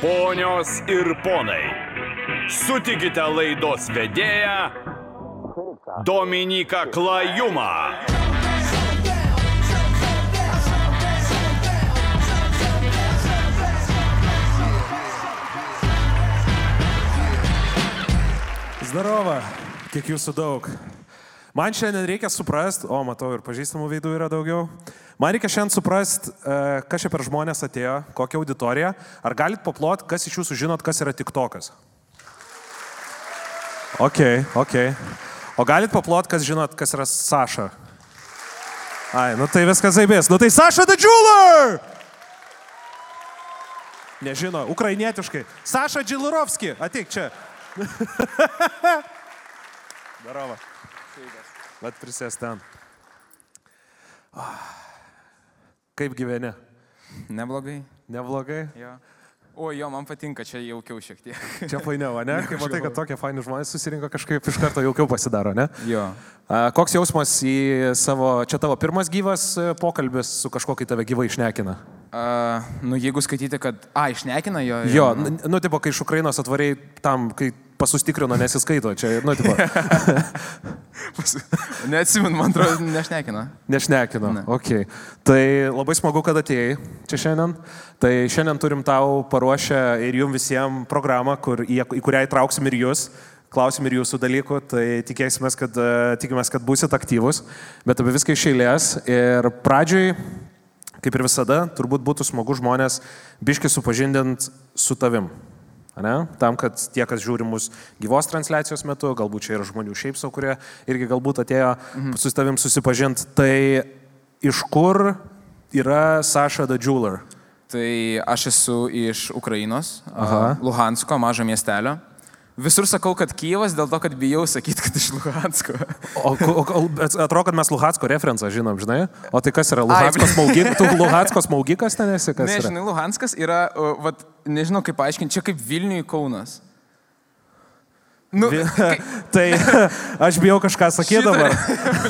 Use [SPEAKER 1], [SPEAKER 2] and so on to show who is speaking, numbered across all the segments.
[SPEAKER 1] Ponios ir ponai, sutikite laidos vedėją Dominiką Klajumą.
[SPEAKER 2] Zdarova, kiek jūsų daug. Man šiandien reikia suprasti, o matau ir pažįstamų veidų yra daugiau. Man reikia šiandien suprasti, kas čia per žmonės atėjo, kokią auditoriją. Ar galit paplot, kas iš jūsų žinot, kas yra TikTokas? Ok, ok. O galit paplot, kas žinot, kas yra Saša? Ai, nu tai viskas zaibės. Nu tai Saša the Jeweler! Nežino, ukrainietiškai. Saša Džilurovski, ateik čia. Darova. Vat prisės ten. Kaip gyveni?
[SPEAKER 3] Neblogai.
[SPEAKER 2] Neblogai?
[SPEAKER 3] Jo. O, jo, man patinka, čia jaukiau šiek tiek.
[SPEAKER 2] Čia fainiau, ne? Kai matai, kad tokie faini žmonės susirinko kažkaip iš karto jaukiau pasidaro, ne?
[SPEAKER 3] Jo.
[SPEAKER 2] A, koks jausmas į savo, čia tavo pirmas gyvas e, pokalbis su kažkuo, kai tave gyvai išnekina?
[SPEAKER 3] Uh, nu, jeigu skaityti, kad... A, išnekina jo.
[SPEAKER 2] Jo, nu, nu, tipo, kai iš Ukrainos atvariai tam, kai pasustikrino, nesiskaito, čia, nu, tipo.
[SPEAKER 3] Neatsimenu, man atrodo, nešnekina.
[SPEAKER 2] Nešnekino.
[SPEAKER 3] Ne.
[SPEAKER 2] Okay. Tai labai smagu, kad atėjai čia šiandien. Tai šiandien turim tau paruošę ir jum visiems programą, kur, į, į kurią įtrauksim ir jūs. Klausim ir jūsų dalykų, tai tikėsime, kad, e, tikimės, kad busit aktyvus, bet apie viską iš eilės. Ir pradžioj, kaip ir visada, turbūt būtų smagu žmonės biški supažindint su tavim. Ne? Tam, kad tie, kas žiūri mus gyvos transliacijos metu, galbūt čia yra žmonių šiaip savo, kurie irgi galbūt atėjo mhm. su tavim susipažinti, tai iš kur yra Saša the Jeweler?
[SPEAKER 3] Tai aš esu iš Ukrainos, Aha. Luhansko, mažo miestelio. Visur sakau, kad Kyivas dėl to, kad bijau sakyti, kad iš Luhansko.
[SPEAKER 2] O, o, o atrodo, kad mes Luhansko referenciją žinom, žinai? O tai kas yra Luhansko smaugikas? Tu Luhansko smaugikas ten esi, kas?
[SPEAKER 3] Ne, žinai, Luhanskas yra, vat, nežinau kaip paaiškinti, čia kaip Vilniui Kaunas.
[SPEAKER 2] Nu, kai... tai aš bijau kažką sakyti dabar.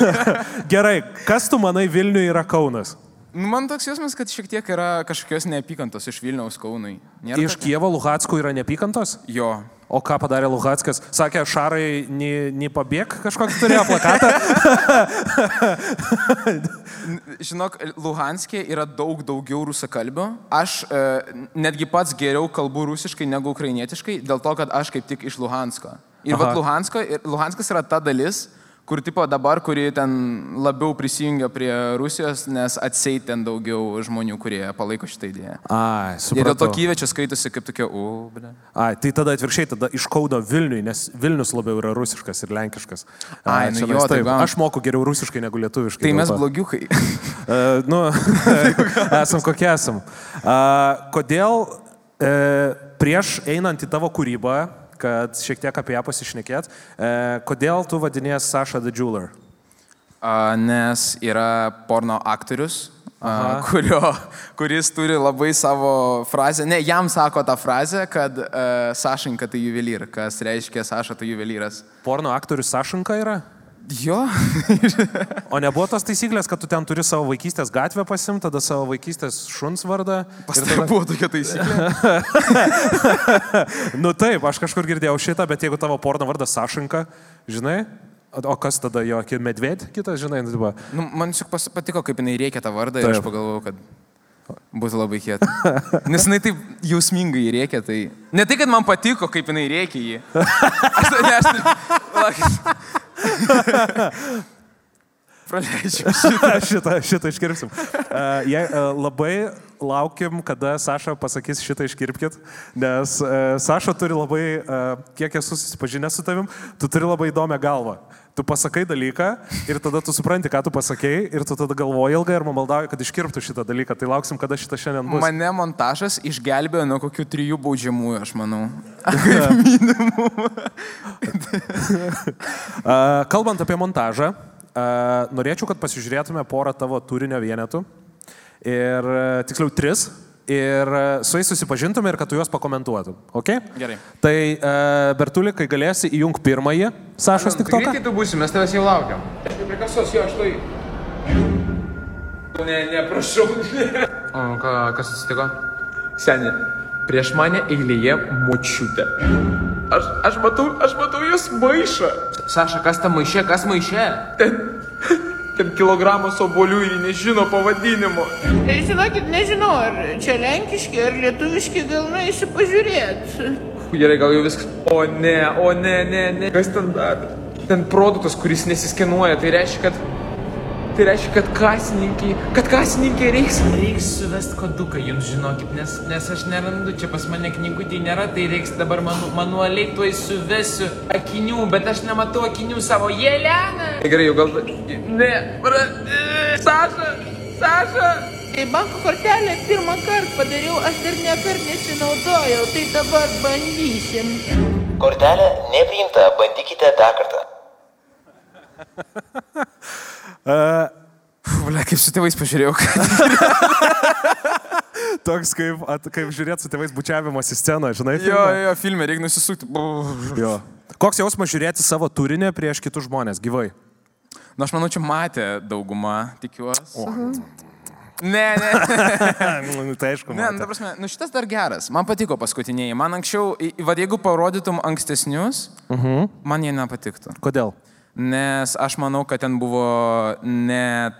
[SPEAKER 2] Gerai, kas tu manai Vilniui yra Kaunas?
[SPEAKER 3] Nu, man toks jausmas, kad šiek tiek yra kažkokios neapykantos iš Vilniaus Kaunai.
[SPEAKER 2] Nėra iš? Kievo Luhatsko yra neapykantos?
[SPEAKER 3] Jo.
[SPEAKER 2] O ką padarė Luhatskas? Sakė, šarai, nei pabėg kažkokį turėjo plakatą.
[SPEAKER 3] Žinok, Luhanskė yra daug daugiau rusakalbio. Aš e, netgi pats geriau kalbu rusiškai negu ukrainietiškai, dėl to, kad aš kaip tik iš Luhansko. Ir Luhansko, Luhanskas yra ta dalis, kur tipo dabar, kuri ten labiau prisijungia prie Rusijos, nes atseit ten daugiau žmonių, kurie palaiko šitą idėją.
[SPEAKER 2] Ai, supratau.
[SPEAKER 3] Ir dėl to Kyvečia skaitosi kaip tokia, u, ble.
[SPEAKER 2] Ai, tai tada atvirkščiai, tada iš Kauno Vilniui, nes Vilnius labiau yra rusiškas ir lenkiškas.
[SPEAKER 3] Ai, nu jo,
[SPEAKER 2] taip, taip. Aš moku geriau rusiškai negu lietuviškai.
[SPEAKER 3] Tai mes blogiukai.
[SPEAKER 2] uh, nu, esam kokie esam. Uh, kodėl uh, prieš einant į tavo kūrybą, kad šiek tiek apie ją pasišnekėt. E, kodėl tu vadinės Sasha the Jeweler?
[SPEAKER 3] Nes yra porno aktorius, a, kurio, kuris turi labai savo frazę, ne, jam sako tą frazę, kad a, Sašinka tai juvelyr, kas reiškia Saša tai juvelyras.
[SPEAKER 2] Porno aktorius Sašinka yra?
[SPEAKER 3] Jo.
[SPEAKER 2] o nebuvo tos taisyklės, kad tu ten turi savo vaikystės gatvę pasimti, tada savo vaikystės šuns vardą.
[SPEAKER 3] Pas tada buvo tokia taisyklė.
[SPEAKER 2] nu taip, aš kažkur girdėjau šitą, bet jeigu tavo porno vardas Sašinka, žinai, o kas tada jo, medved, kitas, žinai, nu,
[SPEAKER 3] nu, man tik patiko, kaip jinai reikia tą vardą taip. ir aš pagalvojau, kad Būtų labai kieta. Nes jinai taip jausmingai rėkia, tai... Ne tai, kad man patiko, kaip jinai rėkia jį. Aš, ne, aš... Praleidžiu
[SPEAKER 2] šitą. šitą, šitą iškirpsim. Uh, jei, uh, labai laukim, kada Saša pasakys šitą iškirpkit, nes uh, Saša turi labai, uh, kiek esu susipažinęs su tavim, tu turi labai įdomią galvą. Tu pasakai dalyką ir tada tu supranti, ką tu pasakėjai ir tu tada galvoji ilgai ir man maldauji, kad iškirptų šitą dalyką. Tai lauksim, kada šitą šiandien bus.
[SPEAKER 3] Mane montažas išgelbėjo nuo kokių trijų baudžiamųjų, aš manau.
[SPEAKER 2] Kalbant apie montažą, norėčiau, kad pasižiūrėtume porą tavo turinio vienetų. Ir tiksliau tris. Ir su jais susipažintume ir kad tu juos pakomentuotum. Okay?
[SPEAKER 3] Gerai.
[SPEAKER 2] Tai uh, Bertuli, kai galėsi, įjung pirmąjį Sašos tik to.
[SPEAKER 3] Greitai tu būsi, mes tavęs jau laukiam. Prie kasos jo, aš tai. Ne, ne, prašau. o ką, kas atsitiko?
[SPEAKER 4] Seniai. Prieš mane eilėje močiutė. Aš, aš matau, aš matau jos maišą.
[SPEAKER 3] Saša, kas ta maišė, kas maišė?
[SPEAKER 4] Ten, ten kilogramas obolių ir nežino pavadinimo.
[SPEAKER 5] E, Žinokit, nežinau, ar čia lenkiški, ar lietuviški, gal nueisiu pažiūrėti.
[SPEAKER 4] Gerai, gal jau viskas. O ne, o ne, ne, ne. Kas ten dar? Ten produktas, kuris nesiskenuoja, tai reiškia, kad... Tai reiškia, kad kasininkai, kad kasininkai reiks.
[SPEAKER 6] Reiks suvest koduką, jums žinokit, nes, nes aš nerandu, čia pas mane knygutį nėra, tai reiks dabar manu, manualiai tuoj suvesiu akinių, bet aš nematau akinių savo. Jelena!
[SPEAKER 4] Tai Gerai, jau gal... Ne, pra... Saša, Saša.
[SPEAKER 5] Kai banko kortelę pirmą kartą padariau, aš dar nekart nesinaudojau, tai dabar bandysim.
[SPEAKER 7] Kortelė nepriimta, bandykite dar kartą.
[SPEAKER 3] Ble, kaip su tėvais pažiūrėjau.
[SPEAKER 2] Toks kaip, at, kaip žiūrėti su tėvais bučiavimas į sceną, žinai?
[SPEAKER 3] jo,
[SPEAKER 2] filmą?
[SPEAKER 3] jo, filme reikia nusisukti.
[SPEAKER 2] jo. Koks jausmas žiūrėti savo turinį prieš kitus žmonės, gyvai?
[SPEAKER 3] Na, aš manau, čia matė dauguma, tikiuosi. Ne, ne.
[SPEAKER 2] Nu, tai aišku,
[SPEAKER 3] Ne, nu, ta prasme, nu šitas dar geras. Man patiko paskutiniai. Man anksčiau, vad jeigu parodytum ankstesnius, uh -huh. man jie nepatiktų.
[SPEAKER 2] Kodėl?
[SPEAKER 3] Nes aš manau, kad ten buvo ne...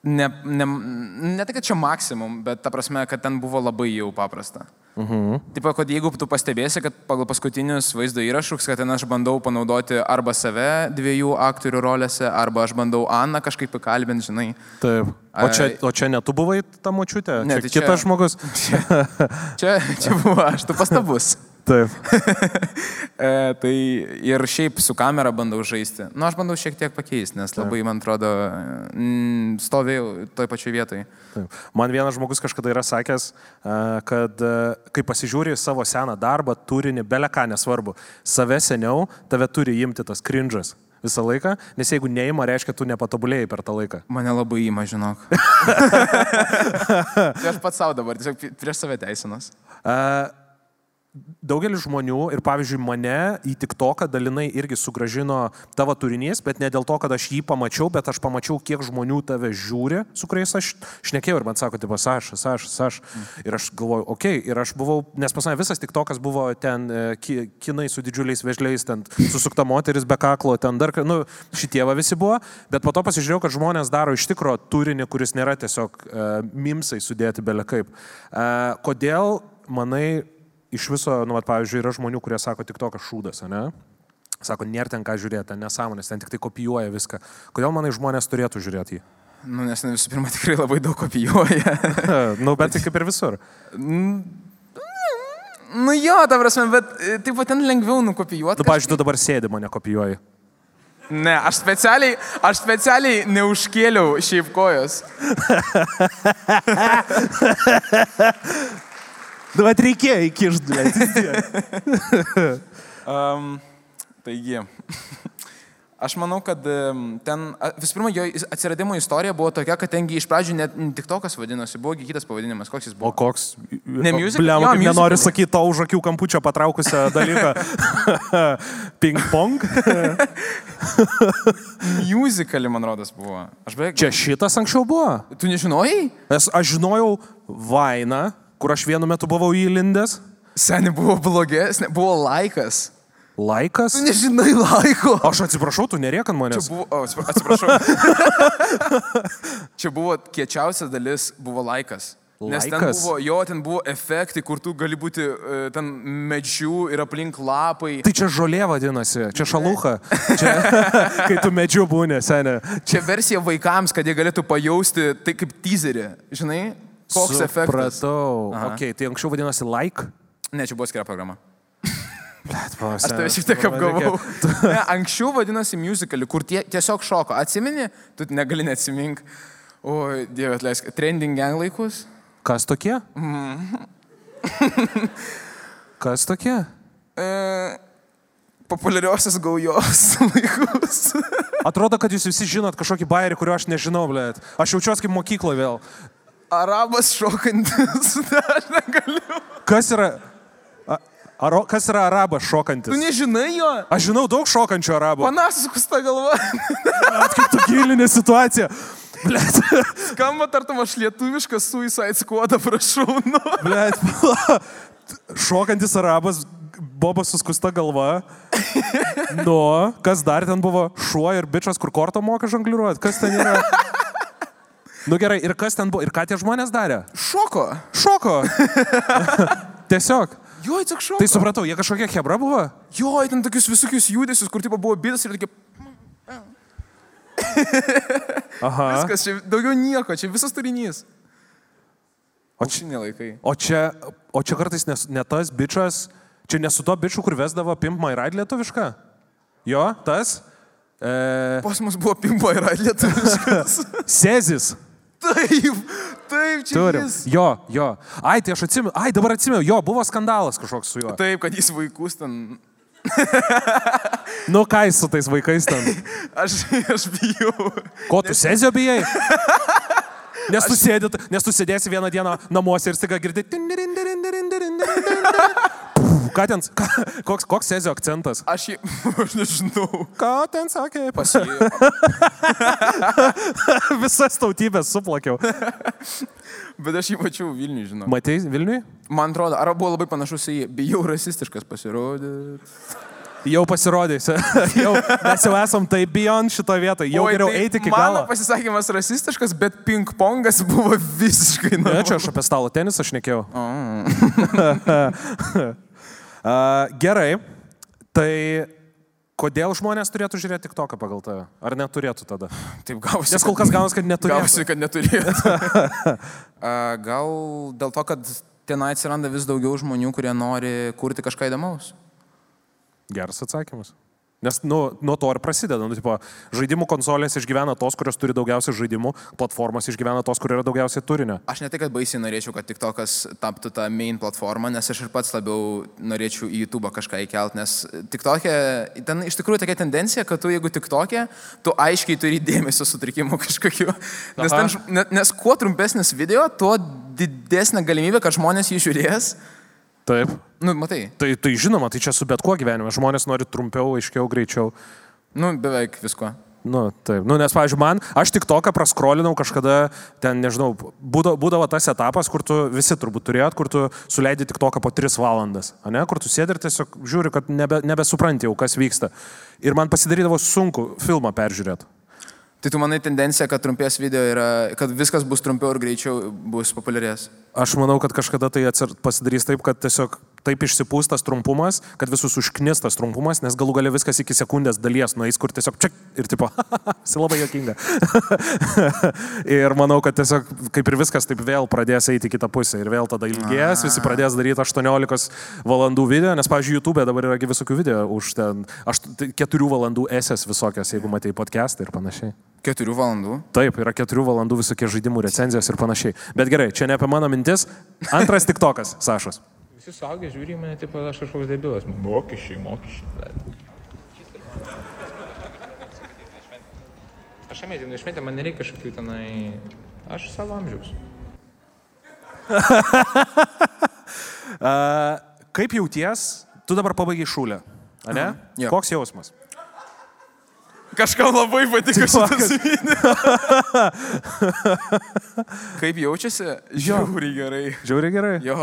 [SPEAKER 3] Ne, ne, ne tai, kad čia maksimum, bet ta prasme, kad ten buvo labai jau paprasta. -huh. Taip, kad jeigu tu pastebėsi, kad pagal paskutinius vaizdo įrašus, kad ten aš bandau panaudoti arba save dviejų aktorių rolėse, arba aš bandau Aną kažkaip įkalbinti, žinai.
[SPEAKER 2] Taip. O čia, o čia ne tu buvai ta močiutė?
[SPEAKER 3] Ne,
[SPEAKER 2] čia
[SPEAKER 3] tai čia-
[SPEAKER 2] kitas žmogus?
[SPEAKER 3] Čia, čia buvo aš, tu pastabus.
[SPEAKER 2] Taip.
[SPEAKER 3] E, tai ir šiaip su kamera bandau žaisti. Nu, aš bandau šiek tiek pakeisti, nes labai, man atrodo, mm, stovėjau toj pačioj vietoj.
[SPEAKER 2] Taip. Man vienas žmogus kažkada yra sakęs, a, kad a, kai pasižiūri savo seną darbą, turinį, beleką nesvarbu, save seniau, tave turi imti tas cringe'as visą laiką, nes jeigu neima, reiškia, tu nepatobulėjai per tą laiką.
[SPEAKER 3] Mane labai įma, žinok. tai aš pats savo dabar, tiesiog prieš save teisinas.
[SPEAKER 2] A, Daugelis žmonių ir pavyzdžiui mane į tik toką dalinai irgi sugražino tavo turinys, bet ne dėl to, kad aš jį pamačiau, bet aš pamačiau, kiek žmonių tave žiūri, su kuriais aš šnekėjau ir man sako, tipo, Saša, Saša, Saša. Ir aš galvoju, okei, okay. ir aš buvau, nes pas mane visas tik tokas buvo ten e, ki, kinai su didžiuliais vežliais, ten susukta moteris be kaklo, ten dar, nu, šitie va visi buvo, bet po to pasižiūrėjau, kad žmonės daro iš tikro turinį, kuris nėra tiesiog e, mimsai sudėti belekaip. E, kodėl, manai, iš viso, nu, vat, pavyzdžiui, yra žmonių, kurie sako tik tokas šūdas, ne? Sako, nėra ten ką žiūrėti, nesąmonės, ten tik tai kopijuoja viską. Kodėl manai žmonės turėtų žiūrėti jį?
[SPEAKER 3] Nu, nes nu, visų pirma tikrai labai daug kopijuoja.
[SPEAKER 2] nu, bet tai kaip ir visur.
[SPEAKER 3] nu jo, ta prasme, bet e, taip pat ten lengviau nukopijuoti.
[SPEAKER 2] Tu, pavyzdžiui, tu dabar sėdi mane kopijuoji.
[SPEAKER 3] Ne, aš specialiai, aš specialiai neužkėliau šiaip kojos.
[SPEAKER 2] Nu, bet reikėjo įkišti,
[SPEAKER 3] Um, taigi, aš manau, kad ten, visų pirma, jo atsiradimo istorija buvo tokia, kad tengi iš pradžių net ne tik tokas vadinosi, buvo kitas pavadinimas, koks jis
[SPEAKER 2] O
[SPEAKER 3] buvo.
[SPEAKER 2] koks?
[SPEAKER 3] Ne musical?
[SPEAKER 2] Bliam,
[SPEAKER 3] Jo,
[SPEAKER 2] nenori sakyti to už akių kampučio patraukusią dalyką. Ping-pong.
[SPEAKER 3] Musicali, man rodos, buvo. Aš beveik...
[SPEAKER 2] Čia šitas anksčiau buvo.
[SPEAKER 3] Tu nežinojai?
[SPEAKER 2] Aš, aš žinojau Vainą, kur aš vienu metu buvau įlindęs.
[SPEAKER 3] Seniai buvo blogesnė, buvo laikas.
[SPEAKER 2] Laikas.
[SPEAKER 3] Tu nežinai laiko.
[SPEAKER 2] Aš atsiprašau, tu neriek ant
[SPEAKER 3] Čia
[SPEAKER 2] manęs.
[SPEAKER 3] buvo, o, atsipra- atsiprašau. Čia buvo kiečiausia dalis, buvo laikas. Nes ten
[SPEAKER 2] Laikas?
[SPEAKER 3] buvo, jo, ten buvo efektai, kur tu gali būti e, ten medžių ir aplink lapai.
[SPEAKER 2] Tai čia žolė vadinasi, čia šalucha. Čia, kai tu medžiu būni, senė.
[SPEAKER 3] Čia versija vaikams, kad jie galėtų pajausti tai kaip teaserį. Žinai, koks efektas.
[SPEAKER 2] Supratau.
[SPEAKER 3] Aha.
[SPEAKER 2] Ok, tai anksčiau vadinosi like.
[SPEAKER 3] Ne, čia buvo skira programa.
[SPEAKER 2] Aš
[SPEAKER 3] tave šiek tiek apgavau. Ne, anksčiau vadinosi musicali, kur tie, tiesiog šoko. Atsimeni, tu negali neatsimink. O, Dieve, atleisk, trending gang laikus.
[SPEAKER 2] Kas tokie?
[SPEAKER 3] Mhm.
[SPEAKER 2] Kas tokie?
[SPEAKER 3] E, populiariosios gaujos laikus.
[SPEAKER 2] Atrodo, kad jūs visi žinot kažkokį bairį, kurio aš nežinau, blėt. Aš jaučiuosi kaip mokyklo vėl.
[SPEAKER 3] Arabas šokantis. Aš negaliu.
[SPEAKER 2] Kas yra... Aro, kas yra arabas šokantis?
[SPEAKER 3] Tu nežinai jo?
[SPEAKER 2] Aš žinau daug šokančių arabų.
[SPEAKER 3] Panašus, kus ta galva.
[SPEAKER 2] Kaip tu gilinė situacija. Blet,
[SPEAKER 3] Skamba tartum aš lietuvišką suicide squadą, prašau. Nu.
[SPEAKER 2] blet. šokantis arabas, bobas suskusta galva. Nu, kas dar ten buvo? Šuo ir bičias, kur kortą moka žongliruoti. Kas ten yra? Nu gerai, ir kas ten buvo? Ir ką tie žmonės darė?
[SPEAKER 3] Šoko.
[SPEAKER 2] Šoko. Tiesiog.
[SPEAKER 3] Jo, tiesiog šoko.
[SPEAKER 2] Tai supratau, jie kažkokia hebra buvo?
[SPEAKER 3] Jo, ten tokius visokius judesius, kur tipo buvo bidas ir tokie...
[SPEAKER 2] Aha.
[SPEAKER 3] Viskas, čia daugiau nieko, čia visas turinys.
[SPEAKER 2] O
[SPEAKER 3] čia ne laikai.
[SPEAKER 2] O čia, o čia kartais ne, ne tas bičias, čia ne su to bičiu, kur vesdavo Pimp My Ride lietuvišką? Jo, tas? E,
[SPEAKER 3] Pas mus buvo pimpo ir lietuviškas.
[SPEAKER 2] Sezis.
[SPEAKER 3] Taip, taip, čia
[SPEAKER 2] Turim.
[SPEAKER 3] jis.
[SPEAKER 2] Jo, jo. Ai, tai aš atsimenu, ai, dabar atsimenu, jo, buvo skandalas kažkoks su juo.
[SPEAKER 3] Taip, kad jis vaikus ten...
[SPEAKER 2] Nu, ką jis su tais vaikais ten?
[SPEAKER 3] Aš, aš bijau.
[SPEAKER 2] Ko tu sezio bijai? Nes tu, sėdi, nes tu sėdėsi vieną dieną namuose ir staiga girdi. Ką ten, ką, koks, koks sezio akcentas?
[SPEAKER 3] Aš jį... Aš nežinau.
[SPEAKER 2] Ką ten sakė?
[SPEAKER 3] Pas jį.
[SPEAKER 2] Visas tautybės suplakiau.
[SPEAKER 3] Bet aš jį mačiau Vilniui, žinau.
[SPEAKER 2] Matei Vilniui?
[SPEAKER 3] Man atrodo, ar buvo labai panašus į jį. Bijau rasistiškas pasirodė.
[SPEAKER 2] Jau pasirodys. jau, mes jau esam tai beyond šito vietoje. Jau
[SPEAKER 3] Oi,
[SPEAKER 2] geriau
[SPEAKER 3] tai
[SPEAKER 2] eiti iki
[SPEAKER 3] Mano
[SPEAKER 2] galo.
[SPEAKER 3] pasisakymas rasistiškas, bet ping-pongas buvo visiškai
[SPEAKER 2] Ne,
[SPEAKER 3] normalus.
[SPEAKER 2] čia aš apie stalo tenisą šnekėjau. A, gerai. Tai kodėl žmonės turėtų žiūrėti tik toką pagal tave? Ar neturėtų tada?
[SPEAKER 3] Taip gausi.
[SPEAKER 2] Nes kol kas gaunas, kad neturėtų.
[SPEAKER 3] Gausi, kad neturėtų. A, Gal dėl to, kad ten atsiranda vis daugiau žmonių, kurie nori kurti kažką įdomaus.
[SPEAKER 2] Geras atsakymas. Nes nu, nuo to ir prasideda. Nu, tipo, žaidimų konsolės išgyvena tos, kurios turi daugiausiai žaidimų, platformos išgyvena tos, kur yra daugiausiai turinio.
[SPEAKER 3] Aš ne tai, kad baisiai norėčiau, kad TikTokas taptų tą main platformą, nes aš ir pats labiau norėčiau į YouTube kažką įkelt, nes TikTok'e, ten iš tikrųjų tokia tendencija, kad tu jeigu TikTok'e, tu aiškiai turi dėmesio sutrikimų kažkokiu. Nes, ten, nes kuo trumpesnis video, tuo didesnė galimybė, kad žmonės jį žiūrės.
[SPEAKER 2] Taip.
[SPEAKER 3] Nu, matai,
[SPEAKER 2] Tai, tai žinoma, tai čia su bet kuo gyvenime. Žmonės nori trumpiau, aiškiau, greičiau.
[SPEAKER 3] nu, beveik visko.
[SPEAKER 2] Nu, taip. Nu, nes, pavyzdžiui, man, aš tik toką praskrolinau kažkada, ten, nežinau, būdavo, būdavo tas etapas, kur tu visi turbūt turėjot, kur tu suleidai tik toką po 3 valandas, ne? kur tu sėdi ir tiesiog žiūri, kad nebe, nebesupranti jau, kas vyksta. Ir man pasidarydavo sunku filmą peržiūrėti.
[SPEAKER 3] Tai tu manai tendencija, kad trumpės video yra, kad viskas bus trumpiau ir greičiau bus populiarės.
[SPEAKER 2] Aš manau, kad kažkada tai atsir- pasidarys taip, kad tiesiog taip išsipūs tas trumpumas, kad visus užknis tas trumpumas, nes galų galia viskas iki sekundės dalies nueis, kur tiesiog čia ir tipo, esi labai jokinga. ir manau, kad tiesiog kaip ir viskas taip vėl pradės eiti kitą pusę ir vėl tada ilgės, visi pradės daryti 18 valandų video, nes, pavyzdžiui, YouTube dabar yra visokių video už ten 4 valandų esės visokios, jeigu matai podcastą ir panašiai.
[SPEAKER 3] Keturių valandų.
[SPEAKER 2] Taip, yra keturių valandų visokie žaidimų recenzijos ir panašiai. Bet gerai, čia ne apie mano mintis. Antras tik tokas, Sašas.
[SPEAKER 6] Visi suaugę žiūri mane, taip, aš kažkoks debilas. Mokesčiai, mokesčiai. Aš šiame dieną išmetė, man nereikia kažkokių tenai... Aš savo amžiaus.
[SPEAKER 2] Uh, kaip jauties, tu dabar pabaigai šūlę, ne?
[SPEAKER 3] Jo.
[SPEAKER 2] Koks jausmas?
[SPEAKER 3] Kažkam labai patiko šitas video. Kaip jaučiasi? Žiauriai gerai.
[SPEAKER 2] Žiauriai gerai.
[SPEAKER 3] Jo.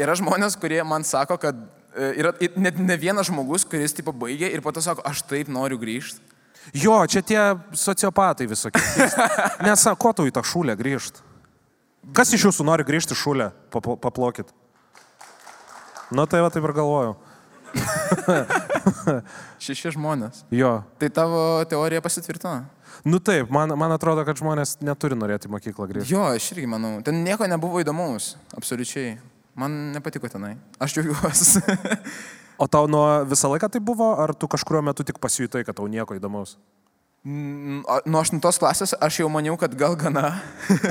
[SPEAKER 3] Yra žmonės, kurie man sako, kad e, yra net ne vienas žmogus, kuris tipo baigė ir po to sako, aš taip noriu grįžti.
[SPEAKER 2] Jo, čia tie sociopatai visokie. Nes, ko tu į tą šūlę grįžt? Kas iš jūsų nori grįžti šūlę? Papl- Paplokit. Nu, tai va taip ir galvojau.
[SPEAKER 3] Šeši žmonės.
[SPEAKER 2] Jo.
[SPEAKER 3] Tai tavo teorija pasitvirtino.
[SPEAKER 2] Nu taip, man, man atrodo, kad žmonės neturi norėti mokyklą grįžti.
[SPEAKER 3] Jo, aš irgi manau. Ten nieko nebuvo įdomaus. Absoliučiai. Man nepatiko tenai. Aš džiaugiuosi.
[SPEAKER 2] O tau nuo visą laiką tai buvo, ar tu kažkurio metu tik pasijutai, kad tau nieko įdomaus?
[SPEAKER 3] Mm, Nuo aštuntos klasės aš jau maniau, kad gal gana.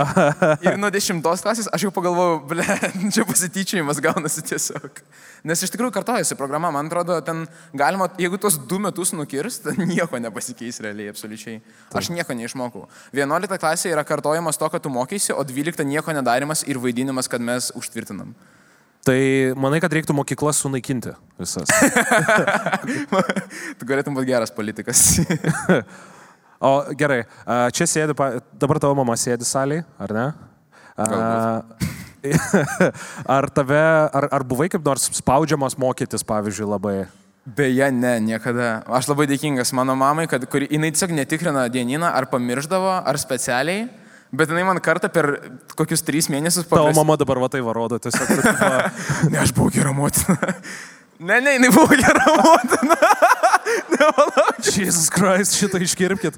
[SPEAKER 3] ir nuo dešimtos klasės aš jau pagalvojau, ble, čia pasityčiajimas gaunasi tiesiog. Nes iš tikrųjų kartojasi programa, man atrodo, ten galima, jeigu tuos du metus nukirst, tai nieko nepasikeis realiai, absoliučiai. Aš nieko neišmokau. Vienuolikta klasė yra kartojimas to, kad tu mokysi, o dvylikta nieko nedarimas ir vaidinimas, kad mes užtvirtinam.
[SPEAKER 2] Tai manai, kad reiktų mokyklas sunaikinti visas.
[SPEAKER 3] tu galėtum būti geras politikas.
[SPEAKER 2] O gerai, čia sėdi, dabar tavo mama sėdi salėje, ar ne? A, Ar tave, ar, ar buvai kaip nors spaudžiamas mokytis, pavyzdžiui, labai?
[SPEAKER 3] Beje, ne, niekada. Aš labai dėkingas mano mamai, kad kuri, jinai tiesiog netikrina dieniną, ar pamirždavo, ar specialiai, bet jinai man kartą per kokius trys mėnesius
[SPEAKER 2] Tavo
[SPEAKER 3] paprastai...
[SPEAKER 2] mama dabar va tai varodo, tiesiog.
[SPEAKER 3] Ne, aš buvau gera motina. Ne, ne, jinai buvo gera motina.
[SPEAKER 2] Jesus Christ, šitą iškirpkit.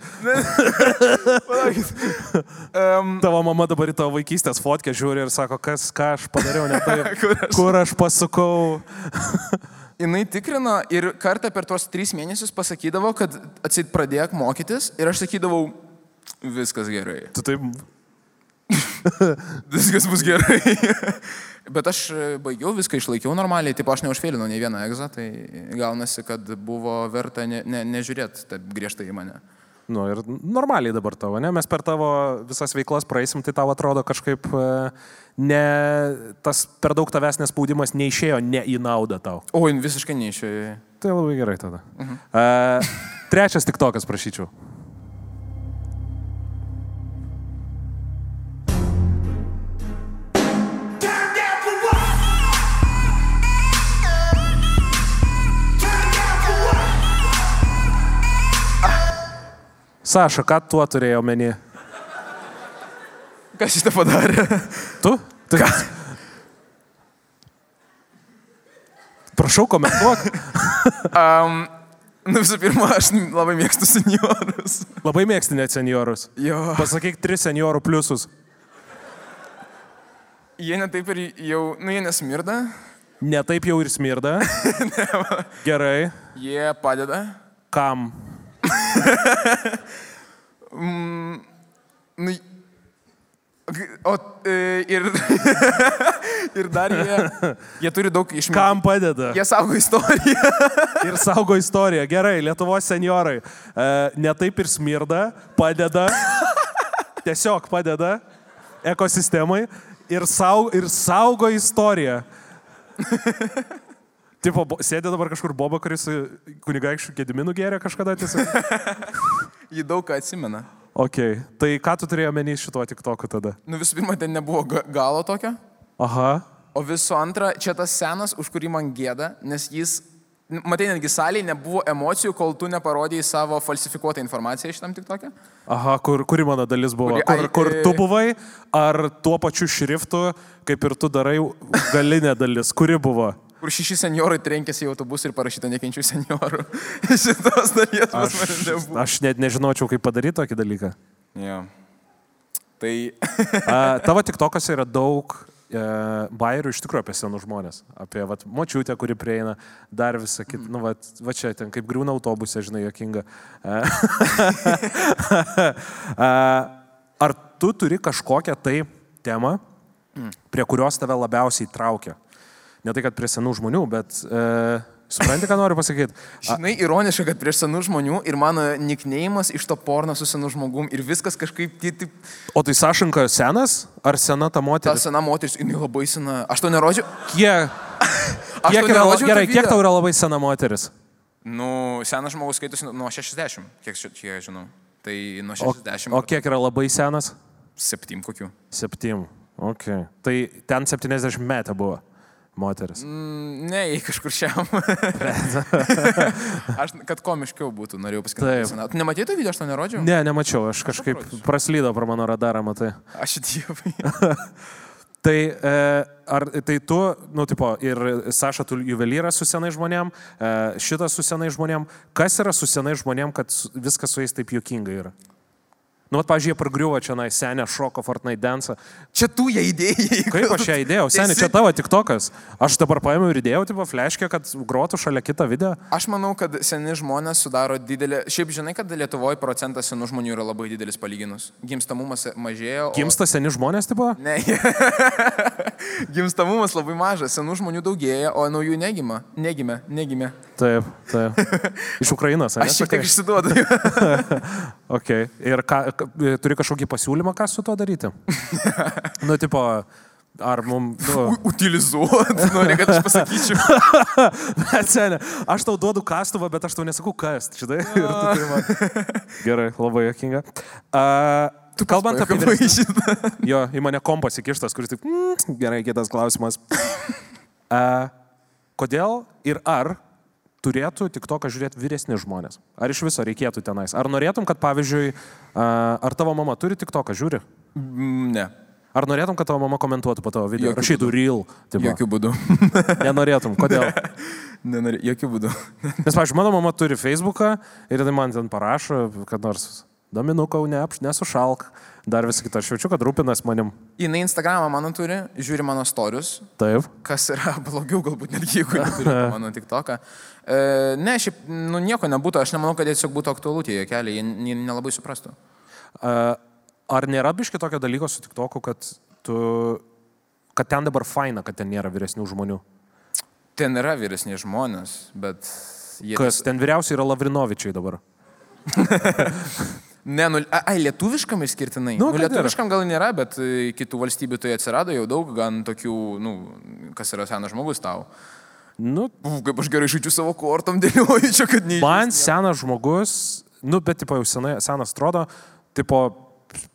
[SPEAKER 3] Um,
[SPEAKER 2] Tavo mama dabar į tavo vaikystės fotkę žiūri ir sako, kas, ką aš padariau ne taip.
[SPEAKER 3] Kur aš-
[SPEAKER 2] Kur aš pasukau.
[SPEAKER 3] jinai tikrino ir kartą per tuos trys mėnesius pasakydavo, kad atsit pradėk mokytis ir aš sakydavau, viskas gerai.
[SPEAKER 2] Tu taip.
[SPEAKER 3] Viskas bus gerai. Bet aš e, baigiau viską, išlaikiau normaliai, taip aš neužfėlinau nei vieną egzą, tai gaunasi, kad buvo verta ne, ne, nežiūrėti taip griežtai į mane.
[SPEAKER 2] Nu ir normaliai dabar tavo, ne? Mes per tavo visas veiklas praeisim, tai tau atrodo kažkaip e, ne, tas per daug tavęs nespaudimas neišėjo ne į naudą tau.
[SPEAKER 3] O, visiškai neišėjo.
[SPEAKER 2] Tai labai gerai tada. Mhm. Uh, trečias tik tokas, prašyčiau. Saša, ką tuo turėjo omeny?
[SPEAKER 3] Kas šitą padarė?
[SPEAKER 2] Tu? Tai... Prašau, komentuok.
[SPEAKER 3] Um, nu, visų pirma, aš labai mėgstu seniorus.
[SPEAKER 2] Labai mėgsti net seniorus.
[SPEAKER 3] Jo.
[SPEAKER 2] Pasakyk tris seniorų pliusus.
[SPEAKER 3] Jie netaip ir jau, nu, jie nesmirda,
[SPEAKER 2] Netaip jau ir smirda. Gerai.
[SPEAKER 3] jie padeda.
[SPEAKER 2] Kam?
[SPEAKER 3] Nu, o, e, ir, ir dar jie, jie turi daug išminties.
[SPEAKER 2] Kam padeda?
[SPEAKER 3] Jie saugo istoriją.
[SPEAKER 2] Ir saugo istoriją. Gerai, Lietuvos seniorai. E, Netaip ir smirda, padeda. Tiesiog padeda ekosistemai ir, saug, ir saugo istoriją. Tipo, sėdė dabar kažkur boba, kuris su kunigaikščių Gediminų gėrė kažkada tiesiog.
[SPEAKER 3] Jį daug ką atsimena.
[SPEAKER 2] Ok, tai ką tu turėjai menį šituo tik toku tada?
[SPEAKER 3] Nu, visų pirma, ten nebuvo ga- galo tokio.
[SPEAKER 2] Aha.
[SPEAKER 3] O visų antra, čia tas senas, už kurį man gėda, nes jis, matai, netgi salėje nebuvo emocijų, kol tu neparodėjai savo falsifikuotą informaciją iš tam tik tokia.
[SPEAKER 2] Aha, kur, kuri mano dalis buvo?
[SPEAKER 3] Kuri-
[SPEAKER 2] Kur,
[SPEAKER 3] ai,
[SPEAKER 2] kur
[SPEAKER 3] e-
[SPEAKER 2] tu buvai, ar tuo pačiu šriftu, kaip ir tu darai, galinė dalis? Kuri buvo?
[SPEAKER 3] Kur šeši seniorai trenkėsi į autobusą ir parašyta nekenčių seniorų. Šitos dalies pas mane nebuvo.
[SPEAKER 2] Aš net nežinočiau, kaip padaryti tokį dalyką.
[SPEAKER 3] Ja. Tai
[SPEAKER 2] A, tavo tik tokas yra daug e, bairių iš tikrųjų apie senus žmonės. Apie vat, močiutę, kuri prieina, dar visą kitą. Nu, vat, va čia ten kaip griūna autobusė, žinai, jokinga. E, A, Ar tu turi kažkokią tai temą, prie kurios tave labiausiai traukia? Ne tai, kad prie senų žmonių, bet e, supranti, ką noriu pasakyti?
[SPEAKER 3] Žinai, ironiška, kad prieš senų žmonių ir mano niknėjimas iš to porno su senu žmogum ir viskas kažkaip, taip,
[SPEAKER 2] O tai Sašanka senas ar sena ta
[SPEAKER 3] ta
[SPEAKER 2] moteris?
[SPEAKER 3] sena moteris, jinai labai sena. Aš to nerodžiau.
[SPEAKER 2] Kiek,
[SPEAKER 3] Aš
[SPEAKER 2] kiek
[SPEAKER 3] to
[SPEAKER 2] yra,
[SPEAKER 3] nerodžiau.
[SPEAKER 2] gerai, kiek tau yra labai sena moteris?
[SPEAKER 3] Nu, senas žmogus skaitosi nuo 60, kiek, kiek žinau. Tai nuo
[SPEAKER 2] O,
[SPEAKER 3] 60.
[SPEAKER 2] o kiek yra labai senas?
[SPEAKER 3] Septym kokių.
[SPEAKER 2] Septym. Okay. Tai ten 70 metų buvo moteris.
[SPEAKER 3] Mm, Ne, jei kažkur šiam. aš, kad komiškiau būtų, norėjau pasakyti. To video, aš to nerodžiau?
[SPEAKER 2] Ne, nemačiau, aš kažkaip praslydo pro mano radarą, matai.
[SPEAKER 3] Aš dievai.
[SPEAKER 2] Tai, e, ar, tai tu, nu, tipo, ir Saša, tu juvelyras su senai žmonėm, e, šitas su senai žmonėm. Kas yra su senai žmonėm, kad viskas su jais taip juokinga yra? Nu, vat, pažiūrėjau, pargriuvo čia, na, senę šoko Fortnite dance.
[SPEAKER 3] Čia tu ją idėjai.
[SPEAKER 2] Kaip aš ją įdėjau? Seniai, čia tavo tik tokas. Aš dabar paėmiau ir įdėjau, tipo, fleškę, kad grotų šalia kitą video.
[SPEAKER 3] Aš manau, kad seni žmonės sudaro didelį... Šiaip žinai, kad Lietuvoje procentas senų žmonių yra labai didelis palyginus. Gimstamumas mažėjo. O...
[SPEAKER 2] Gimsta seni žmonės, tipo?
[SPEAKER 3] Ne. Gimstamumas labai mažas, senų žmonių daugėja, o naujų negima. Negime, negime.
[SPEAKER 2] Taip, taip. Iš Ukrainos, ne?
[SPEAKER 3] Aš šiek tiek išsiduodu.
[SPEAKER 2] Ok. Ir ką, turi kažkokį pasiūlymą, ką su to daryti? nu, tipo, ar mums... Nu,
[SPEAKER 3] Utilizuot, nori, kad aš pasakyčiau.
[SPEAKER 2] bet seniai, aš tau duodu kastuvą, bet aš tau nesakau kas, žinai. Tu turi man... Gerai, labai jokinga. Uh, Kalbant apie vyresnius. Jo, į mane kompas įkištas, kuris taip, mm, gerai, kitas klausimas. A, kodėl ir ar turėtų tik to, ką žiūrėti vyresni žmonės? Ar iš viso reikėtų tenais? Ar norėtum, kad pavyzdžiui, ar tavo mama turi tik to, ką žiūri?
[SPEAKER 3] Mm, Ne.
[SPEAKER 2] Ar norėtum, kad tavo mama komentuotų po tavo video?
[SPEAKER 3] Jokiu
[SPEAKER 2] Rašytų real. Tipo.
[SPEAKER 3] Jokių būdų.
[SPEAKER 2] Nenorėtum. Kodėl?
[SPEAKER 3] Nenori, jokių būdų.
[SPEAKER 2] Nes, pavyzdžiui, mano mama turi Facebooką ir tai man ten parašo, kad nors dominukau, neapš, nesušalk. Dar visą kitą aš jaučiu, kad rūpinas manim.
[SPEAKER 3] Jis Instagramą mano turi, žiūri mano storius,
[SPEAKER 2] Taip.
[SPEAKER 3] kas yra blogiau galbūt netgi jeigu neturi mano tik toką. E, ne, šiaip, nu nieko nebūtų, aš nemanau, kad tiesiog būtų aktualu tie keliai, jie, nelabai suprastų.
[SPEAKER 2] A, Ar nėra biški tokio dalyko su TikToku, kad, tu, kad ten dabar faina, kad ten nėra vyresnių žmonių?
[SPEAKER 3] Ten yra vyresni žmonės, bet jie...
[SPEAKER 2] Kas ten vyriausiai yra Lavrinovičiai dabar.
[SPEAKER 3] Ne, nu, ai, lietuviškam išskirtinai.
[SPEAKER 2] Nu,
[SPEAKER 3] Nu, lietuviškam gal nėra, bet e, kitų valstybių tai atsirado jau daug, gan tokių, nu, kas yra senas žmogus tau.
[SPEAKER 2] Nu,
[SPEAKER 3] Uf, kaip aš gerai žaidžiu savo kortom, dėlioju čia, kad ne.
[SPEAKER 2] man senas žmogus, nu, bet tipo jau senai, senas atrodo, tipo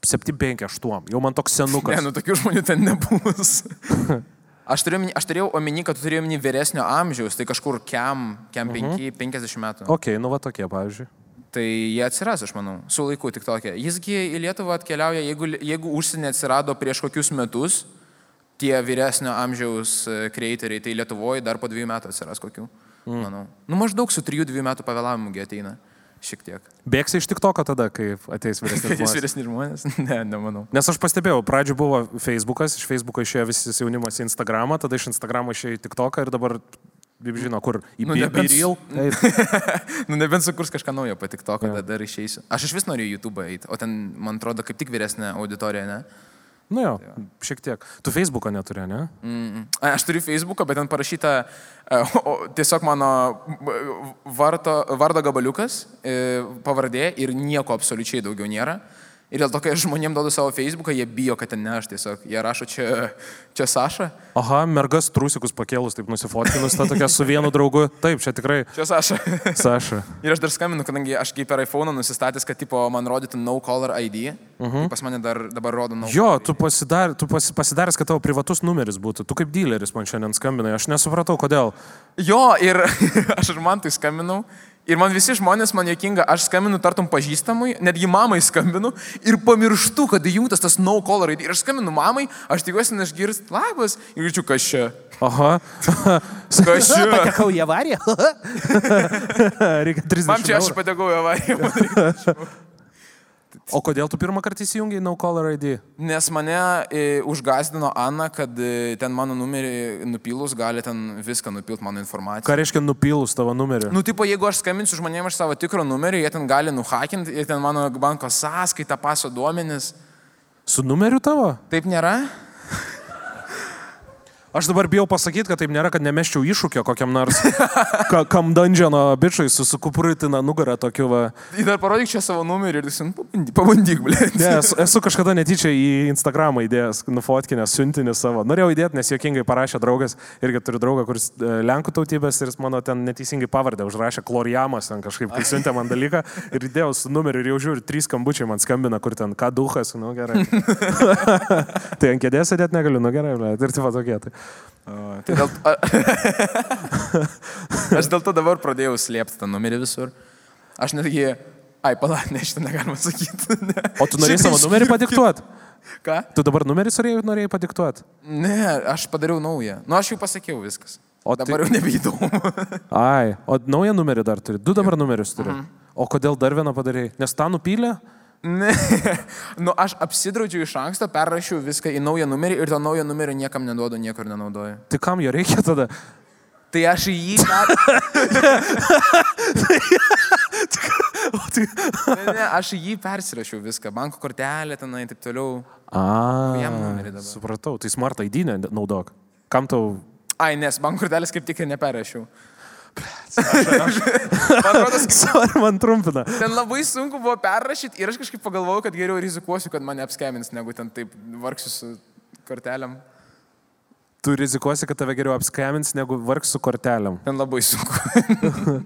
[SPEAKER 2] 758, jau man toks senukas.
[SPEAKER 3] Ne, nu tokių žmonių ten nebus. Aš turėjau, aš turėjau omeny, kad tu turėjai omeny vyresnio amžiaus, tai kažkur kem, kem 5, 50 metų.
[SPEAKER 2] Ok, nu va tokie, pavyzdžiui.
[SPEAKER 3] Tai jie atsiras, aš manau, su laiku tik tokia. Jisgi į Lietuvą atkeliauja, jeigu, jeigu užsienį atsirado prieš kokius metus, tie vyresnio amžiaus e, kreiteriai, tai Lietuvoje dar po dviejų metų atsiras kokių. Mm. Manau. Nu maždaug su trijų, dviejų metų pavėlavimu gi ateina. Šiek tiek.
[SPEAKER 2] Bėgsi iš TikToko tada, kai ateis
[SPEAKER 3] Kad jis
[SPEAKER 2] žmogus.
[SPEAKER 3] vyresni žmonės? Ne, nemanau.
[SPEAKER 2] Nes aš pastebėjau, pradžio buvo Facebookas, iš Facebooko išėjo visas jaunimas į Instagramą, tada iš Instagramo išėjo į TikToką ir dabar, kaip žino, kur į
[SPEAKER 3] Nu,
[SPEAKER 2] Be-
[SPEAKER 3] nebent-
[SPEAKER 2] Be Real.
[SPEAKER 3] Nu, nebent sukurs kažką naujo patik to, kad dar išeisiu. Aš iš vis noriu į YouTube eiti, o ten, man atrodo, kaip tik vyresnė auditorija, ne?
[SPEAKER 2] Nu jo, šiek tiek. Tu Facebooko neturi, ne?
[SPEAKER 3] Mm. Aš turiu Facebooką, bet ten parašyta e, o, tiesiog mano varto, vardo gabaliukas, e, pavardė ir nieko absoliučiai daugiau nėra. Ir dėl to, kai žmonėm duodu savo Facebooką, jie bijo, kad ten ne aš tiesiog. Jie rašo čia, čia Saša.
[SPEAKER 2] Aha, mergas trusikus pakėlus, taip nusifotkinus, ta tokia su vienu draugu. Taip, čia tikrai
[SPEAKER 3] Čia Saša.
[SPEAKER 2] Saša.
[SPEAKER 3] ir aš dar skambinu, kadangi aš kaip per iPhone nusistatęs, kad tipo, man rodytų no caller ID. Uh -huh. Pas mane dar, dabar rodo no
[SPEAKER 2] Jo, tu, pasidar, tu pasi, pasidaręs, kad tavo privatus numeris būtų. Tu kaip dealeris man šiandien skambinai, aš nesupratau, kodėl.
[SPEAKER 3] Jo, ir aš ir man tai skambinau. Ir man visi žmonės, man jokinga, aš skambinu tartum pažįstamui, netgi mamai skambinu ir pamirštu, kad įjungtas tas no caller ID. Ir aš skambinu mamai, aš tikiuosi, neišgirst labas. Ir girdžiu, kas čia.
[SPEAKER 2] Aha.
[SPEAKER 3] Kas čia?
[SPEAKER 2] Patekau į avariją. Reikia 30
[SPEAKER 3] Man čia aš patekau į avariją.
[SPEAKER 2] O kodėl tu pirmą kartą įsijungiai No Caller ID?
[SPEAKER 3] Nes mane e, užgazdino Ana, kad e, ten mano numerį nupilus gali ten viską nupilt mano informaciją.
[SPEAKER 2] Ką reiškia nupilus tavo numerį?
[SPEAKER 3] Nu, tipo, jeigu aš skambinsiu žmonėms iš savo tikro numerio, jie ten gali nuhakinti ir ten mano banko sąskaitą, paso duomenis.
[SPEAKER 2] Su numeriu tavo?
[SPEAKER 3] Taip nėra?
[SPEAKER 2] Aš dabar bijau pasakyti, kad taip nėra, kad nemeščiau iššūkio kokiam nors ka, kam dungeono bičiui su sukupuritina nugarą tokiu va.
[SPEAKER 3] Ir dar parodyk čia savo numerį ir jis, nu, pabandyk, pabandyk blė.
[SPEAKER 2] Ne, esu, esu kažkada netyčia į Instagramą įdėjęs, nufotkinęs siuntinį savo. Norėjau įdėti, nes jokingai parašė draugas, irgi turiu draugą, kuris e, Lenkų tautybės ir jis mano ten neteisingai pavardę užrašė Kloriamas, ten kažkaip kai siuntė man dalyką ir įdėjau su numeriu ir jau žiūriu, trys skambučiai man skambina, kur ten ką duhas, nu gerai. tai ant kėdės sėdėti negaliu, nu gerai, ble, ir taip tokie. Tai.
[SPEAKER 3] Tai dėl, aš dėl to dabar pradėjau slėpti tą numerį visur. Aš netgi... Ai, pala, ne, šitą negalima sakyti. Ne.
[SPEAKER 2] O tu norėjai savo numerį padiktuoti?
[SPEAKER 3] Ką?
[SPEAKER 2] Tu dabar numerį norėjai, norėjai padiktuoti?
[SPEAKER 3] Ne, aš padariau naują. Nu, aš jau pasakiau viskas.
[SPEAKER 2] O
[SPEAKER 3] O dabar tai... jau nebeįdomu.
[SPEAKER 2] Ai, o naują numerį dar turi. Du dabar numerius turi. O kodėl dar vieną padarėjai? Nes tą nupylė?
[SPEAKER 3] Ne. Nu, aš apsidraudžiau iš anksto, perrašiau viską į naują numerį ir to naujo numerio niekam neduodu, niekur nenaudoju.
[SPEAKER 2] Tai kam jo reikia tada?
[SPEAKER 3] Tai aš į jį... Per... Ne, ne, aš į jį persirašiau viską. Banko kortelė tenai ir taip toliau.
[SPEAKER 2] A,
[SPEAKER 3] jam numerį dabar.
[SPEAKER 2] supratau, tai smart ID naudok. Kam tau...
[SPEAKER 3] Ai, nes banko kortelės kaip tik ir neperrašiau.
[SPEAKER 2] Sorry, man trumpina.
[SPEAKER 3] ten labai sunku buvo perrašyti ir aš kažkaip pagalvojau, kad geriau rizikuosiu, kad mane apskemins, negu ten taip vargsiu su kortelėm.
[SPEAKER 2] tu rizikuosi, kad tave geriau apskemins, negu vargs su kortelėm.
[SPEAKER 3] Ten labai sunku.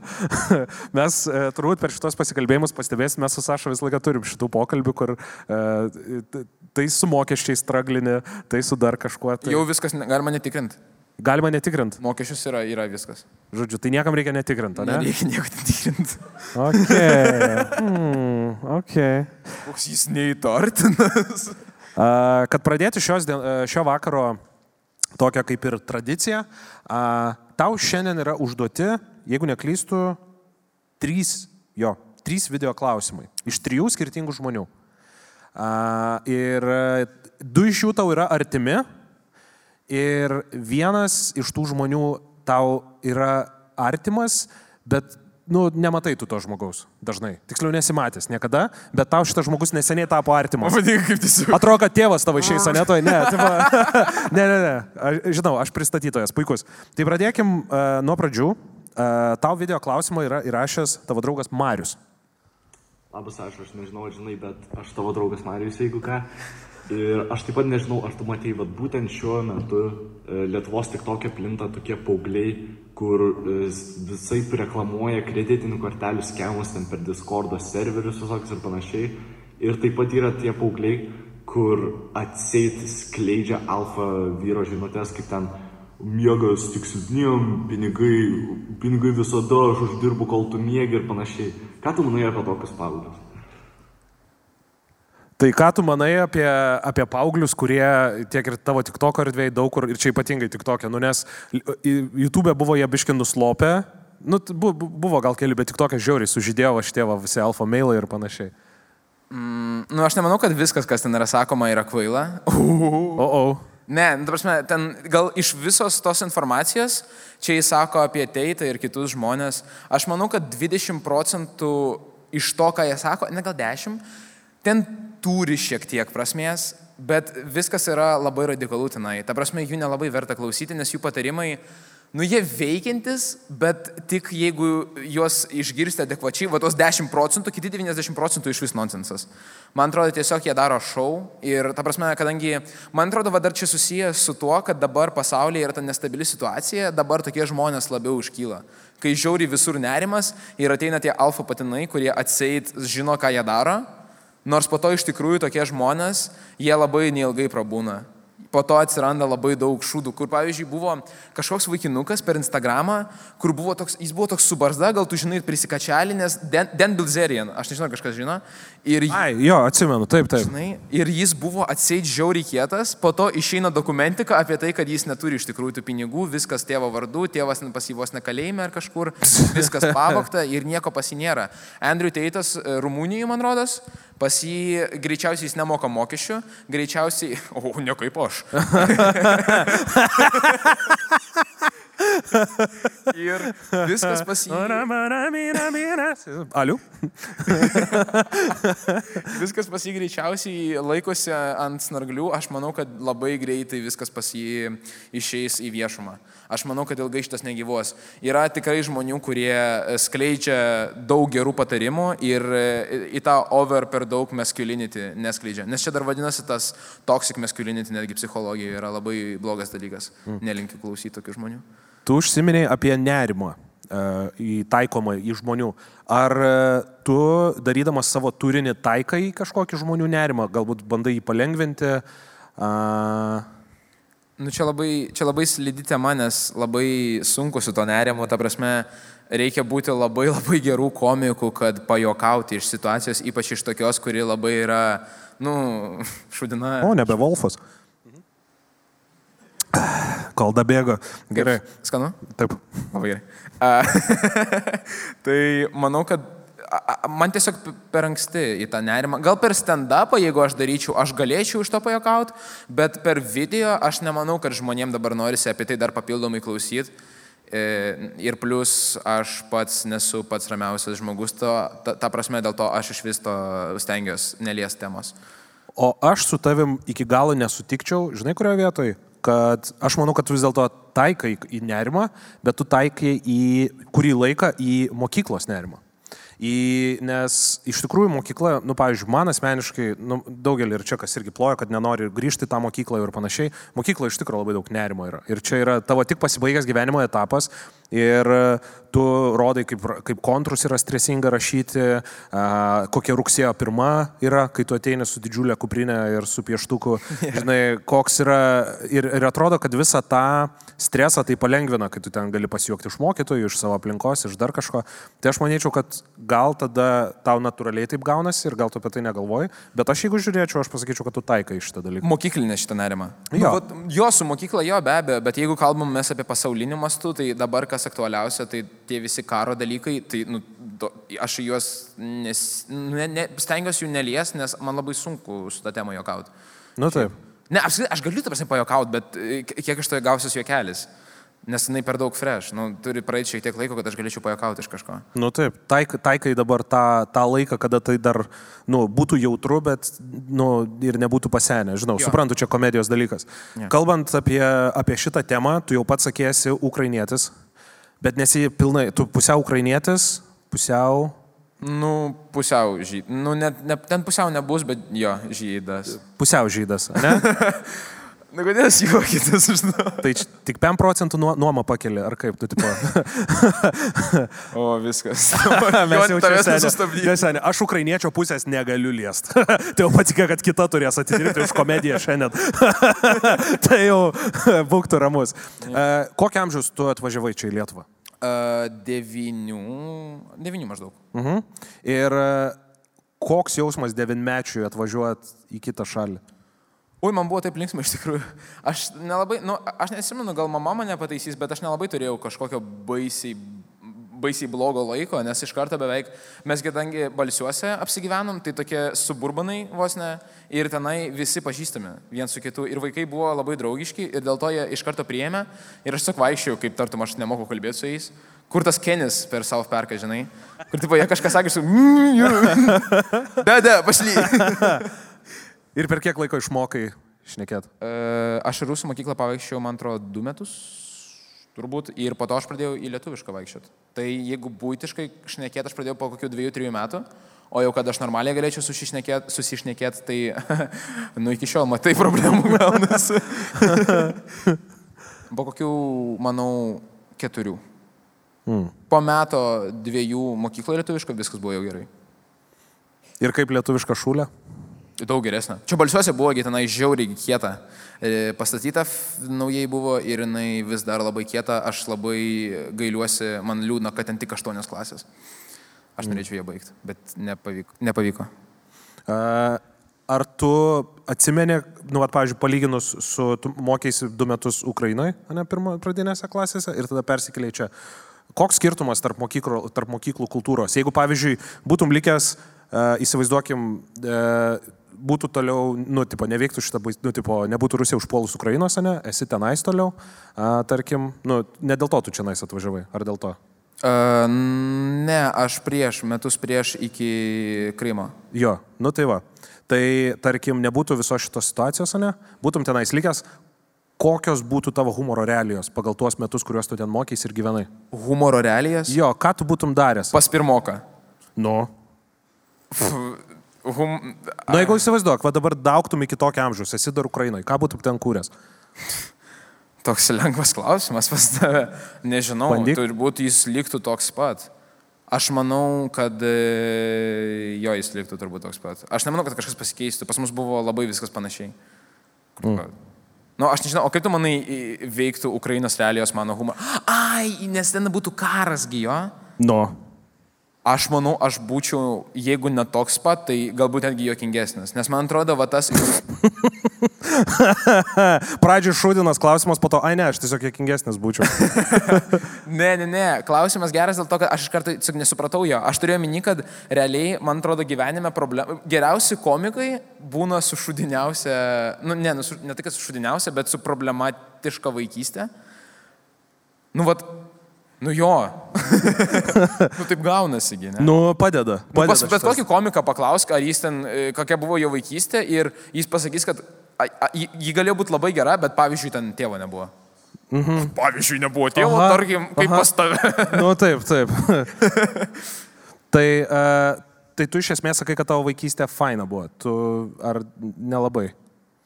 [SPEAKER 2] mes e, turbūt per šitos pasikalbėjimus pastebėsime, mes su Saša visą laiką turim šitų pokalbių, kur e, tai su mokesčiais straglini, tai su dar kažkuo. Tai...
[SPEAKER 3] Jau viskas galima netikrinti.
[SPEAKER 2] Galima netikrinti.
[SPEAKER 3] Mokesčius yra, yra viskas.
[SPEAKER 2] Žodžiu, tai niekam reikia netikrinti, ne?
[SPEAKER 3] Nereikia nieko netikrinti.
[SPEAKER 2] Ok. Hmm, ok.
[SPEAKER 3] Koks jis neįtartinas.
[SPEAKER 2] A, Kad pradėti šios, a, šio vakaro tokią kaip ir tradiciją, a, tau šiandien yra užduoti, jeigu neklystu, trys, jo, trys video klausimai iš trijų skirtingų žmonių. Ir du iš jų tau yra artimi ir vienas iš tų žmonių tau yra artimas, bet, nu, nematai tu to žmogaus dažnai. Tiksliau nesimatęs niekada, bet tau šitas žmogus neseniai tapo artimas.
[SPEAKER 3] Vadinkai kaip tiesiog.
[SPEAKER 2] Atrodo, kad tėvas tavo išeis, ne toj, ne, tipo, ne, ne, ne, aš, žinau, aš pristatytojas, puikus. Tai pradėkim uh, nuo pradžių. Uh, tau video klausimą yra įrašęs tavo draugas Marius.
[SPEAKER 8] Labas, aš, aš nežinau, žinai, bet aš tavo draugas Marijus, jeigu ką. Ir aš taip pat nežinau, ar tu matei, bet būtent šiuo metu e, Lietuvos tik tokia plinta tokie paaugliai, kur e, visai reklamuoja kreditinių kortelių schemus ten per Discordo serverius visokius ir panašiai. Ir taip pat yra tie paaugliai, kur atseit skleidžia alfa vyro žinutės, kaip ten miegas tik silpniem, pinigai, pinigai visada, aš uždirbu, kol tu miegi ir panašiai. Ką tu manai apie tokius paauglius?
[SPEAKER 2] Tai ką tu manai apie, apie paauglius, kurie tiek ir tavo TikTok erdvėje daug kur, ir čia ypatingai TikTok'e, nu nes YouTube buvo jie biškin nuslopę, nu bu- bu- buvo gal keli, bet TikTok'e žiauriai sužydėjo šitie va visi alfa mailai ir panašiai.
[SPEAKER 3] Nu, aš nemanau, kad viskas, kas ten yra sakoma, yra kvaila.
[SPEAKER 2] O, o.
[SPEAKER 3] Ne, nu, ta prasme, ten gal iš visos tos informacijos, čia jis sako apie teitą ir kitus žmonės, aš manau, kad 20 procentų iš to, ką jie sako, ne gal 10, ten turi šiek tiek prasmės, bet viskas yra labai radikalu tenai. Ta prasme, jų nelabai verta klausyti, nes jų patarimai, nu jie veikiantis, bet tik jeigu juos išgirsti adekvačiai, va tos 10 procentų, kiti 90 procentų iš vis nonsensas. Man atrodo, tiesiog jie daro šou ir, ta prasme, kadangi, man atrodo, va dar čia susijęs su tuo, kad dabar pasaulyje yra ta nestabili situacija, dabar tokie žmonės labiau užkyla. Kai žiauri visur nerimas ir ateina tie alfa patinai, kurie atseit žino, ką jie daro, nors po to iš tikrųjų tokie žmonės, jie labai neilgai prabūna. Po to atsiranda labai daug šūdų, kur pavyzdžiui buvo kažkoks vaikinukas per Instagramą, kur buvo toks, jis buvo toks su barzda, gal tu žinai, prisikačialinės, Den, Den Bilzerian, aš nežinau, kažkas žino. Ir,
[SPEAKER 2] Ai, jo, atsimenu, taip, taip.
[SPEAKER 3] žinai, ir jis buvo atseit žiauriai kietas, po to išeina dokumentika apie tai, kad jis neturi iš tikrųjų tų pinigų, viskas tėvo vardu, tėvas pas jį vos nekalėjime ar kažkur, viskas pavokta ir nieko pas jį nėra. Andrew Teitas e, Rumunijoje, man rodos, pas jį greičiausiai jis nemoka mokesčių, greičiausiai, o ne kaip aš. ir viskas pas jį.
[SPEAKER 2] Aliu?
[SPEAKER 3] Viskas pas jį greičiausiai laikosi ant snarglių. Aš manau, kad labai greitai viskas pas jį išeis į viešumą. Aš manau, kad ilgai šitas negyvos. Yra tikrai žmonių, kurie skleidžia daug gerų patarimų ir į tą over per daug masculinity neskleidžia. Nes čia dar vadinasi tas toxic masculinity, netgi psichologijoje yra labai blogas dalykas. Nelinkiu klausyti tokių žmonių.
[SPEAKER 2] Tu užsiminėjai apie nerimą e, į taikomą į žmonių. Ar e, tu, darydamas savo turinį, taikai kažkokį žmonių nerimą, galbūt bandai jį palengventi? A,
[SPEAKER 3] Nu, čia labai, čia labai slidi tema, nes labai sunku su to nerimu, ta prasme, reikia būti labai labai gerų komikų, kad pajokauti iš situacijos, ypač iš tokios, kuri labai yra, nu, šudina.
[SPEAKER 2] o, nebe Wolfas. Kol dabėgo. Gerai.
[SPEAKER 3] Skanu?
[SPEAKER 2] Taip.
[SPEAKER 3] Labai gerai. A, tai manau, kad man tiesiog per anksti į tą nerimą. Gal per stand-upą, jeigu aš daryčiau, aš galėčiau iš to pajokauti, bet per video aš nemanau, kad žmonėm dabar norisi apie tai dar papildomai klausyti. E, Ir plus aš pats nesu pats ramiausias žmogus, to, ta, ta prasme dėl to aš iš vis to stengiuosi nelies temos.
[SPEAKER 2] O aš su tavim iki galo nesutikčiau, žinai, kurioje vietoje? Kad aš manau, kad tu vis dėlto taikai į nerimą, bet tu taikai į kurį laiką į mokyklos nerimą. Į, nes iš tikrųjų mokykla, nu, pavyzdžiui, man asmeniškai, nu, daugelį ir čia kas irgi plojo, kad nenori grįžti tą mokyklą ir panašiai, mokykla iš tikrųjų labai daug nerimo yra. Ir čia yra tavo tik pasibaigęs gyvenimo etapas ir e, tu rodai, kaip, kaip kontrus yra stresinga rašyti, kokia rugsėjo pirma yra, kai tu ateini su didžiulė kuprinė ir su pieštuku, žinai, koks yra ir, ir atrodo, kad visą tą stresą tai palengvina, kai tu ten gali pasijuokti iš mokytojų, iš savo aplinkos, iš dar kažko. Tai aš manyčiau, kad gal tada tau natūraliai taip gaunasi ir gal tu apie tai negalvoji, bet aš jeigu žiūrėčiau, aš pasakyčiau, kad tu taikai šitą dalyką.
[SPEAKER 3] Mokyklinė šitą nerimą.
[SPEAKER 2] Jo.
[SPEAKER 3] Nu, vat, jo, su mokykla jo be abejo, bet jeigu kalbam mes apie pasaulinį mastų, tai dabar kas aktualiausia, tai tie visi karo dalykai, tai nu, do, aš juos nes, ne, ne, stengiuosi jų nelies, nes man labai sunku su tą temą jokauti.
[SPEAKER 2] Nu taip.
[SPEAKER 3] Ne, apskritai, aš galiu tą prasme pajokauti, bet e, kiek iš to gausios juokelis. Nes jinai per daug fresh. Nu, turi praeiti šiek tiek laiko, kad aš galėčiau pajokauti iš kažko.
[SPEAKER 2] Nu taip, taik, taikai dabar tą, tą laiką, kada tai dar nu, būtų jautru, bet nu, ir nebūtų pasenę. Žinau, jo. suprantu, čia komedijos dalykas. Ja. Kalbant apie, apie šitą temą, tu jau pats sakėsi ukrainietis, bet nesi pilnai, tu pusiau ukrainietis, pusiau...
[SPEAKER 3] Nu, pusiau žydas. Nu, ne, ne, ten pusiau nebus, bet jo, žydas.
[SPEAKER 2] Pusiau žydas, ne?
[SPEAKER 3] Na, kodėl jūs juokitės, žinau?
[SPEAKER 2] tai č- tik 5 procentų nuo- nuomą pakeli, ar kaip, tu tipo.
[SPEAKER 3] O, viskas.
[SPEAKER 2] Mes jau
[SPEAKER 3] tavęs
[SPEAKER 2] seni-
[SPEAKER 3] nesustabdys.
[SPEAKER 2] Ne, seni, aš ukrainiečio pusės negaliu liest. tai jau patikė, kad kita turės atidirbti už komediją šiandien. tai jau būk tu ramus. E, Kokio amžiaus tu atvažiavai čia į Lietuvą?
[SPEAKER 3] Uh, devinių. Devinių maždaug.
[SPEAKER 2] Mhm. Ir e, koks jausmas devinmečiui atvažiuot į kitą šalį?
[SPEAKER 3] Ui, man buvo taip linksma iš tikrųjų. Aš nelabai, nu, aš nesimenu, gal mama mane pataisys, bet aš nelabai turėjau kažkokio baisiai, baisiai blogo laiko, nes iš karto beveik mes kadangi balsiuose apsigyvenom, tai tokie suburbanai vos ne ir tenai visi pažįstami viens su kitu. Ir vaikai buvo labai draugiški ir dėl to jie iš karto priėmė ir aš tiesiog vaikščiau, kaip tartum aš nemoku kalbėti su jais. Kur tas Kenis per savo perką, žinai? Kur tipo jie kažką sakė su... Da, da, pašly.
[SPEAKER 2] Ir per kiek laiko išmokai šnekėt?
[SPEAKER 3] E, Aš rusų mokyklą pavaikščiau, man atrodo, du metus, turbūt, ir po to aš pradėjau į lietuvišką vaikščioti. Tai jeigu būtiškai šnekėti, aš pradėjau po kokių dviejų, trijų metų, o jau kad aš normaliai galėčiau susišnekėti, susišnekėt, tai, nu, iki šiol matai problemų gaunasi. po kokių, manau, keturių.
[SPEAKER 2] Mm.
[SPEAKER 3] Po meto dviejų mokykloje lietuviško viskas buvo jau gerai.
[SPEAKER 2] Ir kaip lietuviška šūlė?
[SPEAKER 3] Daug geresnė. Čia balsiuose buvo tenai žiauriai kieta. E, Pastatyta naujai buvo ir jinai vis dar labai kieta. Aš labai gailiuosi, man liūdna, kad ten tik aštuonios klasės. Aš norėčiau ją baigti, bet nepavyko. nepavyko.
[SPEAKER 2] Ar tu atsimeni, nu, vat, pavyzdžiui, palyginus su, tu mokėsi du metus Ukrainoje, ne, pirmo pradinėse klasėse ir tada persikėlė čia. Koks skirtumas tarp mokyklų, tarp mokyklų kultūros? Jeigu, pavyzdžiui, būtum likęs, uh, įsivaizduokim, uh, būtų toliau, nu, tipo, neveiktų šitą, nu, tipo, nebūtų Rusija užpuolus Ukrainos, ne, esi tenais toliau, uh, tarkim, nu, ne dėl to tu čia nais atvažiavai, ar dėl to?
[SPEAKER 3] Uh, ne, aš prieš, metus prieš iki Krymo.
[SPEAKER 2] Jo, nu tai va. Tai tarkim, nebūtų visos šitos situacijos, ne? Būtum tenais likęs, kokios būtų tavo humoro realijos pagal tuos metus, kuriuos tu ten mokys ir gyvenai?
[SPEAKER 3] Humoro realijas?
[SPEAKER 2] Jo, ką tu būtum daręs?
[SPEAKER 3] Pas pirmoką.
[SPEAKER 2] Nu.
[SPEAKER 3] Hum...
[SPEAKER 2] Na, jeigu įsivaizduok, va dabar daugtum iki tokio amžiaus, esi dar Ukrainoje, ką būtum ten kūręs?
[SPEAKER 3] Toks lengvas klausimas pas tave. Nežinau,
[SPEAKER 2] Bandyk.
[SPEAKER 3] turbūt jis liktų toks pat. Aš manau, kad e, jo jis liktų turbūt toks pat. Aš nemanau, kad kažkas pasikeistų. Pas mus buvo labai viskas panašiai. Mm. Nu, aš nežinau, o kaip tu manai veiktų Ukrainos realijos mano humorą? Ai, nes ten būtų karasgi jo.
[SPEAKER 2] Nu.
[SPEAKER 3] Aš manau, aš būčiau, jeigu ne toks pat, tai galbūt netgi jokingesnis. Nes man atrodo, va tas...
[SPEAKER 2] Pradžioj šūdinas klausimas, po to, ai ne, aš tiesiog jokingesnis būčiau.
[SPEAKER 3] Ne, ne, ne. Klausimas geras dėl to, kad aš iš karto nesupratau jo. Aš turėjau minį, kad realiai, man atrodo, gyvenime problem... geriausi komikai būna su šudiniausia, nu ne, nu, su, ne tai, kad su šudiniausia, bet su problematiška vaikystė. Nu, vat, nu jo. nu taip gaunasi, ne?
[SPEAKER 2] Nu, padeda.
[SPEAKER 3] Nu, pas
[SPEAKER 2] padeda
[SPEAKER 3] bet
[SPEAKER 2] šitas.
[SPEAKER 3] kokį komiką paklausk, ar jis ten, e, kokia buvo jo vaikystė ir jis pasakys, kad a, a, ji ji galėjo būti labai gera, bet pavyzdžiui, ten tėvo nebuvo. Mhm. Pavyzdžiui, nebuvo tėvo,
[SPEAKER 2] Aha,
[SPEAKER 3] tarkim, kaip
[SPEAKER 2] aha.
[SPEAKER 3] pas tave.
[SPEAKER 2] Nu, taip, taip. Tai, uh, tai tu iš esmės sakai, kad tavo vaikystė faina buvo. Tu ar nelabai?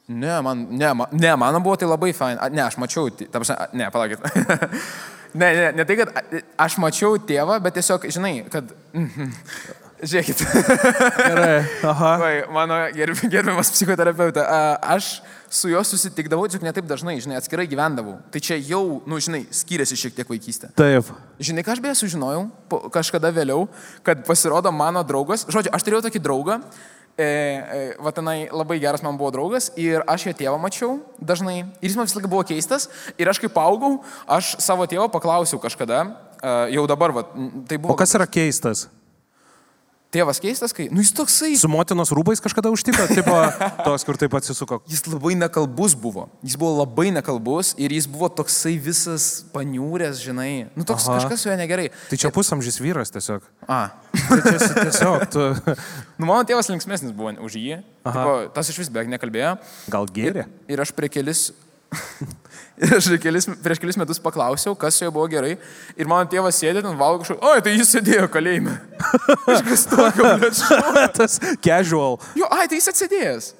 [SPEAKER 3] Ne, man, ne, ma, ne, man buvo tai labai fain. A, Ne, aš mačiau, ta prasme, ne, palaukit. Ne, ne, ne tai, kad aš mačiau tėvą, bet tiesiog, žinai, kad... Žiūrėkit.
[SPEAKER 2] Gerai. Aha.
[SPEAKER 3] Vai, mano gerb, gerbiamas psichoterapeutė, a, aš su juo susitikdavau, tik ne taip dažnai, žinai, atskirai gyvendavau. Tai čia jau, nu, žinai, skiriasi šiek tiek vaikystė.
[SPEAKER 2] Taip.
[SPEAKER 3] Žinai, ką aš beje sužinojau po, kažkada vėliau, kad pasirodo mano draugas, žodžiu, aš turėjau tokį draugą, e, e, va tenai labai geras man buvo draugas ir aš jo tėvą mačiau dažnai ir jis man visą laiką buvo keistas ir aš kaip augau, aš savo tėvą paklausiau kažkada, e, jau dabar, va, tai buvo...
[SPEAKER 2] O kas yra keistas?
[SPEAKER 3] Tėvas keistas, kai, nu jis toksai,
[SPEAKER 2] Su motinos rūbais kažkada užtiko? Tipo, tos, kur taip atsisuko.
[SPEAKER 3] jis labai nekalbus buvo, jis buvo labai nekalbus ir jis buvo toksai visas paniūrės, žinai, nu toks
[SPEAKER 2] Aha.
[SPEAKER 3] kažkas su juo negerai.
[SPEAKER 2] Tai čia pusamžys vyras tiesiog.
[SPEAKER 3] A.
[SPEAKER 2] Tai čia esi tiesiog, tu
[SPEAKER 3] Nu, mano tėvas linksmesnis buvo už jį. Tipo, tas iš vis beveik nekalbėjo.
[SPEAKER 2] gal gėrė?
[SPEAKER 3] Ir aš prie kelis... ir aš kelis, prieš kelis metus paklausiau, kas su juo buvo gerai. Ir mano tėvas sėdė ten valgo kažkur. Oi, tai jis sėdėjo kalėjime. Kažkas tokio, bet.
[SPEAKER 2] Tas casual.
[SPEAKER 3] Jo, ai, tai jis atsėdėjęs.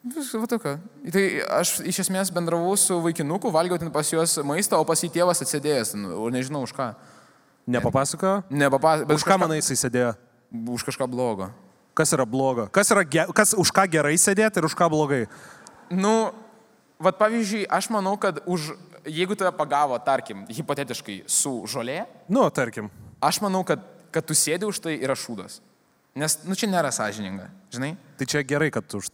[SPEAKER 3] Viskas, va tokia. Tai aš iš esmės bendravau su vaikinuku, valgiau ten pas juos maistą, o pas jį tėvas atsėdėjęs, ten, o nežinau už ką.
[SPEAKER 2] Nepapasakojo?
[SPEAKER 3] Nepapasakosiu.
[SPEAKER 2] Už ką manai jisai sėdėjo?
[SPEAKER 3] Už kažką blogo.
[SPEAKER 2] Kas yra blogo? Kas, yra ge... kas už ką gerai sėdėti ir už ką blogai?
[SPEAKER 3] Nu, vad pavyzdžiui, aš manau, kad už, jeigu tave pagavo, tarkim, hipotetiškai su žolė,
[SPEAKER 2] Nu, tarkim.
[SPEAKER 3] aš manau, kad, kad tu sėdi už tai yra šūdas. Nes, nu, čia nėra sąžininga, žinai?
[SPEAKER 2] Tai čia gerai, kad tu už...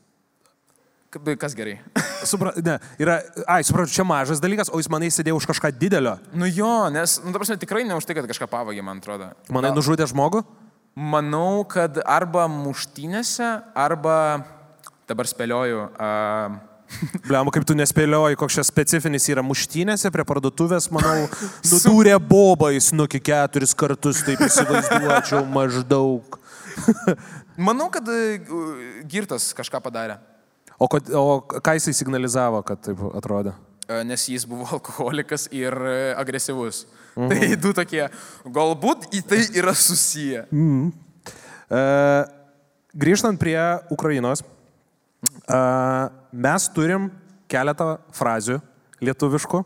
[SPEAKER 3] Ka- Kas gerai?
[SPEAKER 2] Supra... Ne, yra... Ai, suprantu, čia mažas dalykas, o jis manai sėdėjo už kažką didelio.
[SPEAKER 3] nu jo, nes, nu, ta prasme, tikrai ne už tai, kad kažką pavagė, man atrodo.
[SPEAKER 2] Manai, nužudė žmogų?
[SPEAKER 3] Manau, kad arba muštynėse, arba, dabar spėlioju, uh,
[SPEAKER 2] Bliam, kaip tu nespėlioji, koks čia specifinis yra muštynėse prie parduotuvės, manau, nudūrė bobais nuki keturis kartus, taip įsivaizduočiau maždaug.
[SPEAKER 3] manau, kad uh, girtas kažką padarė.
[SPEAKER 2] O, kod, o ką jisai signalizavo, kad taip atrodė?
[SPEAKER 3] E, nes jis buvo alkoholikas ir e, agresyvus. Mhm. Tai du tokie, galbūt į tai yra susiję.
[SPEAKER 2] E, grįžtant prie Ukrainos, e, mes turim keletą frazių lietuviškų,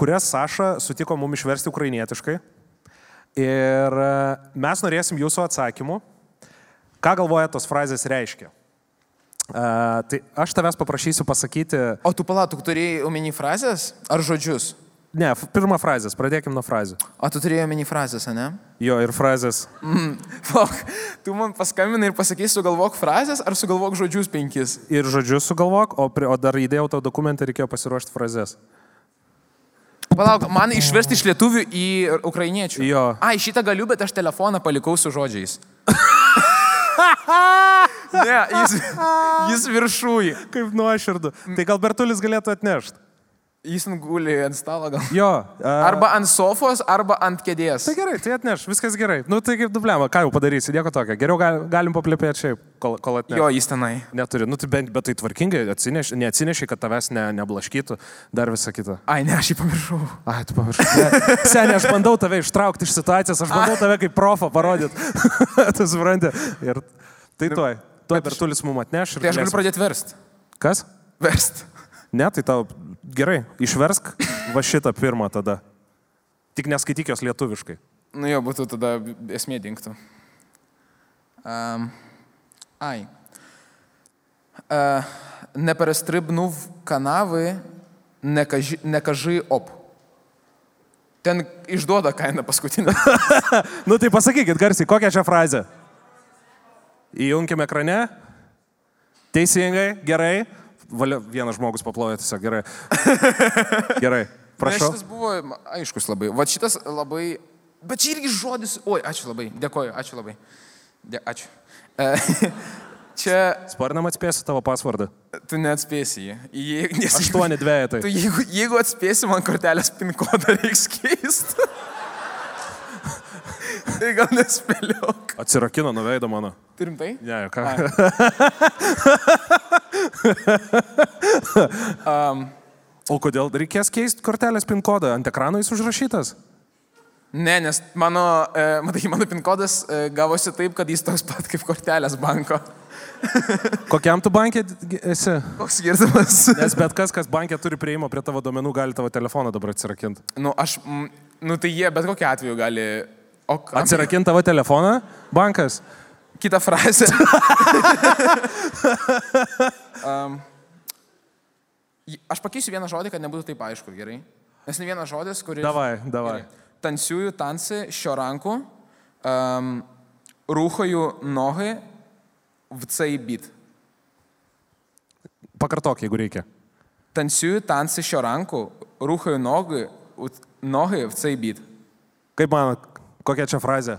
[SPEAKER 2] kurias Saša sutiko mums išversti ukrainietiškai. Ir mes norėsim jūsų atsakymų, ką galvoja tos frazės reiškia. E, tai aš tavęs paprašysiu pasakyti,
[SPEAKER 3] O tu palauk, tu turėjai omeny frazės ar žodžius?
[SPEAKER 2] Ne, pirmą frazės, pradėkim nuo frazių.
[SPEAKER 3] O tu turėjai omeny frazės, ne?
[SPEAKER 2] Jo, ir frazės.
[SPEAKER 3] Palauk, tu man paskambinai ir pasakei, sugalvok frazės ar sugalvok žodžius penkis.
[SPEAKER 2] Ir žodžius sugalvok, o, pri, o dar įdėjau tau dokumentą, reikėjo pasiruošti frazės.
[SPEAKER 3] Palauk, man išversti iš lietuvių į ukrainiečių.
[SPEAKER 2] Jo.
[SPEAKER 3] Ai, šitą galiu, bet aš telefoną palikau su žodžiais. ne, jis, jis viršūjį.
[SPEAKER 2] Kaip nuoširdų. Tai gal Bertulis galėtų atnešti.
[SPEAKER 3] Jis guli ant stalo gal.
[SPEAKER 2] Jo. A...
[SPEAKER 3] Arba ant sofos, arba ant kėdės.
[SPEAKER 2] Tai gerai, tai atneš, viskas gerai. Nu tai kaip dubliama, ką jau padarysi, nieko tokio. Geriau gal, galim paplepėti šiaip, kol, kol atneš.
[SPEAKER 3] Jo, jis tenai.
[SPEAKER 2] Neturi, nu tai bent, bet tai tvarkingai atsineš, neatsineši, kad tavęs ne, neblaškytų, dar visą kitą.
[SPEAKER 3] Ai, ne, aš jį pamiršau.
[SPEAKER 2] Ai, tu pamiršai. Seniai, aš bandau tave ištraukti iš situacijos, aš bandau tave kaip profą parodyti. tu supranti. Ir tai tuoj. Tuoj Bertulis mums atneš.
[SPEAKER 3] Tai aš galiu pradėti verst.
[SPEAKER 2] Kas?
[SPEAKER 3] Verst.
[SPEAKER 2] Ne, tai tau gerai, išversk va šitą pirmą tada. Tik neskaityk jos lietuviškai.
[SPEAKER 3] Nu jo, būtų tada esmė dinktų. Um, ai. Uh, neperstribnuv kanavai, nekaži, nekaži op. Ten išduoda kainą paskutinę.
[SPEAKER 2] Nu tai pasakykit garsiai, kokią čia frazę. Įjunkime ekrane. Teisingai, gerai. Valia, vienas žmogus paploja tiesiog gerai. Gerai,
[SPEAKER 3] Na,
[SPEAKER 2] prašau.
[SPEAKER 3] Šitas buvo aiškus labai. Va šitas labai. Bet čia irgi žodis. Oi, ačiū labai. Dėkoju, ačiū labai. De, ačiū. E, čia
[SPEAKER 2] Sparnam atspėsiu tavo pasvardą.
[SPEAKER 3] tu neatspėsi jį. Jei- nes-
[SPEAKER 2] Aštuoni dviejatai.
[SPEAKER 3] Tu jeigu, jeigu atspėsi man kortelės pin kodą reiks keisti. tai gal nespėliok.
[SPEAKER 2] Atsirakino nuveido mano.
[SPEAKER 3] Turim tai?
[SPEAKER 2] Ne, ką.
[SPEAKER 3] Um,
[SPEAKER 2] O kodėl reikės keisti kortelės pin kodą? Ant ekrano jis užrašytas.
[SPEAKER 3] Ne, nes mano, e, matai, mano pin kodas e, gavosi taip, kad jis toks pat kaip kortelės banko.
[SPEAKER 2] Kokiam tu bankė esi?
[SPEAKER 3] Koks skirtumas?
[SPEAKER 2] Nes bet kas, kas bankė turi prieimą prie tavo domenų, gali tavo telefoną dabar atsirakinti.
[SPEAKER 3] Nu, aš, mm, nu tai jie bet kokiu atveju gali. O kam?
[SPEAKER 2] Atsirakinti tavo telefoną, bankas.
[SPEAKER 3] Kita frazė. um, aš pakeisiu vieną žodį, kad nebūtų taip aišku, gerai? Nes ne vienas žodis, kuris...
[SPEAKER 2] Davai, davai.
[SPEAKER 3] Gerai. Tansiųjų tansi šio rankų, um, rūhojų nogai, vcai bit.
[SPEAKER 2] Pakartok, jeigu reikia.
[SPEAKER 3] Tansiųjų tansi šio rankų, rūhojų nogai, nogai, vcai bit.
[SPEAKER 2] Kaip man, kokia čia frazė?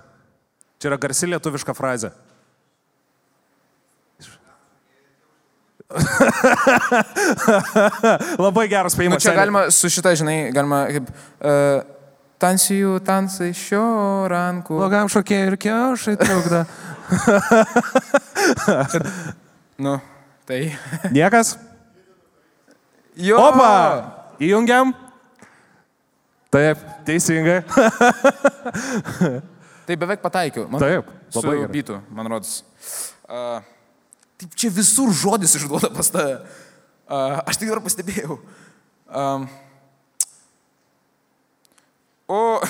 [SPEAKER 2] Čia yra garsi lietuviška frazė. Labai geras
[SPEAKER 3] Nu,
[SPEAKER 2] spėjimas.
[SPEAKER 3] čia galima su šita, žinai, galima kaip... Uh, Tansijų tansai šio rankų.
[SPEAKER 2] Blogam šokėjai ir kiaušai trukda.
[SPEAKER 3] Nu, tai.
[SPEAKER 2] Niekas?
[SPEAKER 3] Jo.
[SPEAKER 2] Opa! Įjungiam? Taip, teisingai.
[SPEAKER 3] Tai beveik pataikiau. Man,
[SPEAKER 2] Taip,
[SPEAKER 3] su
[SPEAKER 2] labai
[SPEAKER 3] bitu, man rodos. Uh, taip čia visur žodis išduoda pas tave. Aš tik dabar pastebėjau. Um, o.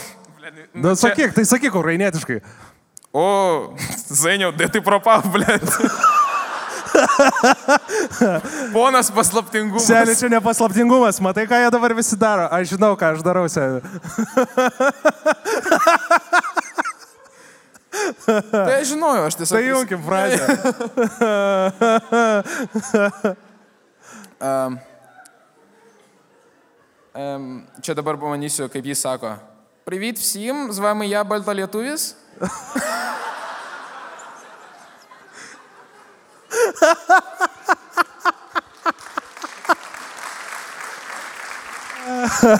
[SPEAKER 2] Na, sakyk, tai sakyk, ukrainietiškai.
[SPEAKER 3] O, Zainiau, tai tai propau, blėt. Ponas paslaptingumas.
[SPEAKER 2] Seniai, čia nepaslaptingumas, matai, ką jie dabar visi daro. Aš žinau, ką aš darau, seniai.
[SPEAKER 3] Tai aš žinojau, aš tiesiog.
[SPEAKER 2] Tai jaukim pradžią.
[SPEAKER 3] um, um, čia dabar pamanysiu, kaip jis sako. Privit vsim, z vami ja balta lietuvis. Ha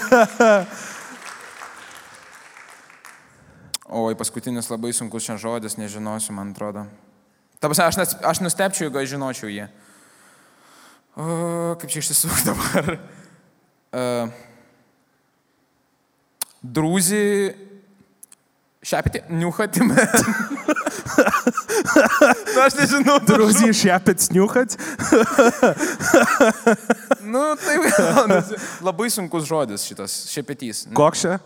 [SPEAKER 3] ha ha. Oi, paskutinis labai sunkus šiandien žodis, nežinosiu, man atrodo. Ta prasme, aš, aš nustepčiau, jeigu aš žinočiau jį. O, kaip čia išsisuk dabar? Uh, drūzi. Šepetį, niuhatime. Na, aš nežinau,
[SPEAKER 2] Drauzy šepet sniuchat.
[SPEAKER 3] Nu, tai gaunasi. labai sunkus žodis šitas, šepetys.
[SPEAKER 2] Koks čia?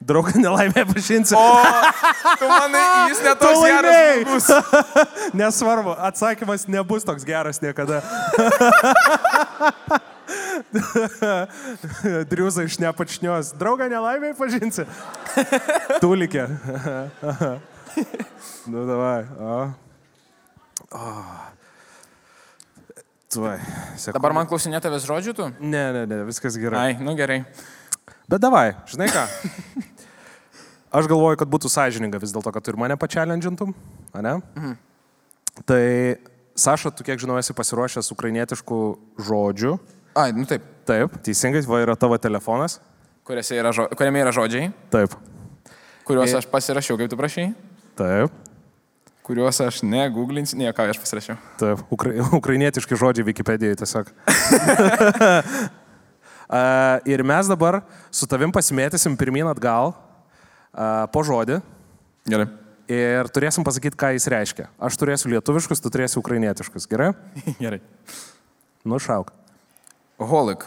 [SPEAKER 2] Draugą nelaimė pažinsi.
[SPEAKER 3] O, tu manai, jis netoks geras.
[SPEAKER 2] Nesvarbu, atsakymas nebus toks geras niekada. Driuza iš nepačnios. Draugą nelaimė pažinsi. Tulikė. nu, davai. O. O. Tuoj.
[SPEAKER 3] Dabar man klausinė tavęs žodžių tu?
[SPEAKER 2] Ne, ne, ne, viskas gerai.
[SPEAKER 3] Ai, nu gerai.
[SPEAKER 2] Bet davai, žinai ką? Aš galvoju, kad būtų sąžininga vis dėlto, kad tu ir mane pačialendžintum, ne? Mhm. Tai, Saša, tu kiek žinau, esi pasiruošęs ukrainietiškų žodžių.
[SPEAKER 3] Ai, nu taip.
[SPEAKER 2] Taip, teisingai, va yra tavo telefonas.
[SPEAKER 3] Yra, žo... Kuriame yra žodžiai,
[SPEAKER 2] Taip,
[SPEAKER 3] kuriuos
[SPEAKER 2] E-
[SPEAKER 3] aš pasirašiau, kaip tu prašai,
[SPEAKER 2] taip,
[SPEAKER 3] kuriuos aš ne googlinsiu, ne, ką aš pasirašiau.
[SPEAKER 2] taip. Ukra... Ukrainietiški žodžiai Wikipedijoje tiesiog. Ir mes dabar su tavim pasimėtysim pirmin atgal po žodį.
[SPEAKER 3] Gerai.
[SPEAKER 2] Ir turėsim pasakyti, ką jis reiškia. Aš turėsiu lietuviškus, tu turėsi ukrainietiškus. Gerai?
[SPEAKER 3] Gerai.
[SPEAKER 2] Nušauk.
[SPEAKER 3] Holik.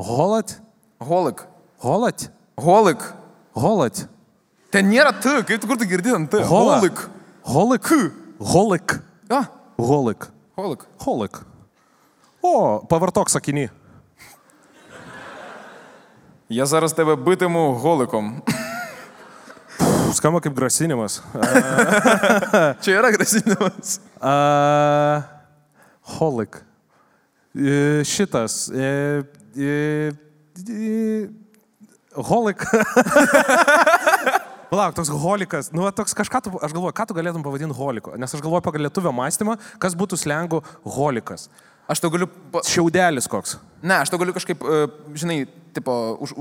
[SPEAKER 2] Holat?
[SPEAKER 3] Holik.
[SPEAKER 2] Holat?
[SPEAKER 3] Holik.
[SPEAKER 2] Holat.
[SPEAKER 3] Ten nėra T, kaip tu kur tu girdi ant T? Holik.
[SPEAKER 2] Holik. Holik. Holik.
[SPEAKER 3] holik.
[SPEAKER 2] Holik. O, pavartok sakinį.
[SPEAKER 3] Я зараз тебе битиму голиком.
[SPEAKER 2] Skamba kaip grasinimas.
[SPEAKER 3] Čia yra grasinimas.
[SPEAKER 2] A, holik. E, Šitas. E, e, e, Holik. Palauk, toks holikas. Nu, va, toks kažką, tu, aš galvoju, ką tu galėtum pavadinti holiku. Nes aš galvoju pagal lietuvio mąstymą, kas būtų slengų holikas.
[SPEAKER 3] Aš tau galiu... Pa...
[SPEAKER 2] Šiaudelis koks.
[SPEAKER 3] Ne, aš tau galiu kažkaip, e, žinai, tipo, už,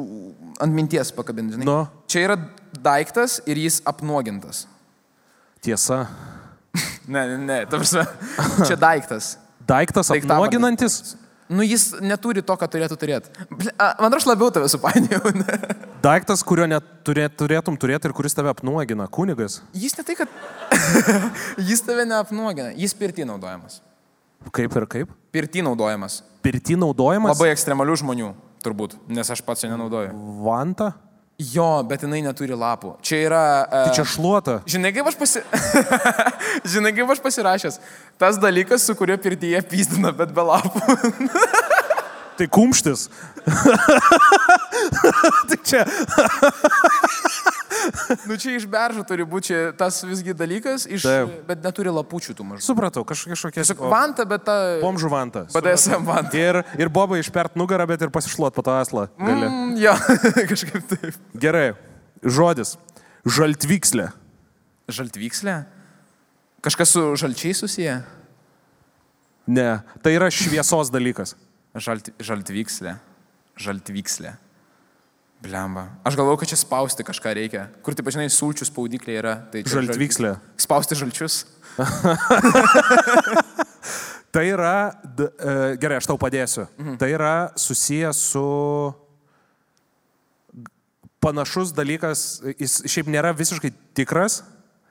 [SPEAKER 3] ant minties pakabinti, žinai.
[SPEAKER 2] Nu.
[SPEAKER 3] Čia yra daiktas ir jis apnuogintas.
[SPEAKER 2] Tiesa.
[SPEAKER 3] Ne, ne, ne, ta prasme. Čia daiktas.
[SPEAKER 2] Daiktas apnuoginantis.
[SPEAKER 3] Nu, jis neturi to, ką turėtų turėti. Man aš labiau tave supainiojau. ne?
[SPEAKER 2] Daiktas, kurio neturėtum turėtum turėti ir kuris tave apnuogina. Kunigas.
[SPEAKER 3] Jis ne tai, kad... jis tave neapnuogina. Jis pirti naudojamas.
[SPEAKER 2] Kaip ir kaip?
[SPEAKER 3] Pirti naudojamas.
[SPEAKER 2] Pirti naudojamas.
[SPEAKER 3] Labai ekstremalių žmonių, turbūt, nes aš pats jo nenaudoju.
[SPEAKER 2] Vanta.
[SPEAKER 3] Jo, bet jinai neturi lapų. Čia yra...
[SPEAKER 2] Tai
[SPEAKER 3] Uh,
[SPEAKER 2] čia šluota.
[SPEAKER 3] Žinai, kaip pasi... Žinai, kaip aš pasirašęs. Tas dalykas, su kuriuo pirtyje pyzdina, bet be lapų.
[SPEAKER 2] Tai kumštis. tai čia.
[SPEAKER 3] Nu čia iš beržo turi būti čia tas visgi dalykas, iš...
[SPEAKER 2] Taip.
[SPEAKER 3] bet neturi lapučių tų mažų.
[SPEAKER 2] Supratau, kažkokia.
[SPEAKER 3] Tiesiog vanta, bet ta...
[SPEAKER 2] Pomžų vanta.
[SPEAKER 3] BDSM vanta.
[SPEAKER 2] Ir, ir bobą išpert nugarą, bet ir pasišluot po to aslą. Gali. Mm,
[SPEAKER 3] jo, kažkaip taip.
[SPEAKER 2] Gerai. Žodis. Žaltvykslė.
[SPEAKER 3] Žaltvykslė? Kažkas su žalčiai susiję?
[SPEAKER 2] Ne. Tai yra šviesos dalykas.
[SPEAKER 3] Žalt, žaltvykslė. Žaltvykslė. Blemba. Aš galvoju, kad čia spausti kažką reikia. Kur, taip žinai, sulčių spaudiklė yra. Tai
[SPEAKER 2] Žaltvykslė.
[SPEAKER 3] žaltvyks- Spausti žalčius.
[SPEAKER 2] Tai yra, d, e, gerai, aš tau padėsiu. Mhm. Tai yra susijęs su panašus dalykas, jis šiaip nėra visiškai tikras.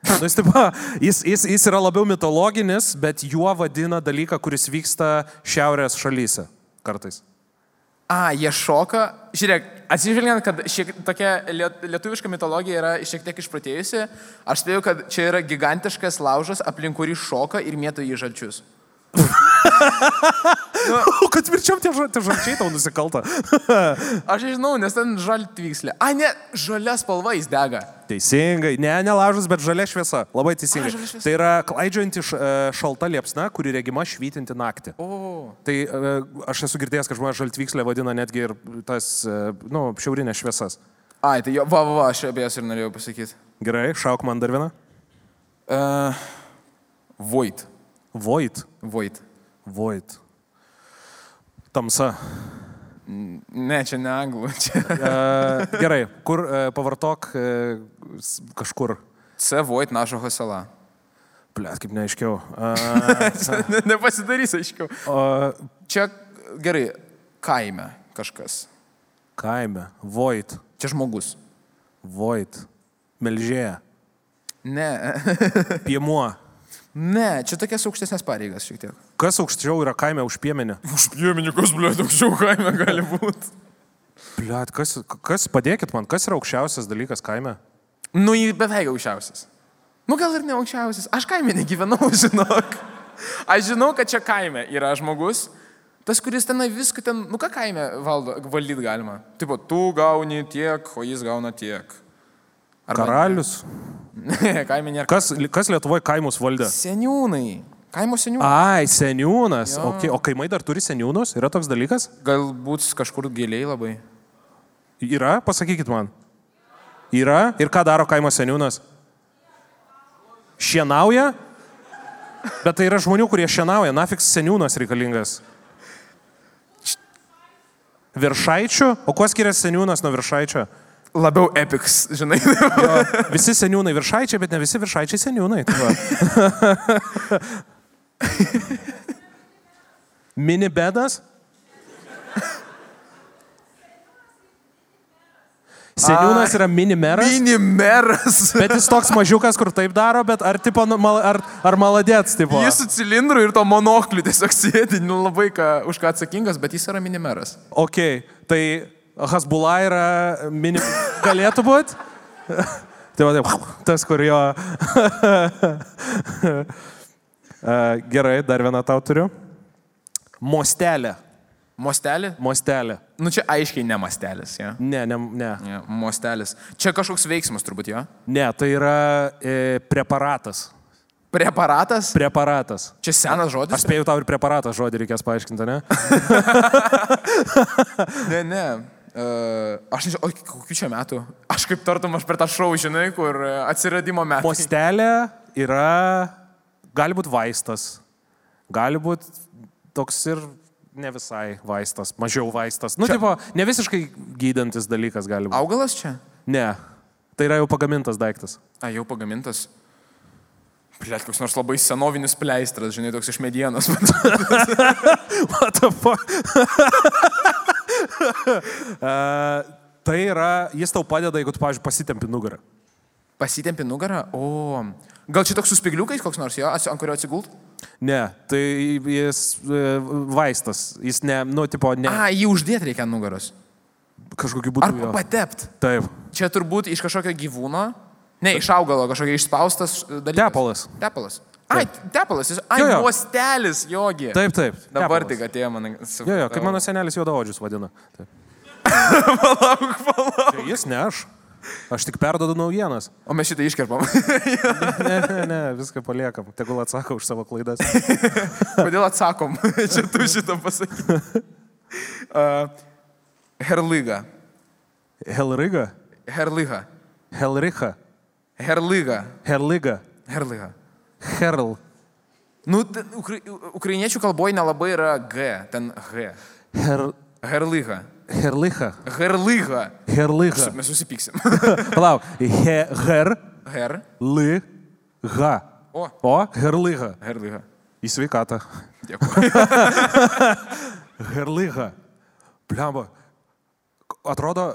[SPEAKER 2] Nu, jis, taip, jis, jis, jis yra labiau mitologinis, bet juo vadina dalyką, kuris vyksta šiaurės šalyse kartais.
[SPEAKER 3] A, jie šoka. Žiūrėk, atsižvelgiant, kad šiek, tokia liet- lietuviška mitologija yra šiek tiek išpratėjusi, aš spėjau, kad čia yra gigantiškas laužas, aplink kurį šoka ir mėto į žalčius.
[SPEAKER 2] O kad tvirčiau tie, tie žalčiai tau nusikalta.
[SPEAKER 3] Aš žinau, nes ten žaltvykslė. A, ne, žalia spalva jis dega.
[SPEAKER 2] Teisingai, ne, ne laužas, bet žalia šviesa. Labai teisingai.
[SPEAKER 3] A, žalia.
[SPEAKER 2] Tai yra e, šalta liepsna, kuri regima švytinti naktį.
[SPEAKER 3] O.
[SPEAKER 2] Tai aš esu girdėjęs, kad žmonės žaltvykslę vadina netgi ir tas, nu, šiaurinės šviesas.
[SPEAKER 3] Ai, tai jo, va, va, va, aš apie jas ir norėjau pasakyti.
[SPEAKER 2] Gerai, šauk man dar vieną.
[SPEAKER 3] Uh, Voit.
[SPEAKER 2] Void.
[SPEAKER 3] Voit.
[SPEAKER 2] Void. Tamsa.
[SPEAKER 3] Ne, čia ne anglų. Čia.
[SPEAKER 2] E, gerai, kur e, pavartok e, kažkur.
[SPEAKER 3] C. Voit našo sala.
[SPEAKER 2] Plėt, kaip neaiškiau. E,
[SPEAKER 3] Ne- Nepasidarys aiškiau.
[SPEAKER 2] o,
[SPEAKER 3] Čia gerai, kaime kažkas.
[SPEAKER 2] kaime. Void.
[SPEAKER 3] Čia žmogus.
[SPEAKER 2] Void. Melžėja.
[SPEAKER 3] Ne,
[SPEAKER 2] Piemuo.
[SPEAKER 3] Ne, čia tokias aukštesnės pareigas šiek tiek.
[SPEAKER 2] Kas aukščiau yra kaime už piemenį?
[SPEAKER 3] Už piemenikus, blė, aukščiau kaime gali būti.
[SPEAKER 2] Plėt, kas, kas, padėkit man, kas yra aukščiausias dalykas kaime?
[SPEAKER 3] Nu, jį beveik aukščiausias. Nu, gal ir ne aukščiausias. Aš kaime negyvenau, žinok. Aš žinau, kad čia kaime yra žmogus, tas, kuris tenai viską ten, nu ką kaime valdo, valdyti galima. Tipo, tu gauni tiek, o jis gauna tiek.
[SPEAKER 2] Karalius.
[SPEAKER 3] Ne, kaime nėra.
[SPEAKER 2] Kas, kas Lietuvoje kaimus valdė?
[SPEAKER 3] Seniūnai. Kaimo seniūnai.
[SPEAKER 2] Ai, seniūnas.
[SPEAKER 3] Jo.
[SPEAKER 2] Okay. O kaimai dar turi seniūnus? Yra toks dalykas?
[SPEAKER 3] Galbūt kažkur giliai labai.
[SPEAKER 2] Yra, pasakykit man. Yra. Ir ką daro kaimo seniūnas? Šienauja? Bet tai yra žmonių, kurie šienauja. Nafiks seniūnas reikalingas. Viršaičių? O kuo skiriasi seniūnas nuo viršaičio?
[SPEAKER 3] Labiau epiks, žinai.
[SPEAKER 2] Jo, visi seniūnai viršaičiai, bet ne visi viršaičiai seniūnai. Tai. Mini bedas? Seniūnas yra mini meras,
[SPEAKER 3] Minimeras.
[SPEAKER 2] bet jis toks mažiukas, kur taip daro, bet ar, tipo, nu, ar, ar maladėts, tipo.
[SPEAKER 3] Jis su cilindru ir to monokliu tiesiog sėdi, nu labai ką, už ką atsakingas, bet jis yra minimeras.
[SPEAKER 2] Ok, tai Hasbula yra mini... Galėtų būti? tai va, taip, tas, kur jo. E, Gerai, dar vieną tau turiu. Mostelė.
[SPEAKER 3] Mostelė?
[SPEAKER 2] Mostelė.
[SPEAKER 3] Nu čia aiškiai ne mastelis, ja.
[SPEAKER 2] Ne, ne, ne.
[SPEAKER 3] ja. Mostelis. Čia kažkoks veiksmas turbūt, jo.
[SPEAKER 2] Ne, tai yra e, preparatas.
[SPEAKER 3] Preparatas?
[SPEAKER 2] Preparatas.
[SPEAKER 3] Čia senas žodis?
[SPEAKER 2] Aš spėjau tau ir preparatas žodį reikės paaiškinti, ne?
[SPEAKER 3] Ne, ne. Aš nežinau, o kokių čia metų? Aš kaip tartum, aš per tą šau, žinai, kur e, atsiradimo metai.
[SPEAKER 2] Mostelė yra, gali būti vaistas, gali būti toks ir ne visai vaistas, mažiau vaistas. Nu,
[SPEAKER 3] Čia-
[SPEAKER 2] tipo, ne visiškai gydantis dalykas gali būti.
[SPEAKER 3] Augalas čia?
[SPEAKER 2] Ne, tai yra jau pagamintas daiktas.
[SPEAKER 3] A, jau pagamintas. Plėt, koks nors labai senovinis pleistras, žinai, toks iš medienos.
[SPEAKER 2] What the fuck? Tai yra, jis tau padeda, jeigu tu, pavyzdžiui, pasitempi nugarą.
[SPEAKER 3] Pasitempi nugarą, o gal čia toks su spigliukais koks nors, jo, ant kurio atsigult?
[SPEAKER 2] Ne, tai jis e, vaistas, jis ne, nu, tipo, ne,
[SPEAKER 3] A, jį uždėti reikia ant nugaros.
[SPEAKER 2] kažkokiu būdu.
[SPEAKER 3] Ar patept?
[SPEAKER 2] Taip.
[SPEAKER 3] Čia turbūt iš kažkokio gyvūno, ne, iš augalo kažkokio išspaustas e, dalykas.
[SPEAKER 2] Tepalas.
[SPEAKER 3] Tepalas. Ai, tepalas, jis, ai,
[SPEAKER 2] Jo, jo.
[SPEAKER 3] uostelis, jogi.
[SPEAKER 2] Taip, taip.
[SPEAKER 3] Dabar
[SPEAKER 2] tepalas.
[SPEAKER 3] tik atėjo man.
[SPEAKER 2] Jo, jo, kaip mano senelis juodaodžius vadina. Palauk, palauk. Jis ne aš. Aš tik perdodu naujienas.
[SPEAKER 3] O mes šitą iškerpam.
[SPEAKER 2] Ne, ne, ne, viską paliekam. Tegul atsako už savo klaidas.
[SPEAKER 3] Kodėl atsakom? Čia tu šitą pasakai. Uh, Herlyga.
[SPEAKER 2] Helriga?
[SPEAKER 3] Herlyga.
[SPEAKER 2] Helricha?
[SPEAKER 3] Herlyga.
[SPEAKER 2] Herliga?
[SPEAKER 3] Herlyga.
[SPEAKER 2] Herl?
[SPEAKER 3] Nu, ten ukra ukrainiečių kalboje nelabai yra G, ten G.
[SPEAKER 2] Her...
[SPEAKER 3] Herlyga.
[SPEAKER 2] Herlicha?
[SPEAKER 3] Herlyga.
[SPEAKER 2] Herlicha.
[SPEAKER 3] Mes susipyksim.
[SPEAKER 2] Palauk. He, her,
[SPEAKER 3] Her.
[SPEAKER 2] li, ha.
[SPEAKER 3] O.
[SPEAKER 2] O, herlicha.
[SPEAKER 3] Herlyga.
[SPEAKER 2] Į sveikatą.
[SPEAKER 3] Dėkui.
[SPEAKER 2] Herlicha. Blemba. Atrodo,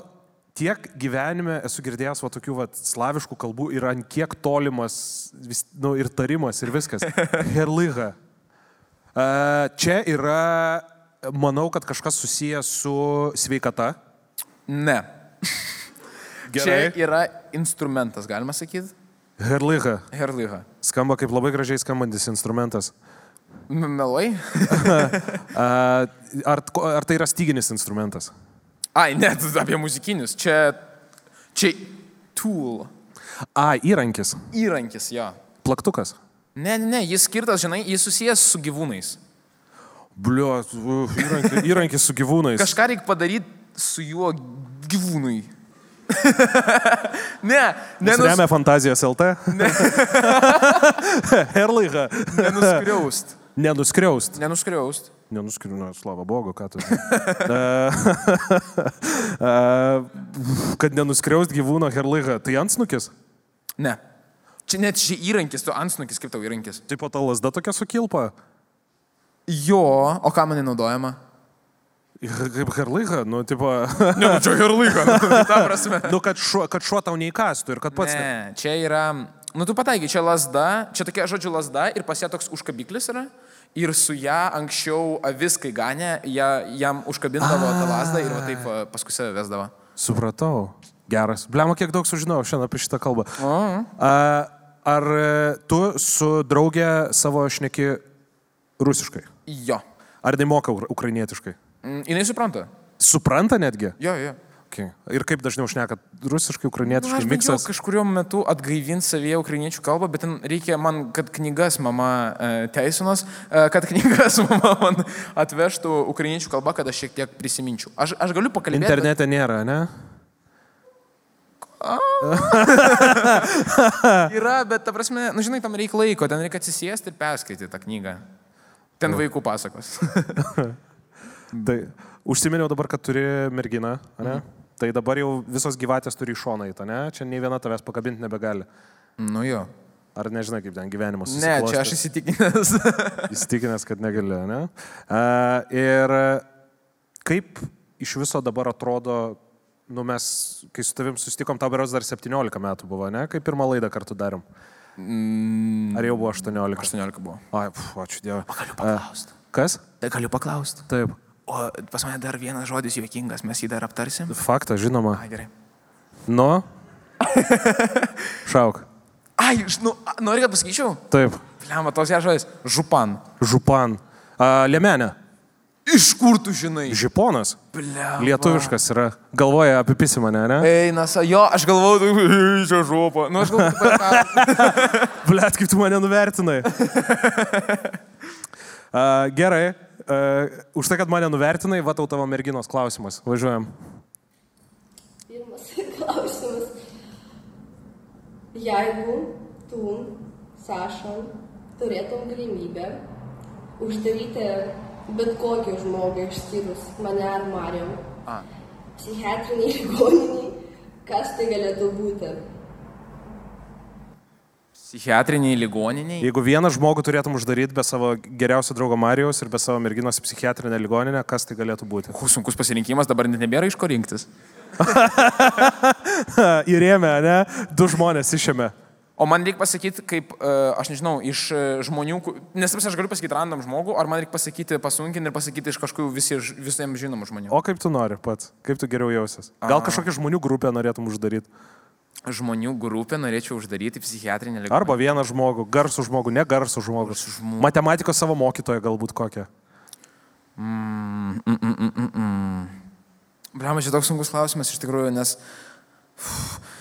[SPEAKER 2] tiek gyvenime esu girdėjęs va tokių va slaviškų kalbų ir ant kiek tolimas vis, nu, ir tarimas ir viskas. Herlicha. E, Čia yra, manau, kad kažkas susijęs su sveikata.
[SPEAKER 3] Ne. Čia
[SPEAKER 2] Gerai.
[SPEAKER 3] yra instrumentas, galima sakyti.
[SPEAKER 2] Herlicha.
[SPEAKER 3] Herlyga.
[SPEAKER 2] Skamba kaip labai gražiai skambantis instrumentas.
[SPEAKER 3] Melai?
[SPEAKER 2] A, Ar, ar tai yra styginis instrumentas?
[SPEAKER 3] Ai, net apie muzikinius. Čia, čia tool.
[SPEAKER 2] A, įrankis.
[SPEAKER 3] Įrankis, jo.
[SPEAKER 2] Plaktukas.
[SPEAKER 3] Ne, ne, ne, jis skirtas, žinai, jis susijęs su gyvūnais.
[SPEAKER 2] Bliu, įrankis, įrankis su gyvūnais.
[SPEAKER 3] Kažką reikia padaryti su juo gyvūnui. ne, nenus,
[SPEAKER 2] remia fantazijos LT. Herlaiha.
[SPEAKER 3] nenuskriaust.
[SPEAKER 2] Nenuskriaust.
[SPEAKER 3] Nenuskriaust.
[SPEAKER 2] Nenuskriaust, nu, slava Bogu, ką tu. E, e, Kad nenuskriaust gyvūno herlaiha. Tai antsnukis?
[SPEAKER 3] Ne. Čia net šį įrankis, tu ansnukis, kaip tau įrankis.
[SPEAKER 2] Taip pat ta lasda tokia sukilpa.
[SPEAKER 3] Jo, o kam man naudojama?
[SPEAKER 2] Kaip herlaiha, nu, tipo.
[SPEAKER 3] Ne, nu čia herlyga. Ta prasme.
[SPEAKER 2] nu, kad šuo, kad šuo tau neįkastų ir kad pats. Ne.
[SPEAKER 3] Ne, čia yra, nu tu pataikai, čia lasda, čia tokia žodžiu lasda ir pas ją toks užkabiklis yra. Ir su ją anksčiau avis, kai ganė, ją, jam užkabindavo tą lasdą ir va taip va, paskui save vesdavo.
[SPEAKER 2] Supratau. Geras. Blemo, kiek daug sužinojau šiandien apie šitą kalbą.
[SPEAKER 3] O,
[SPEAKER 2] A, ar e, tu su draugė savo šneki rusiškai?
[SPEAKER 3] jo.
[SPEAKER 2] Ar nemoka ur- ukrainietiškai?
[SPEAKER 3] Mm, Jinai supranta.
[SPEAKER 2] Supranta netgi?
[SPEAKER 3] Jo, jo.
[SPEAKER 2] Okay. Ir kaip dažniau šnekat rusiškai,
[SPEAKER 3] Nu,
[SPEAKER 2] ukrainietiškai,
[SPEAKER 3] aš
[SPEAKER 2] miksas?
[SPEAKER 3] kažkurio metu atgaivinti savyje ukrainiečių kalbą, bet ten reikia man, kad knygas mama e, teisinos, e, kad knygas mama man atvežtų ukrainiečių kalbą, kad aš šiek tiek prisiminčiau. Aš, aš galiu pakalbėti. bet-
[SPEAKER 2] Internete nėra, ne?
[SPEAKER 3] Yra, bet ta prasme, nu žinai, tam reikia laiko, ten reikia atsisėsti ir perskaityti tą knygą. Ten vaikų pasakos.
[SPEAKER 2] Tai užsiminiau dabar, kad turi merginą, ne?
[SPEAKER 3] Mhm.
[SPEAKER 2] Tai dabar jau visos gyvatės turi šoną į tą, ne? Čia nei viena tavęs pakabinti nebegali.
[SPEAKER 3] nu jo.
[SPEAKER 2] Ar nežinai, kaip ten gyvenimas
[SPEAKER 3] Ne, čia aš įsitikinęs.
[SPEAKER 2] Įsitikinęs, kad negali, ne? A, ir kaip iš viso dabar atrodo, nu mes, kai su tavim susitikom, tau beros dar 17 metų buvo, ne? Kai pirmą laidą kartu darom. Ar jau buvo 18?
[SPEAKER 3] 18 buvo.
[SPEAKER 2] Ai, pf, ačiū Dievui.
[SPEAKER 3] Galiu paklausti.
[SPEAKER 2] Kas?
[SPEAKER 3] Tai galiu paklausti.
[SPEAKER 2] Taip.
[SPEAKER 3] O pas mane dar vienas žodis juokingas, mes jį dar aptarsim.
[SPEAKER 2] Faktas, žinoma.
[SPEAKER 3] Ai, gerai.
[SPEAKER 2] Nu? Šauk.
[SPEAKER 3] Ai, nu, nori, kad pasakyčiau?
[SPEAKER 2] Taip.
[SPEAKER 3] Lemma, tos ją žodis. Župan.
[SPEAKER 2] Župan. A, Lemenė.
[SPEAKER 3] Iš kur tu žinai?
[SPEAKER 2] Žiponas.
[SPEAKER 3] Blemba.
[SPEAKER 2] Lietuviškas yra. Galvoja apie pisimą, ne?
[SPEAKER 3] Eina, sa, jo, aš galvoju, "Ei, čia župa. Nu, aš galvoju,
[SPEAKER 2] Blet, kaip tu mane nuvertinai. A, gerai. A, už tai, kad mane nuvertinai, va tau tavo merginos klausimas. Važiuojam.
[SPEAKER 9] Pirmas klausimas. Jeigu tu, Saša, turėtum galimybę uždaryti bet kokį žmogų išskyrus mane ar Marijam, psichiatriniai ligoniniai, kas tai galėtų būti?
[SPEAKER 3] Psichiatriniai ligoniniai.
[SPEAKER 2] Jeigu vieną žmogų turėtum uždaryti be savo geriausio draugo Marijos ir be savo merginos psichiatrinę ligoninę, kas tai galėtų būti?
[SPEAKER 3] Hu, sunkus pasirinkimas, dabar net nebėra iš ko rinktis.
[SPEAKER 2] Įrėmė, ne? Du žmonės išėmė.
[SPEAKER 3] O man reikia pasakyti, kaip, uh, aš nežinau, iš uh, žmonių, nes aš galiu pasakyti random žmogų, ar man reikia pasakyti pasunkinti ir pasakyti iš kažkokių visi, visiems žinomų žmonių.
[SPEAKER 2] O kaip tu nori pats? Kaip tu geriau jausies? Gal kažkokią žmonių grupę norėtum uždaryti?
[SPEAKER 3] Žmonių grupę norėčiau uždaryti psichiatrinę ligoninę.
[SPEAKER 2] Arba vieną žmogų, garsų žmogų, ne garsų žmogų.
[SPEAKER 3] žmogų.
[SPEAKER 2] Matematikos savo mokytoją galbūt kokią.
[SPEAKER 3] Bliam, čia toks sunkus klausimas iš tikrųjų, nes...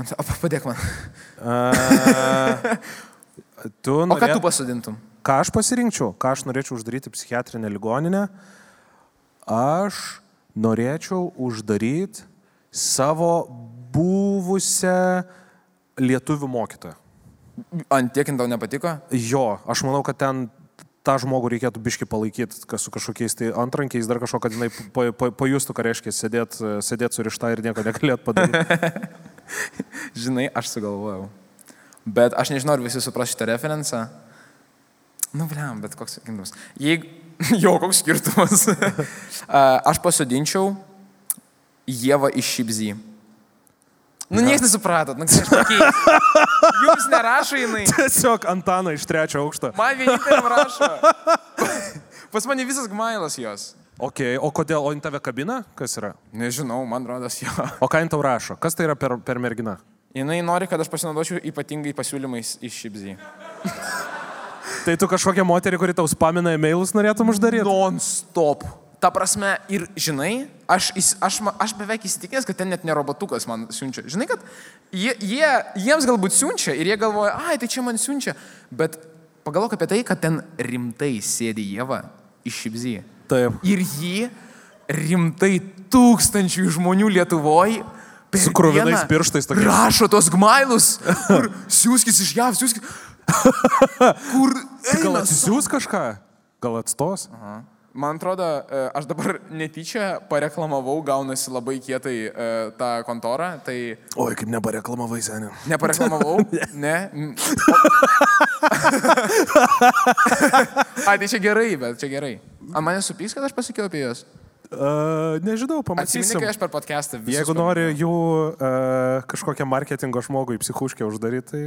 [SPEAKER 3] Man, o, padėk man.
[SPEAKER 2] A, tu
[SPEAKER 3] O ką tu pasodintum?
[SPEAKER 2] ką aš pasirinkčiau, ką aš norėčiau uždaryti psichiatrinę ligoninę, aš norėčiau uždaryti savo buvusią lietuvių mokytoją.
[SPEAKER 3] Ant tiek jin tau nepatiko?
[SPEAKER 2] Jo, aš manau, kad ten tą žmogų reikėtų biški palaikyti, kas su kažkokiais tai antrankiais, dar kažko, kad jinai pa, pa, pajustų, ką reiškia sėdėti sėdėt surišta ir nieko negalėt padaryti.
[SPEAKER 3] Žinai, aš sugalvojau. Bet aš nežinau, ar visi supras šitą referenciją. Nu, bliam, bet koks skirtumas. Jeigu... Jo, koks skirtumas. Aš pasodinčiau Jėvą iš Šibzy. Nu, niekas nesupratot, nu, kažkokiai. Jums nerašo jinai.
[SPEAKER 2] Tiesiog Antaną iš trečio aukšto.
[SPEAKER 3] Man vieninteliam rašo. Pas mane visas gmailas jos.
[SPEAKER 2] Ok, o kodėl, o jin tave kabina? Kas yra?
[SPEAKER 3] Nežinau, man rodos jo.
[SPEAKER 2] O ką jin tau rašo? Kas tai yra per, per merginą?
[SPEAKER 3] Jinai nori, kad aš pasinaudočiau ypatingai pasiūlymais iš Šibzy.
[SPEAKER 2] Tai tu kažkokią moterį, kuri tau spamina e-mailus, norėtum uždaryti?
[SPEAKER 3] Non-stop. Ta prasme, ir žinai, aš, aš, aš beveik įsitikinęs, kad ten net ne robotukas man siunčia. Žinai, kad jie, jie, jiems galbūt siunčia ir jie galvoja, ai, tai čia man siunčia. Bet pagalvok apie tai, kad ten rimtai sėdi Jėva iš Šibzy.
[SPEAKER 2] Taip.
[SPEAKER 3] Ir jį rimtai tūkstančių žmonių Lietuvoje.
[SPEAKER 2] Su kruvinais pirštais tokiais.
[SPEAKER 3] Rašo tos gmailus. Kur siūskis iš JAV, siūskis. Kur
[SPEAKER 2] Gal
[SPEAKER 3] eina
[SPEAKER 2] atsisiūs kažką? Gal atstos?
[SPEAKER 3] Man atrodo, e, aš dabar netyčia pareklamavau, gaunasi labai kietai e, tą kontorą, tai
[SPEAKER 2] Oi, kaip nepareklamavai seniai.
[SPEAKER 3] nepareklamavau. ne. Ai, tai čia gerai, bet čia gerai. Ant mane supys, kad aš pasakiau apie juos.
[SPEAKER 2] Uh, nežinau,
[SPEAKER 3] Atsimeni,
[SPEAKER 2] pamatysim.
[SPEAKER 3] kai aš per podcastą visus
[SPEAKER 2] Jeigu nori jų uh, kažkokią marketingo žmogų į psichuškę uždaryti, tai,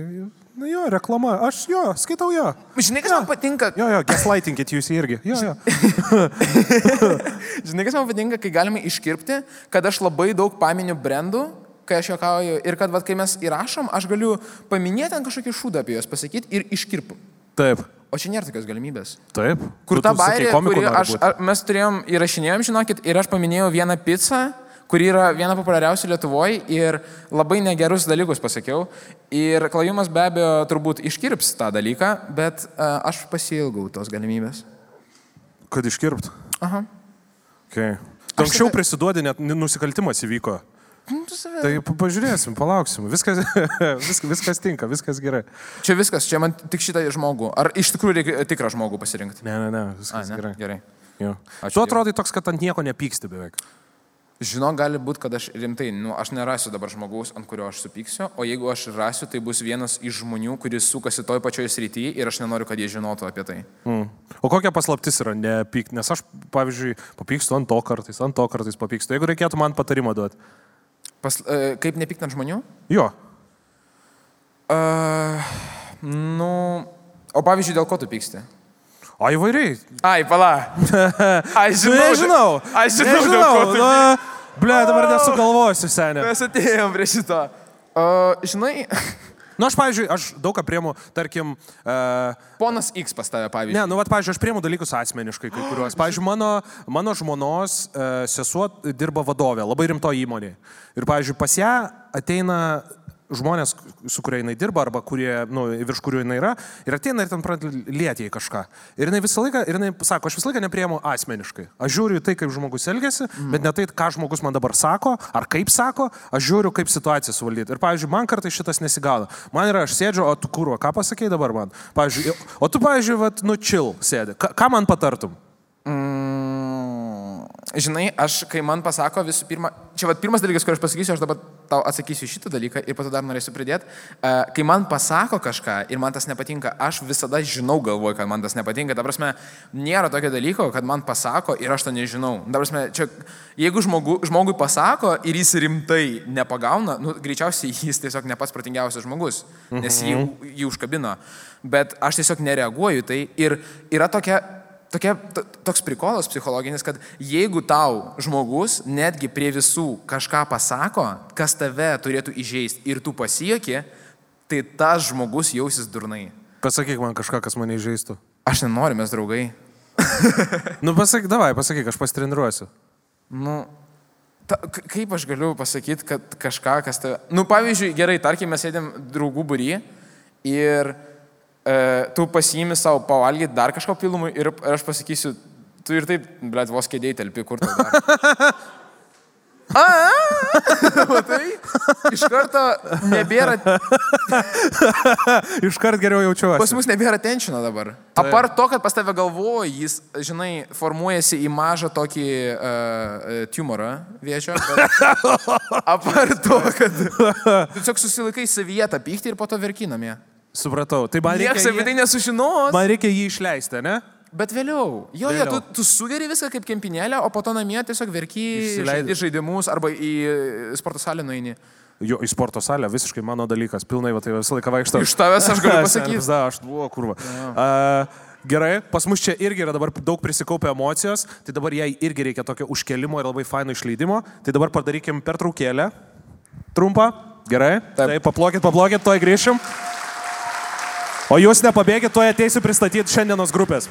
[SPEAKER 2] na jo, reklama. Aš jo, skaitau jo.
[SPEAKER 3] Žinai, kas man patinka?
[SPEAKER 2] Jo, jo, gaslightingit jūs irgi. Jo, jo.
[SPEAKER 3] Žinai, kas man patinka, kai galime iškirpti, kad aš labai daug paminiu brandų, kai aš juokauju ir kad, vat, kai mes įrašom, aš galiu paminėti ant kažkokį šūdą apie juos pasakyti ir iškirpu.
[SPEAKER 2] Taip.
[SPEAKER 3] O čia nėra tokios galimybės.
[SPEAKER 2] Taip.
[SPEAKER 3] Kur
[SPEAKER 2] Tu-
[SPEAKER 3] ta bairė,
[SPEAKER 2] nori
[SPEAKER 3] aš,
[SPEAKER 2] būt.
[SPEAKER 3] a, mes turėjom, įrašinėjom, žinokit, ir aš paminėjau vieną pizzą, kuri yra viena populiariausių Lietuvoje ir labai negerus dalykus pasakiau. Ir klajumas be abejo turbūt iškirps tą dalyką, bet a, aš pasilgau tos galimybės.
[SPEAKER 2] Kad iškirpt.
[SPEAKER 3] Aha.
[SPEAKER 2] Okay. Anksčiau
[SPEAKER 3] tada-
[SPEAKER 2] prisiduodi, net nusikaltimas įvyko.
[SPEAKER 3] Nu,
[SPEAKER 2] Tai pa- pažiūrėsim, palauksim. Viskas, viskas, viskas tinka, viskas gerai.
[SPEAKER 3] Čia viskas, čia man tik šitą žmogų. Ar iš tikrųjų reikia tikrą žmogų pasirinkti?
[SPEAKER 2] Ne, ne, ne,
[SPEAKER 3] A,
[SPEAKER 2] viskas
[SPEAKER 3] ne?
[SPEAKER 2] gerai.
[SPEAKER 3] Gerai.
[SPEAKER 2] Jo. Tu atrodai toks, kad ant nieko nepyksti beveik.
[SPEAKER 3] Žinau, gali būti, kad aš rimtai, nu, aš nerasiu dabar žmogaus, ant kurio aš supyksiu, o jeigu aš rasiu, tai bus vienas iš žmonių, kuris sukasi toj pačioj srityje ir aš nenoriu, kad jie žinotų apie tai.
[SPEAKER 2] Mm. O kokia paslaptis yra nepykti? Nes aš, pavyzdžiui, papykstu ant to kartais, ant to kartais papykstu. Jeigu reikėtų man patarimą duoti.
[SPEAKER 3] Pas, e, kaip nepykti ant žmonių?
[SPEAKER 2] Jo.
[SPEAKER 3] Uh, nu, o pavyzdžiui, dėl ko tu pyksti?
[SPEAKER 2] O įvairiai.
[SPEAKER 3] Ai, pala. Aš žinau.
[SPEAKER 2] Nežinau.
[SPEAKER 3] Aš žinau,
[SPEAKER 2] Nežinau.
[SPEAKER 3] tu
[SPEAKER 2] Na, ble, dabar nesugalvosiu, seniai.
[SPEAKER 3] Mes atėjom prie šito. Uh, žinai,
[SPEAKER 2] Na, aš, pavyzdžiui, aš daug ką priemu, tarkim, uh,
[SPEAKER 3] ponas X pas tave, pavyzdžiui.
[SPEAKER 2] Ne, nu, vat, pavyzdžiui, aš priemu dalykus asmeniškai, kai kuriuos. Pavyzdžiui, mano, mano žmonos e, sesuo dirba vadovė, labai rimto įmonėje. Ir, pavyzdžiui, pas ją ateina žmonės, su kuria jinai dirba, arba kurie, nu, virš kurių jinai yra, ir ateina ir ten pradeda lieti į kažką. Ir jinai visą laiką, ir jinai sako, aš visą laiką nepriemu asmeniškai. Aš žiūriu į tai, kaip žmogus elgesi, mm. bet ne tai, ką žmogus man dabar sako, ar kaip sako, aš žiūriu, kaip situaciją suvaldyti. Ir, pavyzdžiui, man kartais šitas nesigauna. Man yra, aš sėdžiu, o tu kurva, ką pasakėjai dabar man? Pavyzdžiui, o tu, pavyzdžiui, vat, nu, chill sėdi. Ką, ką man patartum?
[SPEAKER 3] Mm, žinai, aš, kai man pasako visų pirma, čia va pirmas dalykas, kurį aš pasakysiu, aš dabar tau atsakysiu šitą dalyką ir po to dar norėsiu pridėti. Uh, kai man pasako kažką ir man tas nepatinka, aš visada žinau galvoju, kad man tas nepatinka. Ta prasme, nėra tokio dalyko, kad man pasako ir aš to nežinau. Ta prasme, čia, jeigu žmogu, žmogui pasako ir jis rimtai nepagauna, nu, greičiausiai jis tiesiog ne pats protingiausias žmogus, nes jį, jį užkabino. Bet aš tiesiog nereaguoju tai ir yra tokia tokia, to- toks prikolas psichologinis, kad jeigu tau žmogus netgi prie visų kažką pasako, kas tave turėtų įžeisti ir tu pasieki, tai tas žmogus jausis durnai.
[SPEAKER 2] Pasakyk man kažką, kas mane įžeistų.
[SPEAKER 3] Aš nenoriu, mes draugai.
[SPEAKER 2] Nu, pasakyk, davai, pasakyk, aš pasitreniruosiu.
[SPEAKER 3] Nu, ta, kaip aš galiu pasakyti, kad kažką, kas tave... Nu, pavyzdžiui, gerai, tarkim, mes sėdėm draugų būry ir tu pasiimi savo pavalgyti dar kažko pilumui ir, aš pasakysiu, tu ir taip, blėt, vos kėdėjai telpi, kur tu dar. A, matai, iš karto nebėra,
[SPEAKER 2] Iškart geriau jaučiuosi.
[SPEAKER 3] pas mus nebėra tenšino dabar. Apart to, kad pas tave galvoja, jis, žinai, formuojasi į mažą tokį uh, tumorą viečio. Bet... Apart to, kad tu tiesiog susilaikai savyje tą pyktį ir po to verkinamie.
[SPEAKER 2] Supratau. Tai man
[SPEAKER 3] Niekas apie
[SPEAKER 2] reikia,
[SPEAKER 3] tai nesužinos.
[SPEAKER 2] man reikia jį išleisti, ne?
[SPEAKER 3] Bet vėliau. Jo, jo,
[SPEAKER 2] Vėliau.
[SPEAKER 3] tu, tu sugeri viską kaip kempinėlę, o po to namie tiesiog verki į žaidimus arba į sporto salę nueini.
[SPEAKER 2] Jo, į sporto salę visiškai mano dalykas. Pilnai, va, tai visą laiką vaikštau.
[SPEAKER 3] Iš tavęs aš galiu pasakyti.
[SPEAKER 2] Da, aš buvau kurva. Uh, gerai, pas mus čia irgi yra dabar daug prisikaupę emocijos, tai dabar jai irgi reikia tokio užkelimo ir labai faino išleidimo. Tai dabar padarykim pertraukėlę. Trumpą. Gerai.
[SPEAKER 3] Taip.
[SPEAKER 2] Tai paplokit, paplokit, toj grįšim. O jūs nepabėgit, toj ateisiu pristatyti šiandienos grupės.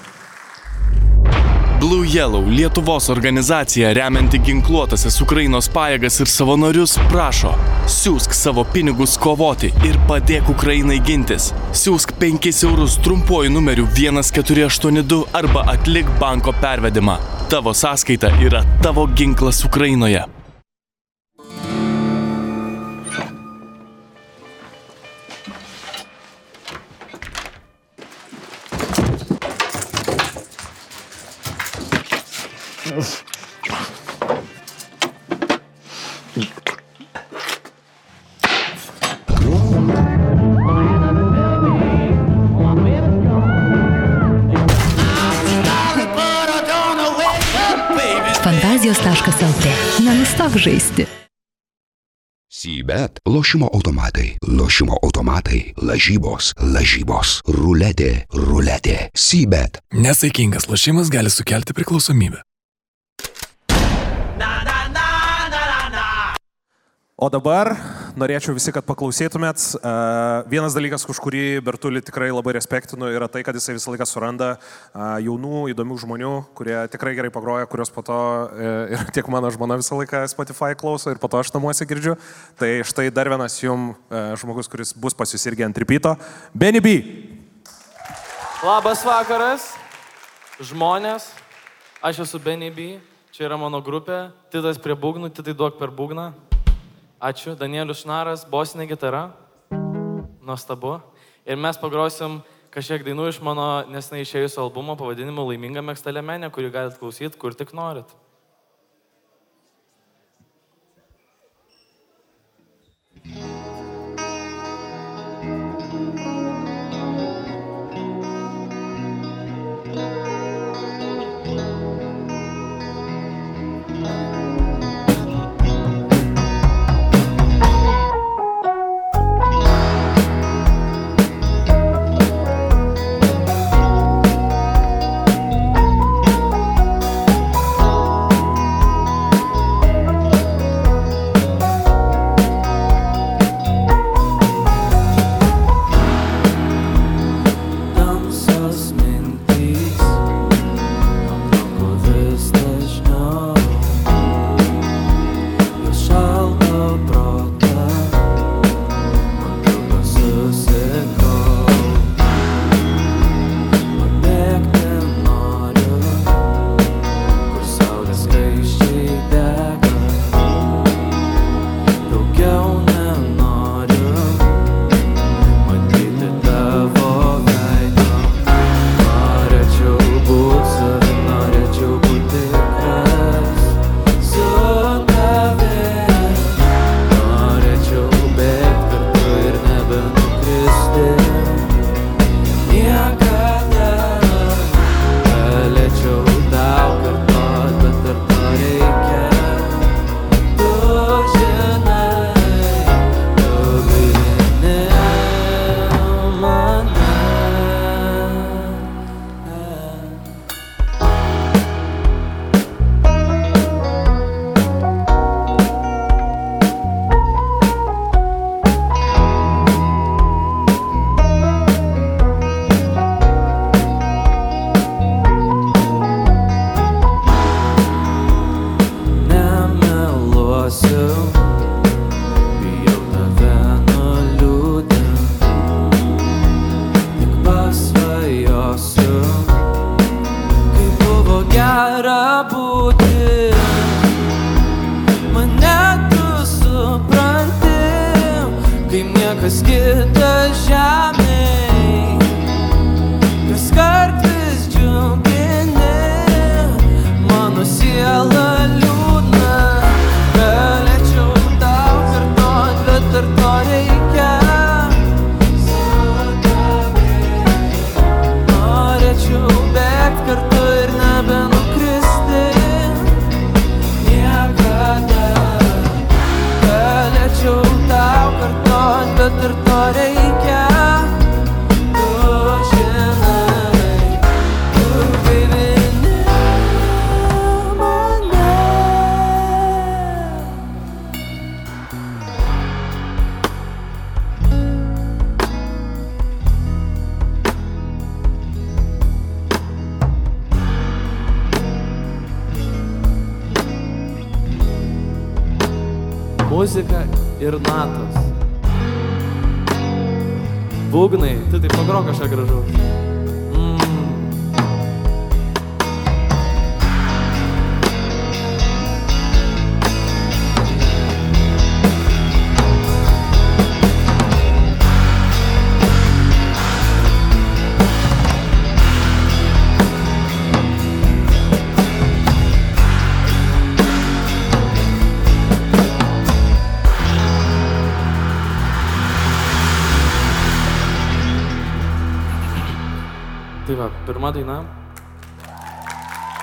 [SPEAKER 1] Blue Yellow Lietuvos organizacija remianti ginkluotasias Ukrainos pajėgas ir savanorius prašo, siūsk savo pinigus kovoti ir padėk Ukrainai gintis. Siūsk 5 eurus trumpuoju numeriu 1482 arba atlik banko pervedimą. Tavo sąskaita yra tavo ginklas Ukrainoje.
[SPEAKER 10] Fantazijos.lt. Nenustok žaisti.
[SPEAKER 11] Sybet, lošimo automatai, lošimo automatai, lažybos, lažybos, ruletė, ruletė, Sybet.
[SPEAKER 12] Nesaikingas lošimas gali sukelti priklausomybę.
[SPEAKER 2] O dabar norėčiau visi, kad paklausytumėt. Uh, vienas dalykas, už kurį Bertulį tikrai labai respektinu, yra tai, kad jisai visą laiką suranda uh, jaunų, įdomių žmonių, kurie tikrai gerai pagroja, kurios po to uh, ir tiek mano žmona visą laiką Spotify klauso ir po to aš namuose girdžiu. Tai štai dar vienas jum žmogus, kuris bus pas jūs irgi ant tripito. Benny B.
[SPEAKER 13] Labas vakaras, žmonės. Aš esu Benny čia yra mano grupė. Titas prie būgnų, titai duok per būgną. Ačiū, Danielius Šnaras, bosinė gitara. Nuostabu. Ir mes pagrosim kažkiek dainų iš mano nesnai išėjusio albumo pavadinimu Laiminga mėgstalėmenė, kurį galite klausyti, kur tik norit.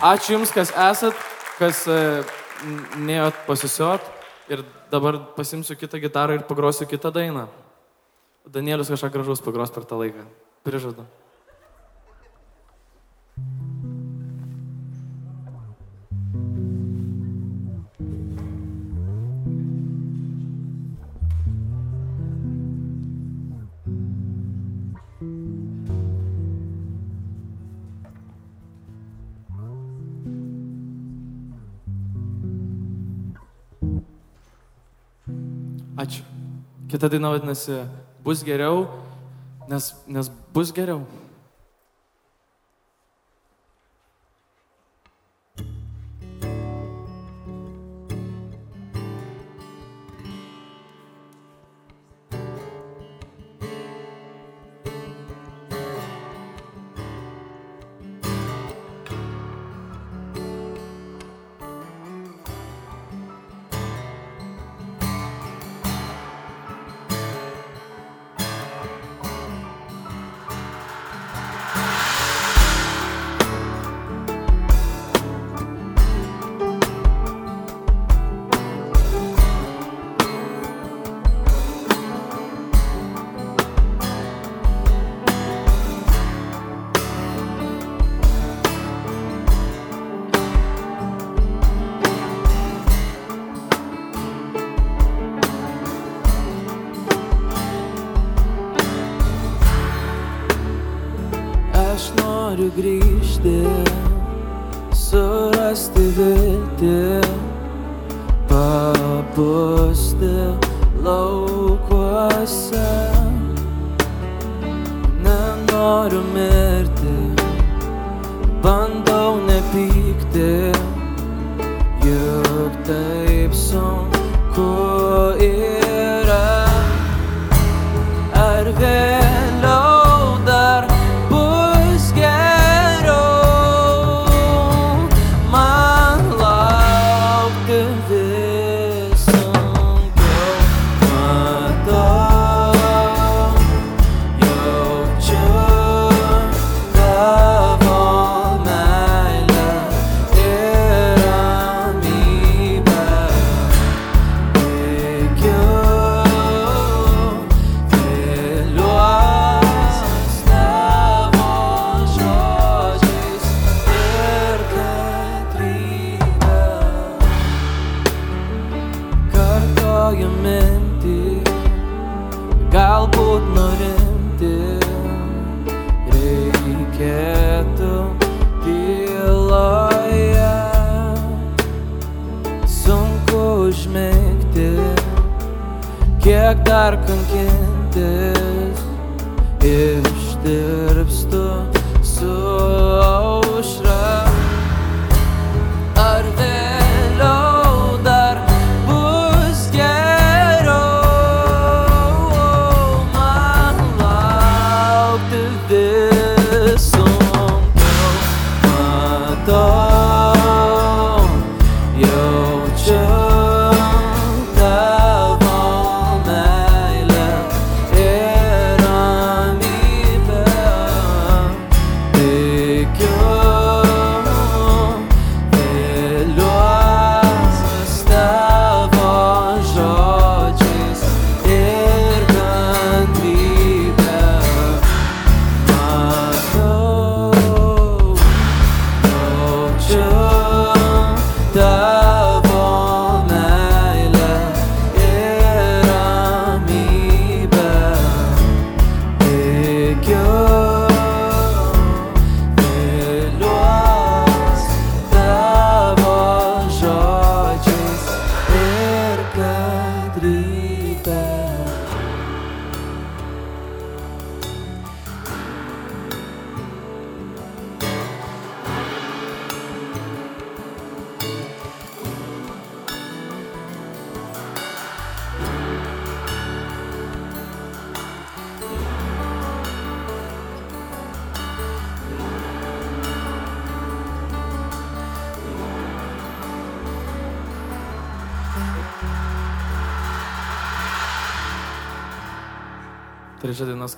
[SPEAKER 14] Ačiū Jums, kas esat, kas e, nejot pasisiot ir dabar pasimsiu kitą gitarą ir pagrosiu kitą dainą. Danielius kažką gražaus pagros per tą laiką. Prižadu. Kita daina vadinasi Bus geriau, nes, nes bus geriau.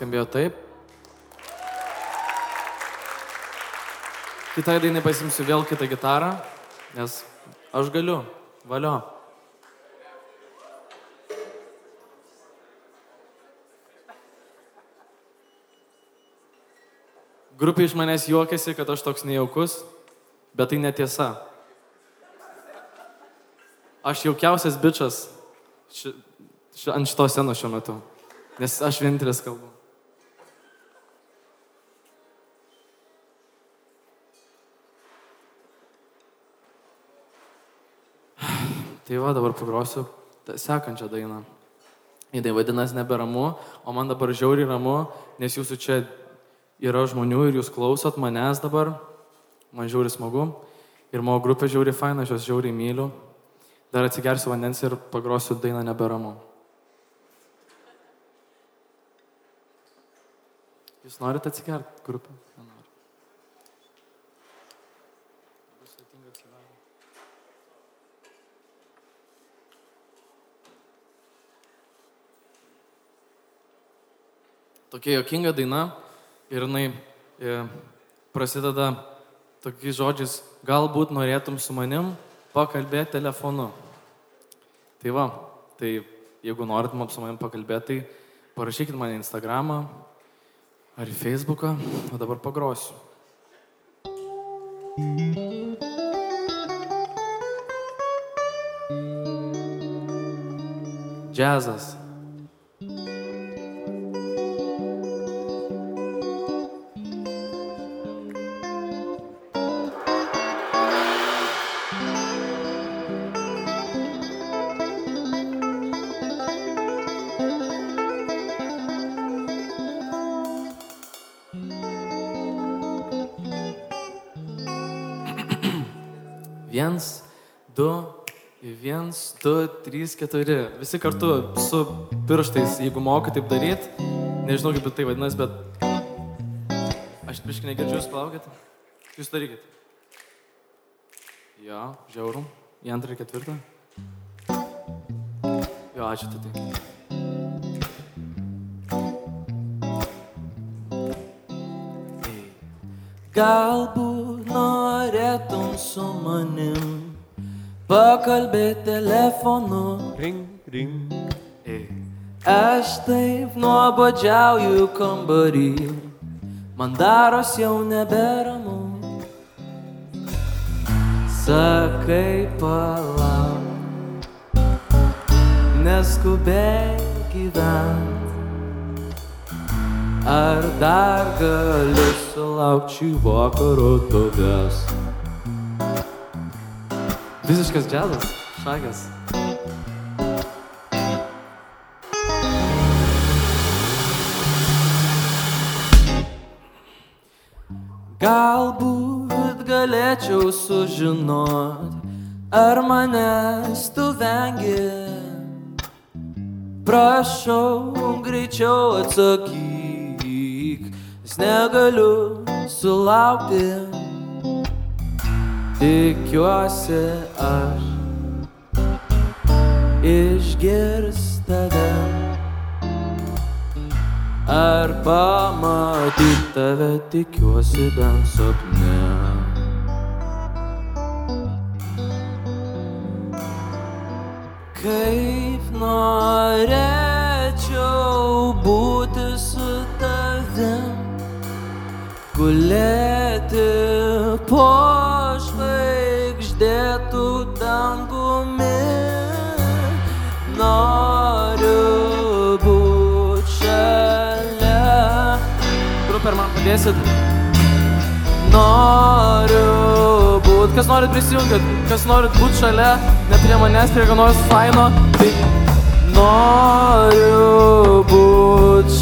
[SPEAKER 13] Skambėjo taip. Kitai dainai pasimsiu vėl kitą gitarą, nes aš galiu. Valio. Grupė iš manęs juokiasi, kad aš toks nejaukus, bet tai netiesa. Aš jaukiausias bičias ši, ši, ant šitos scenos šiuo metu, nes aš vienintelis kalbu. Tai va, dabar pagrosiu sekančią dainą. Jis vadinasi neberamu, o man dabar žiauriai ramu, nes jūsų čia yra žmonių ir jūs klausot manęs dabar. Man žiauriai smagu. Ir mano grupė žiauriai faina, aš juos žiauriai myliu. Dar atsigersiu vandens ir pagrosiu dainą neberamu. Jūs norite atsigerti grupę? Nenoriu. Bus sudėtinga atsigerti. Tokia jokinga daina ir jinai e, prasideda tokiais žodžiais, galbūt norėtum su manim pakalbėti telefonu. Tai va, tai jeigu norit man su manim pakalbėti, tai parašykit man į Instagramą ar į Facebooką, o dabar pagrosiu. Džiazas. Trys, keturi. Visi kartu su pirštais, jeigu moka taip daryti. Nežinau, kaip tai vadinasi, bet aš biškai negirdžiu, jūs palaukit. Jūs darykit. Jo, žiaurum. Į antrą ir ketvirtą. Jo, ačiū tai.
[SPEAKER 14] Galbūt norėtum su manim pakalbėti telefonu.
[SPEAKER 15] Ring, ring.
[SPEAKER 14] Aš taip nuobodžiauju kambarį, man daros jau neberamu. Sakai palauk, neskubėk gyventi. Ar dar gali sulaukti šį vakarą tavęs?
[SPEAKER 13] Visiškas džiazas, šakas.
[SPEAKER 14] Galbūt galėčiau sužinot, ar manęs tu vengi. Prašau, greičiau atsakyk, nes negaliu sulaukti. Tikiuosi aš išgirs tave. Ar pamatyti tave tikiuosi bent sapne. Kaip norėčiau būti su tavim, gulėti po žvaigždėtų dangumi. Noriu būti šalia.
[SPEAKER 13] Grupė, ar man padėsit? Noriu būt, kas norit prisijungti, kas norit būti šalia, ne prie manęs, prie ką nors faino, tai
[SPEAKER 14] Noriu būti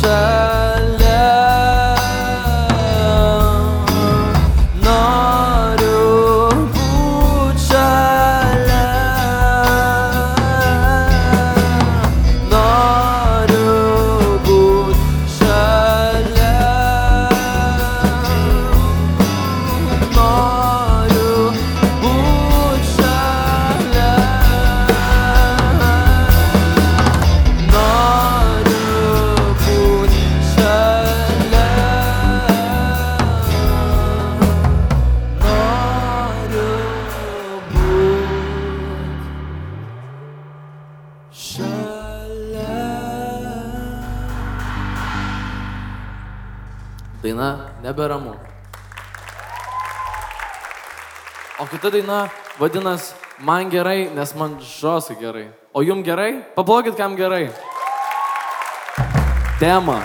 [SPEAKER 13] kita daina vadinasi Man gerai, nes man žosai gerai. O jum gerai? Paplokit, kam gerai. Tema.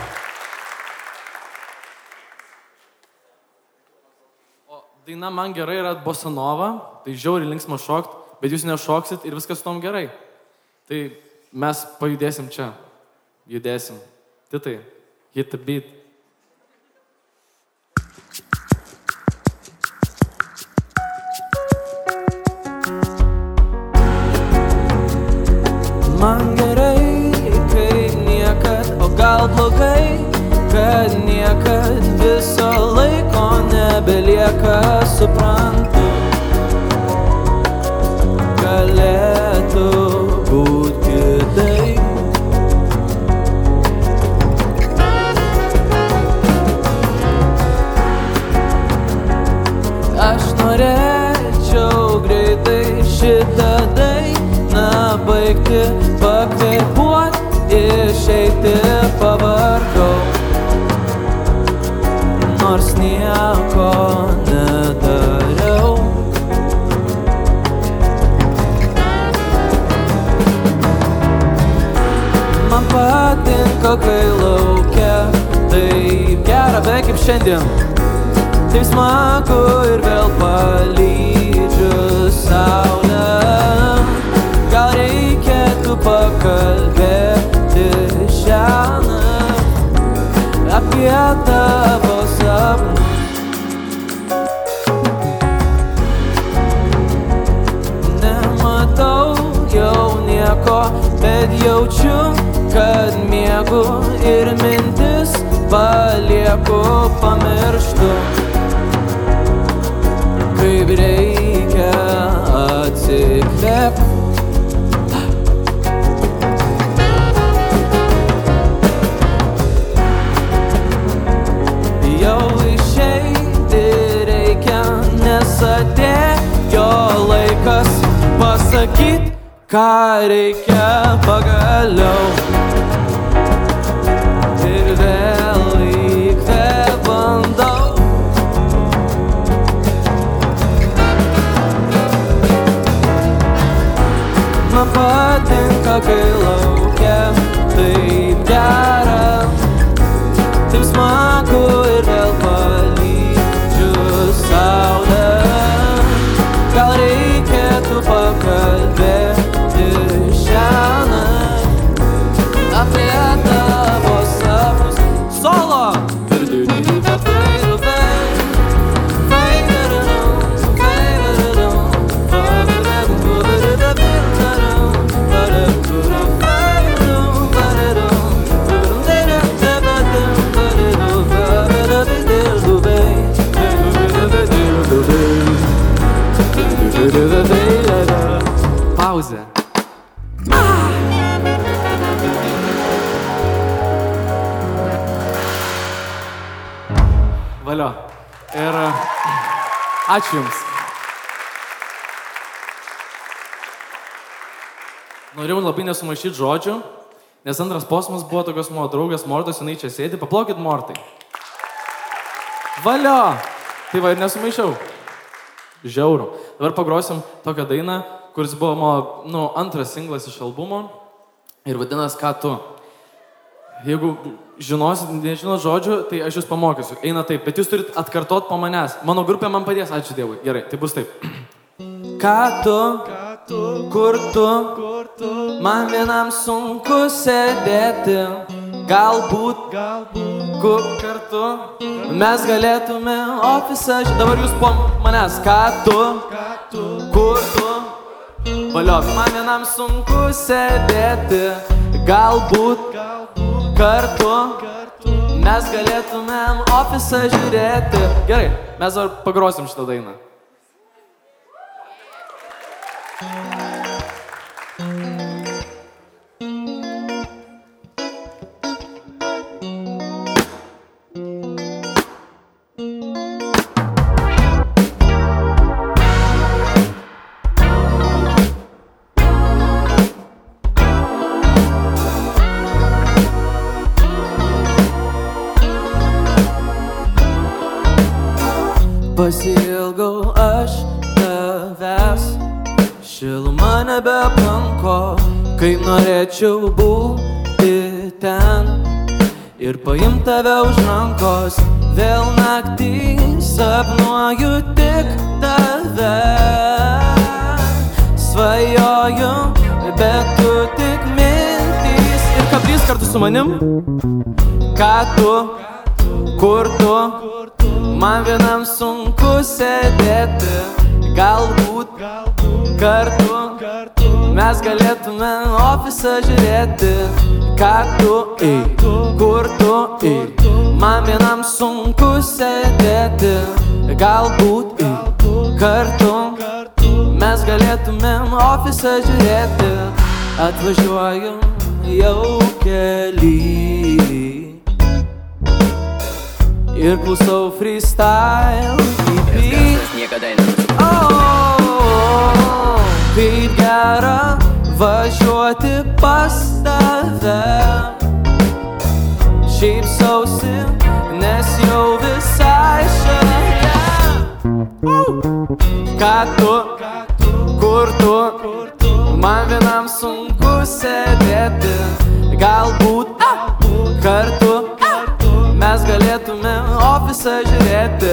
[SPEAKER 13] O daina man gerai yra bosanova, tai žiauriai linksma šokt, bet jūs nešoksit ir viskas tom gerai. Tai mes pajudėsim čia. Judėsim. Titai, hit the beat.
[SPEAKER 14] Man gerai, kai niekad, o gal blogai, kad niekad viso laiko nebelieka, suprantu. Galėtų būti kitaip. Aš norėčiau greitai šitą dainą baigti, išeiti pavargau. Nors nieko nedariau. Man patinka, kai laukia, taip gera, beveik kaip šiandien. Taip smagu ir vėl palydžiu bet jaučiu, kad miegu ir mintis palieku pamirštu. Kaip reikia pasakyti, ką reikia pagaliau. Ir vėl įkvėpandau. Man patinka, kai laukia taip gera,
[SPEAKER 13] Valio. Ir ačiū Jums. Norėjau labai nesumaišyti žodžių, nes antras posmas buvo tokios mano draugės Mortos, jinai čia sėdi, paplokit Mortai. Valio! Tai va ir nesumaišiau. Žiauru. Dabar pagrosim tokią dainą, kuris buvo mano nu, antras singlas iš albumo ir vadinasi Ką tu. Jeigu žinosit, nežinot žodžių, tai aš jūs pamokysiu. Eina taip, bet jūs turit atkartot po manęs. Mano grupė man padės, ačiū Dievui. Gerai, tai bus taip.
[SPEAKER 14] Ką tu, kur tu, man vienam sunku sėdėti, galbūt, kur kartu mes galėtume ofisą, dabar jūs po manęs, ką tu, kur tu, valio, man vienam sunku sėdėti, galbūt, kartu mes galėtumėm ofisą žiūrėti.
[SPEAKER 13] Gerai, mes dar pagrosim šitą dainą.
[SPEAKER 14] Pasilgau aš tavęs, šiluma nebeplanko, kaip norėčiau būti ten ir paimti tave už rankos. Vėl naktį sapnuoju tik tave. Svajoju, bet tu tik mintys. Ir kablys kartu su manim. Ką tu, kur tu, man vienam sunku sėdėti. Galbūt kartu mes galėtume ofisą žiūrėti. Ką tu, ei, kur tu, ei, man vienam sunku sėdėti. Galbūt ei, kartu mes galėtumėm ofisą žiūrėti. Atvažiuoju jau keli. Ir klausau freestyle.
[SPEAKER 15] Niekada nenusipirksiu.
[SPEAKER 14] Oh, kaip gera važiuoti pas tave. Šypsausi, nes jau visai šalia. Ką tu, kur tu, man vienam sunku sėdėti. Galbūt kartu mes galėtume ofisą žiūrėti.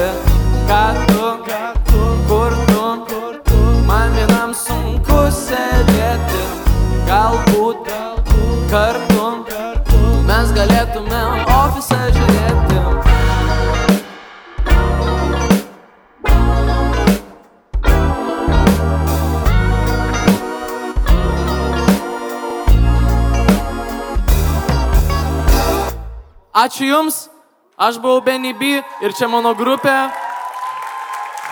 [SPEAKER 14] Ką tu, kur tu, man vienam sunku sėdėti. Galbūt kartu mes galėtume ofisą žiūrėti. Ačiū Jums, aš buvau Benny B ir čia mano grupė.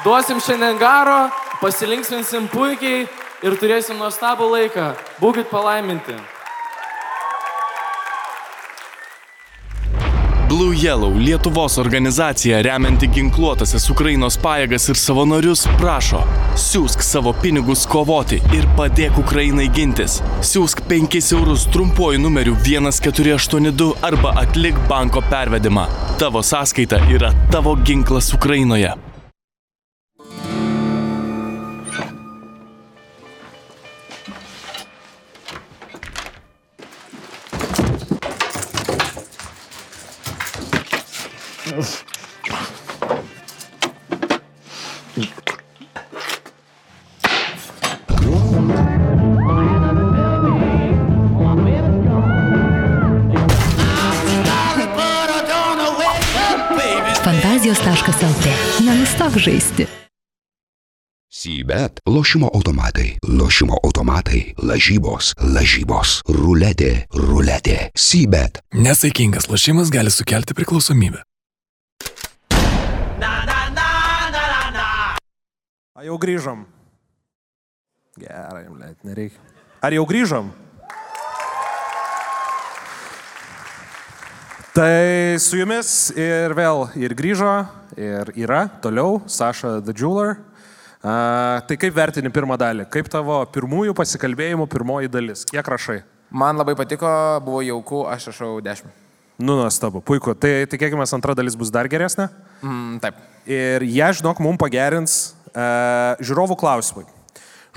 [SPEAKER 14] Duosim šiandien garo, pasilinksminsim puikiai ir turėsim nuostabų laiką. Būkit palaiminti.
[SPEAKER 1] Blue Yellow Lietuvos organizacija remianti ginkluotasias Ukrainos pajėgas ir savanorius prašo, siūsk savo pinigus kovoti ir padėk Ukrainai gintis. Siūsk 5 eurus trumpuoju numeriu 1482 arba atlik banko pervedimą. Tavo sąskaita yra tavo ginklas Ukrainoje.
[SPEAKER 10] Fantazijos.lt. Nenustok žaisti.
[SPEAKER 11] Sybet. Lošimo automatai. Lošimo automatai. Lažybos. Lažybos. Ruletė. Ruletė. Sybet.
[SPEAKER 12] Nesaikingas lošimas gali sukelti priklausomybę.
[SPEAKER 2] A jau grįžom. Gerai, blėt, nereikia. Ar jau grįžom? Tai su jumis ir vėl ir grįžo, ir yra toliau Saša The Jeweler. A, tai kaip vertini pirmą dalį? Kaip tavo pirmųjų pasikalbėjimų pirmoji dalis? Kiek rašai?
[SPEAKER 3] Man labai patiko, buvo jauku, aš rašau 10.
[SPEAKER 2] Nu, nuostabu, puiku. Tai tikėkime, antra dalis bus dar geresnė.
[SPEAKER 3] Mm, taip.
[SPEAKER 2] Ir jie, žinok, mums pagerins uh, žiūrovų klausimai.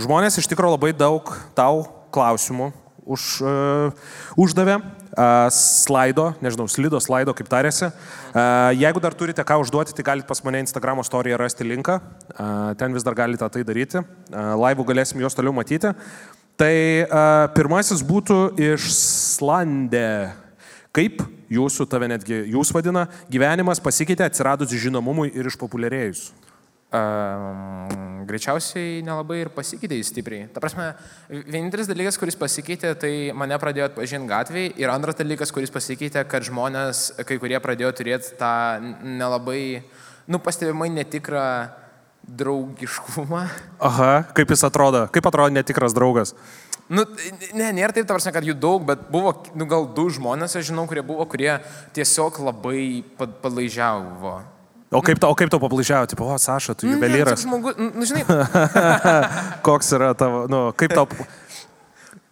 [SPEAKER 2] Žmonės iš tikrųjų labai daug tau klausimų už, uh, uždavė. Uh, slaido, nežinau, slido, slaido, kaip tarėsi. Uh, jeigu dar turite ką užduoti, tai galite pas mane Instagram istoriją rasti linką. Uh, ten vis dar galite tai daryti. Uh, laivų galėsim juos toliau matyti. Tai uh, pirmasis būtų iš Slandė. Kaip jūsų, tave netgi jūs vadina, gyvenimas pasikeitė atsiradus žinomumui ir išpopuliarėjus?
[SPEAKER 3] Um, greičiausiai nelabai ir pasikeitė jis stipriai. Ta prasme, vienintelis dalykas, kuris pasikeitė, tai mane pradėjo atpažinti gatvėje. Ir antras dalykas, kuris pasikeitė, kad žmonės, kai kurie pradėjo turėti tą nelabai, nu, pastebimai netikrą draugiškumą.
[SPEAKER 2] Aha, kaip jis atrodo? Kaip atrodo netikras draugas?
[SPEAKER 3] Nu, ne, nėra taip, tarsi, kad jų daug, bet buvo, nu, gal du žmonės, aš žinau, kurie buvo, kurie tiesiog labai palaižiavo.
[SPEAKER 2] O kaip, tau, kaip tau pablaižiavo? Tipo, o, Saša, tu juvelyras.
[SPEAKER 3] Žmogus, nu, žinai.
[SPEAKER 2] Koks yra tavo, nu, kaip tau...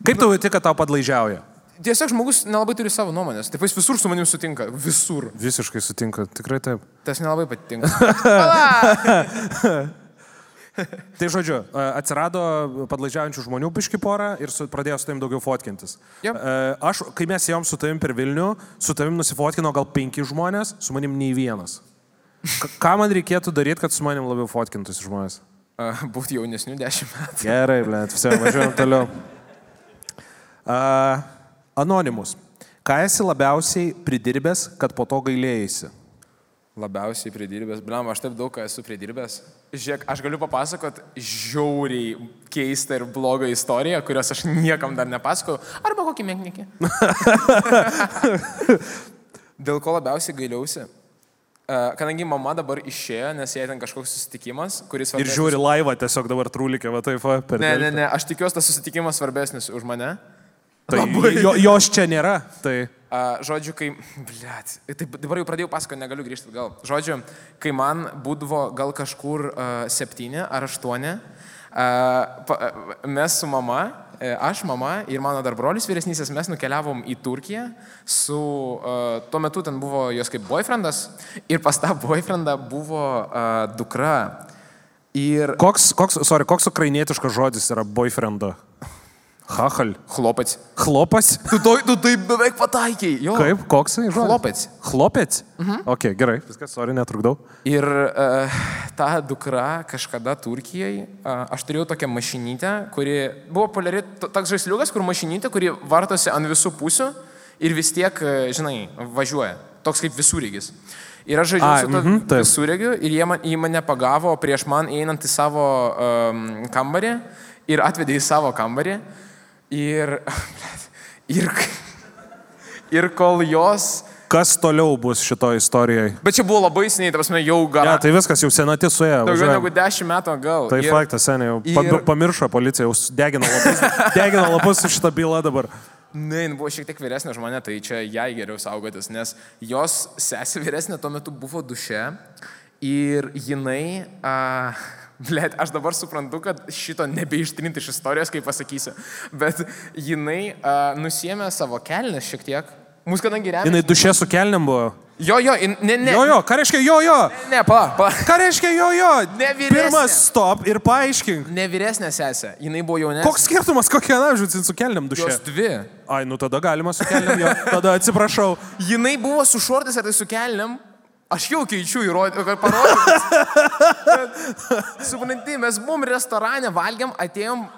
[SPEAKER 2] Kaip tau tik, kad tau padlaižiauja?
[SPEAKER 3] Tiesiog žmogus nelabai turi savo nuomonės. Taip jis visur su manim sutinka. Visur.
[SPEAKER 2] Visiškai sutinku, tikrai taip.
[SPEAKER 3] Tas nelabai patinka.
[SPEAKER 2] Tai žodžiu, atsirado padlaidžiaujančių žmonių biški porą ir su, pradėjo su tavim daugiau fotkintis.
[SPEAKER 3] Yep.
[SPEAKER 2] Aš, kai mes ėjom su tavim per Vilnių, su tavim nusifotkino gal penki žmonės, su manim nei vienas. Ką man reikėtų daryti, kad su manim labiau fotkintųsi žmonės?
[SPEAKER 3] Būti jaunesnių 10 metų.
[SPEAKER 2] Gerai, blėt, visi važiuojam toliau. Uh, anonimus. Ką esi labiausiai pridirbęs, kad po to gailėjai?
[SPEAKER 3] Labiausiai pridirbęs. Blam, aš taip daug ką esu pridirbęs. Žiūrėk, aš galiu papasakot žiauriai keistą ir blogą istoriją, kurios aš niekam dar nepasakojau. Arba kokį mėgnikį. Dėl ko labiausiai gailiausi? E, Kadangi mama dabar išėjo, nes jai ten kažkoks susitikimas, kuris...
[SPEAKER 2] Ir žiūri laivą tiesiog dabar trūlikė, va taip, va, per
[SPEAKER 3] Ne, ne, ne, aš tikiuosi, tas susitikimas svarbesnis už mane.
[SPEAKER 2] Tai jo, jos čia nėra. Tai
[SPEAKER 3] A, žodžiu, kai... Blet, taip, dabar jau pradėjau pasakoti, negaliu grįžti gal. Žodžiu, kai man būdavo gal kažkur uh, septyni ar aštuoni, uh, pa, uh, mes su mama, aš, mama ir mano dar brolis vyresnysis, mes nukeliavom į Turkiją su... Uh, tuo metu ten buvo jos kaip boyfriendas ir pas tą boyfriendą buvo uh, dukra. Ir...
[SPEAKER 2] koks, koks, sorry, koks ukrainietiškas žodis yra boyfriendo? Hahal.
[SPEAKER 3] Chlopec.
[SPEAKER 2] Chlopas?
[SPEAKER 3] Tu, to, tu taip beveik pataikiai. Jo.
[SPEAKER 2] Kaip, koks žodis?
[SPEAKER 3] Chlopec.
[SPEAKER 2] Chlopec?
[SPEAKER 3] Mhm.
[SPEAKER 2] Ok, gerai, viskas, sorry, netrukdau.
[SPEAKER 3] Ir uh, ta dukra kažkada Turkijai, uh, aš turėjau tokią mašinytę, kuri buvo populiari, to- toks žaisliukas, kur mašinytė, kuri vartosi ant visų pusių ir vis tiek, uh, žinai, važiuoja. Toks kaip visūrygis. Ir aš žaidžiau
[SPEAKER 2] Ai,
[SPEAKER 3] su to
[SPEAKER 2] mhm, taip.
[SPEAKER 3] visūrygiu ir jie man, jį mane pagavo prieš man einant į savo um, kambarį ir atvedė į savo kambarį. Ir, ir, ir kol jos
[SPEAKER 2] Kas toliau bus šito istorijoje?
[SPEAKER 3] Bet čia buvo labai seniai, ta prasme, jau gal.
[SPEAKER 2] Ne, tai viskas jau senatis suėjo.
[SPEAKER 3] Daugiau
[SPEAKER 2] važiuojam.
[SPEAKER 3] negu dešimt metų atgal.
[SPEAKER 2] Tai
[SPEAKER 3] Ir-
[SPEAKER 2] faktas, seniai jau.
[SPEAKER 3] Ir-
[SPEAKER 2] pamiršo policija, jau degina lapus, degina lapus su šitą bylą dabar.
[SPEAKER 3] Ne, jin buvo šiek tiek vyresnė už mane, tai čia jai geriau saugotis, nes jos sesė vyresnė tuo metu buvo duše ir jinai, a, blėt, aš dabar suprantu, kad šito nebeištrinti iš istorijos, kaip pasakysiu, bet jinai a, nusiemė savo kelnes šiek tiek. Mūsų kadangi remia.
[SPEAKER 2] Jinai dušė su kelniam buvo.
[SPEAKER 3] Jo, jo, in, ne, ne.
[SPEAKER 2] Jo, jo, ką reiškia jo, jo?
[SPEAKER 3] Ne, pa, pa.
[SPEAKER 2] Ką reiškia jo, jo?
[SPEAKER 3] Ne vyresnė.
[SPEAKER 2] Pirmas stop ir paaiškink.
[SPEAKER 3] Ne vyresnė sesė, jinai buvo jaunesnė.
[SPEAKER 2] Koks skirtumas, kokie amžius su kelniam dušė?
[SPEAKER 3] Jos dvi.
[SPEAKER 2] Ai, nu tada galima su kelniam, jo. Tada atsiprašau.
[SPEAKER 3] Jinai buvo su šortais ar tai su kelniam. Aš jau keičiu įrodymą, kad parodžiau. Supranti, mes buvom restorane, valgiam, atėjom.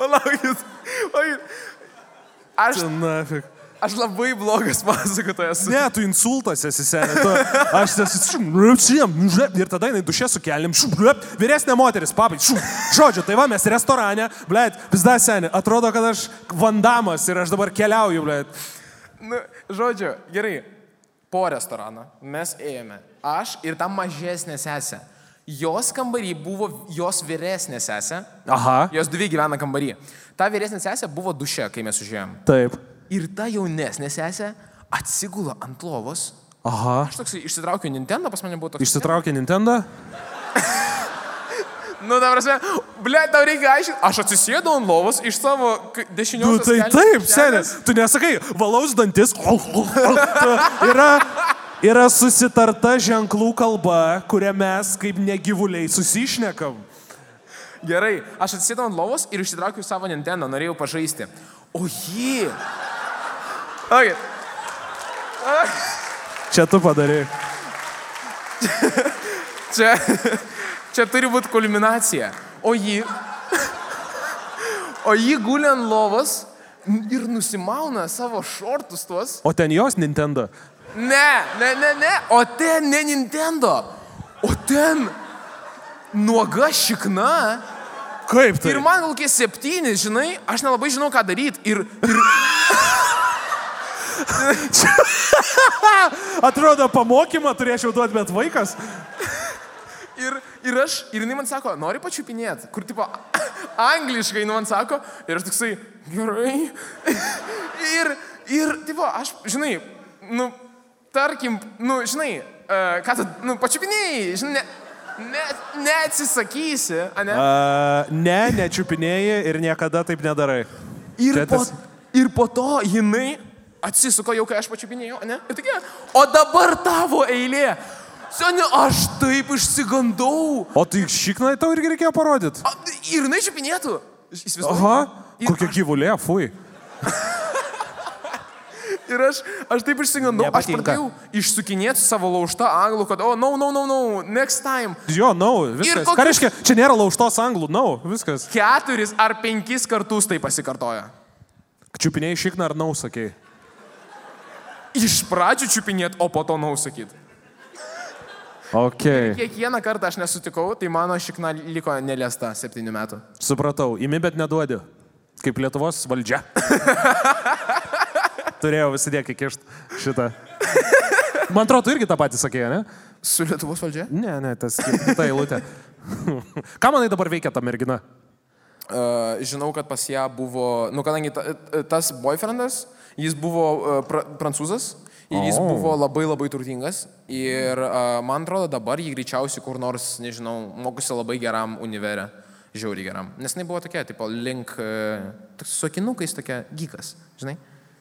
[SPEAKER 3] Palaukit. Aš,
[SPEAKER 2] Nafik.
[SPEAKER 3] aš labai blogas pasakotojas.
[SPEAKER 2] Ne, tu insultas esi seniai. Tu, aš esu. Ir tada jinai dušė su keliam. Vyresnė moteris, papai. Žodžiu, tai va, mes restorane, blėt, pizda seniai. Atrodo, kad aš vandamas ir aš dabar keliauju, blėt.
[SPEAKER 3] Nu, žodžiu, gerai. Po restoraną mes ėjome. Aš ir ta mažesnė sesė. Jos kambarį buvo jos vyresnė sesė.
[SPEAKER 2] Aha.
[SPEAKER 3] Jos dvi gyvena kambarį. Ta vyresnė sesė buvo duše, kai mes užėjom.
[SPEAKER 2] Taip.
[SPEAKER 3] Ir ta jaunesnė sesė atsigula ant lovos.
[SPEAKER 2] Aha.
[SPEAKER 3] Aš toks išsitraukiau Nintendo, pas mane buvo toks.
[SPEAKER 2] Išsitraukė Nintendo?
[SPEAKER 3] Nu, ta prasme, ble, tau reikia aiškinti. Aš atsisėdau ant lovos iš savo k-
[SPEAKER 2] Nu, tai taip, seniai. Tu nesakai, valaus dantis. Yra, yra susitarta ženklų kalba, kurią mes kaip negyvuliai susišnekam.
[SPEAKER 3] Gerai, aš atsisėdau ant lovos ir išsitraukiau savo Nintendo, norėjau pažaisti. O jį. Okay.
[SPEAKER 2] Čia tu padarai.
[SPEAKER 3] Čia, čia turi būti kulminacija. O jį. O jį guli ant lovos ir nusimauna savo šortus tuos.
[SPEAKER 2] O ten jos Nintendo.
[SPEAKER 3] Ne, ne, ne, ne. O ten ne Nintendo. O ten nuoga šikna.
[SPEAKER 2] Kaip tai?
[SPEAKER 3] Ir man kokie septyni, žinai, aš nelabai žinau, ką daryti. Ir, ir...
[SPEAKER 2] Atrodo, pamokymą turėčiau duoti, bet vaikas.
[SPEAKER 3] Ir, ir aš, ir jinai man sako, nori pačiupinėti, kur tipo angliškai jinai man sako, ir aš toksai, gerai. Ir, ir, tipo, aš, žinai, nu, tarkim, nu, žinai, uh, ką tu, nu, pačiupinėjai, žinai, ne, ne, neatsisakysi, ane?
[SPEAKER 2] Uh, ne, nečiupinėjai ir niekada taip nedarai.
[SPEAKER 3] Ir,
[SPEAKER 2] Čia
[SPEAKER 3] po, ir po to jinai atsisuko jau, kai aš pačiupinėjau, ne? Ir tokia, o dabar tavo eilė. Seniai, aš taip išsigandau.
[SPEAKER 2] O tai šiknai tau irgi reikėjo parodyti.
[SPEAKER 3] Ir jinai čiupinėtų.
[SPEAKER 2] Aha, kokia gyvulė, fui.
[SPEAKER 3] Ir aš, aš taip išsigandau, aš
[SPEAKER 2] Nepatinka.
[SPEAKER 3] pradėjau išsukinėti savo laužtą anglų, kad, o, oh, no, no, no, no, next time.
[SPEAKER 2] Jo, no, viskas.
[SPEAKER 3] kokius-
[SPEAKER 2] Ką reiškia, čia nėra laužtos anglų, no, viskas.
[SPEAKER 3] Keturis ar penkis kartus tai pasikartoja.
[SPEAKER 2] Čiupinėjai šikną ar nau, sakei.
[SPEAKER 3] Iš pradžių čiupinėt, o po to nausakyti.
[SPEAKER 2] Ok,
[SPEAKER 3] Kiekvieną kartą aš nesutikau, tai mano šikna liko neliesta septynių metų.
[SPEAKER 2] supratau. Imi, bet neduodi. Kaip Lietuvos valdžia. Turėjau visidėk įkišti šitą. Man atrodo, tu irgi tą patį sakėjai, ne?
[SPEAKER 3] Su Lietuvos valdžia?
[SPEAKER 2] Ne, ne, tas kita eilutė. Ką manai dabar veikia ta mergina?
[SPEAKER 3] Uh, žinau, kad pas ją buvo, nu kadangi ta, tas boyfriendas, jis buvo uh, pra, prancūzas ir jis
[SPEAKER 2] O.
[SPEAKER 3] buvo labai labai turtingas ir uh, man atrodo dabar jį greičiausiai kur nors, nežinau, mokosi labai geram univerė, žiauriai geram. Nes jinai buvo tokia, tipo, link, uh, su akinukais tokia gykas, žinai.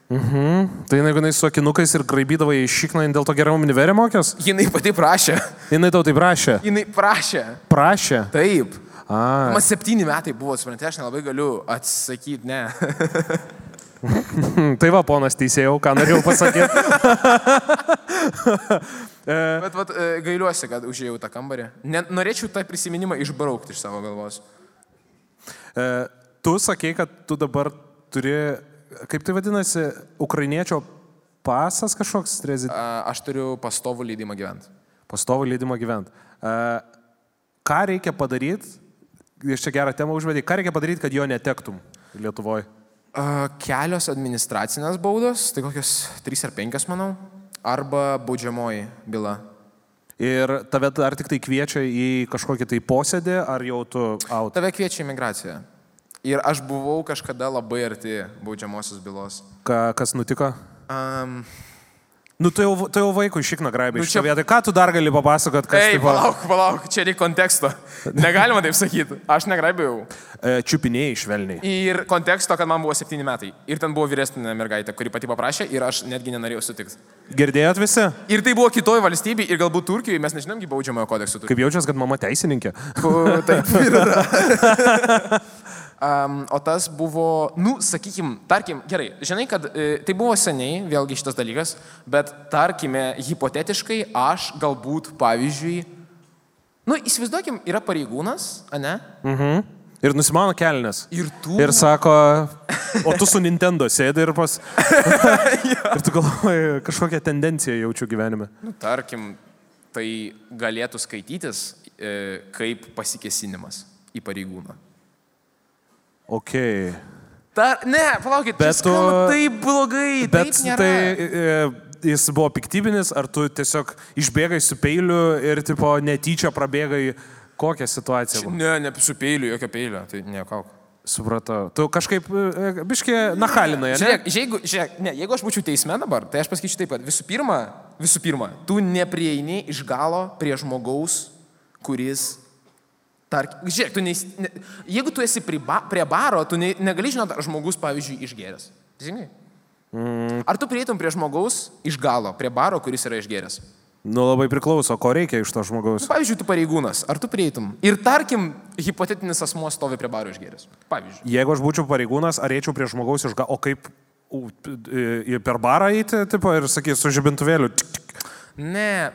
[SPEAKER 2] Mhm. Tai jinai, jinai su akinukais ir graibydavo į šikną, dėl to geriau univerė mokės?
[SPEAKER 3] Jinai pati prašė.
[SPEAKER 2] Jinai tau tai prašė.
[SPEAKER 3] Jinai prašė.
[SPEAKER 2] Prašė.
[SPEAKER 3] Taip.
[SPEAKER 2] A.
[SPEAKER 3] Man septyni metai buvo, suprantate, aš nelabai galiu atsakyti, ne.
[SPEAKER 2] tai va, ponas teisėjau, ką norėjau pasakyti.
[SPEAKER 3] Bet vat, e, gailiuosi, kad užėjau tą kambarį. Ne, norėčiau tą prisiminimą išbraukti iš savo galvos.
[SPEAKER 2] E, tu sakei, kad tu dabar turi, kaip tai vadinasi, ukrainiečio pasas kažkoks rezid...
[SPEAKER 3] A, Aš turiu pastovų leidimą gyventi.
[SPEAKER 2] Pastovų leidimą gyventi. Ką reikia padaryti, iš čia gerą temą užvedai, ką reikia padaryti, kad jo netektum Lietuvoje?
[SPEAKER 3] Kelios administracinės baudos, tai kokios 3 ar 5, manau, arba baudžiamoji byla.
[SPEAKER 2] Ir tave ar tik tai kviečia į kažkokį tai posėdį, ar jau tu out?
[SPEAKER 3] Tave kviečia į migraciją. Ir aš buvau kažkada labai arti baudžiamosios bylos.
[SPEAKER 2] Ką, kas nutiko?
[SPEAKER 3] Um,
[SPEAKER 2] Nu, tu jau, tu jau vaikui šikną graibai.
[SPEAKER 3] Nu, čia-
[SPEAKER 2] vietoj, ką tu dar gali papasakot, kas
[SPEAKER 3] Ei,
[SPEAKER 2] tipo,
[SPEAKER 3] palauk, palauk, čia reikia konteksto. Negalima taip sakyti. Aš negraibėjau.
[SPEAKER 2] e, čiupinėjai švelniai.
[SPEAKER 3] Ir konteksto, kad man buvo 7 metai. Ir ten buvo vyresnė mergaitė, kuri pati paprašė ir aš netgi nenorėjau sutikti.
[SPEAKER 2] Girdėjot visi?
[SPEAKER 3] Ir tai buvo kitoje valstybėje ir galbūt Turkijoje, mes nežinomgi baudžiamojo kodekso.
[SPEAKER 2] Kaip jaučias, kad mama teisininkė?
[SPEAKER 3] Taip ir yra. Um, o tas buvo, nu, sakykim, tarkim, gerai, žinai, kad e, tai buvo seniai, vėlgi šitas dalykas, bet tarkime, hipotetiškai aš galbūt, pavyzdžiui, nu, įsivaizduokim, yra pareigūnas, ane?
[SPEAKER 2] Mhm. Ir nusimano kelnes.
[SPEAKER 3] Ir tu.
[SPEAKER 2] Ir sako, o tu su Nintendo sėdi ir pas... ir tu galvoji, kažkokią tendenciją jaučiu gyvenime.
[SPEAKER 3] Nu, tarkim, tai galėtų skaitytis e, kaip pasikesinimas į pareigūną.
[SPEAKER 2] Ok.
[SPEAKER 3] Dar, ne, palaukit,
[SPEAKER 2] Bet
[SPEAKER 3] tu... taip blogai,
[SPEAKER 2] Bet
[SPEAKER 3] taip nėra.
[SPEAKER 2] tai e, jis buvo piktybinis, ar tu tiesiog išbėgai su peiliu ir tipo netyčia prabėgai kokią situaciją? buvo?
[SPEAKER 3] Ne, ne su peiliu, jokio peilio, tai kauk.
[SPEAKER 2] Supratau. Tu kažkaip e, biškė nahalinai?
[SPEAKER 3] Žiūrėk, jeigu, žiūrėk, ne, jeigu aš būčiau teisme dabar, tai aš pasakyčiau taip, kad visų pirma, visų pirma, tu neprieini iš galo prie žmogaus, kuris... Tark, žiūrėk, tu neis, ne, jeigu tu esi prie, ba, prie baro, tu ne, negali žinoti, ar žmogus, pavyzdžiui, išgėręs. Teisingai?
[SPEAKER 2] Mm,
[SPEAKER 3] Ar tu prieitum prie žmogaus iš galo, prie baro, kuris yra išgėręs?
[SPEAKER 2] nu labai priklauso, ko reikia iš to žmogaus.
[SPEAKER 3] Nu, pavyzdžiui, tu pareigūnas, ar tu prieitum? Ir tarkim, hipotetinis asmuo stovi prie baro išgėręs. Pavyzdžiui.
[SPEAKER 2] Jeigu aš būčiau pareigūnas, ar eičiau prie žmogaus iš ga... O kaip u, per barą eiti, tipo, ir sakys, su žibintuvėliu.
[SPEAKER 3] Ne,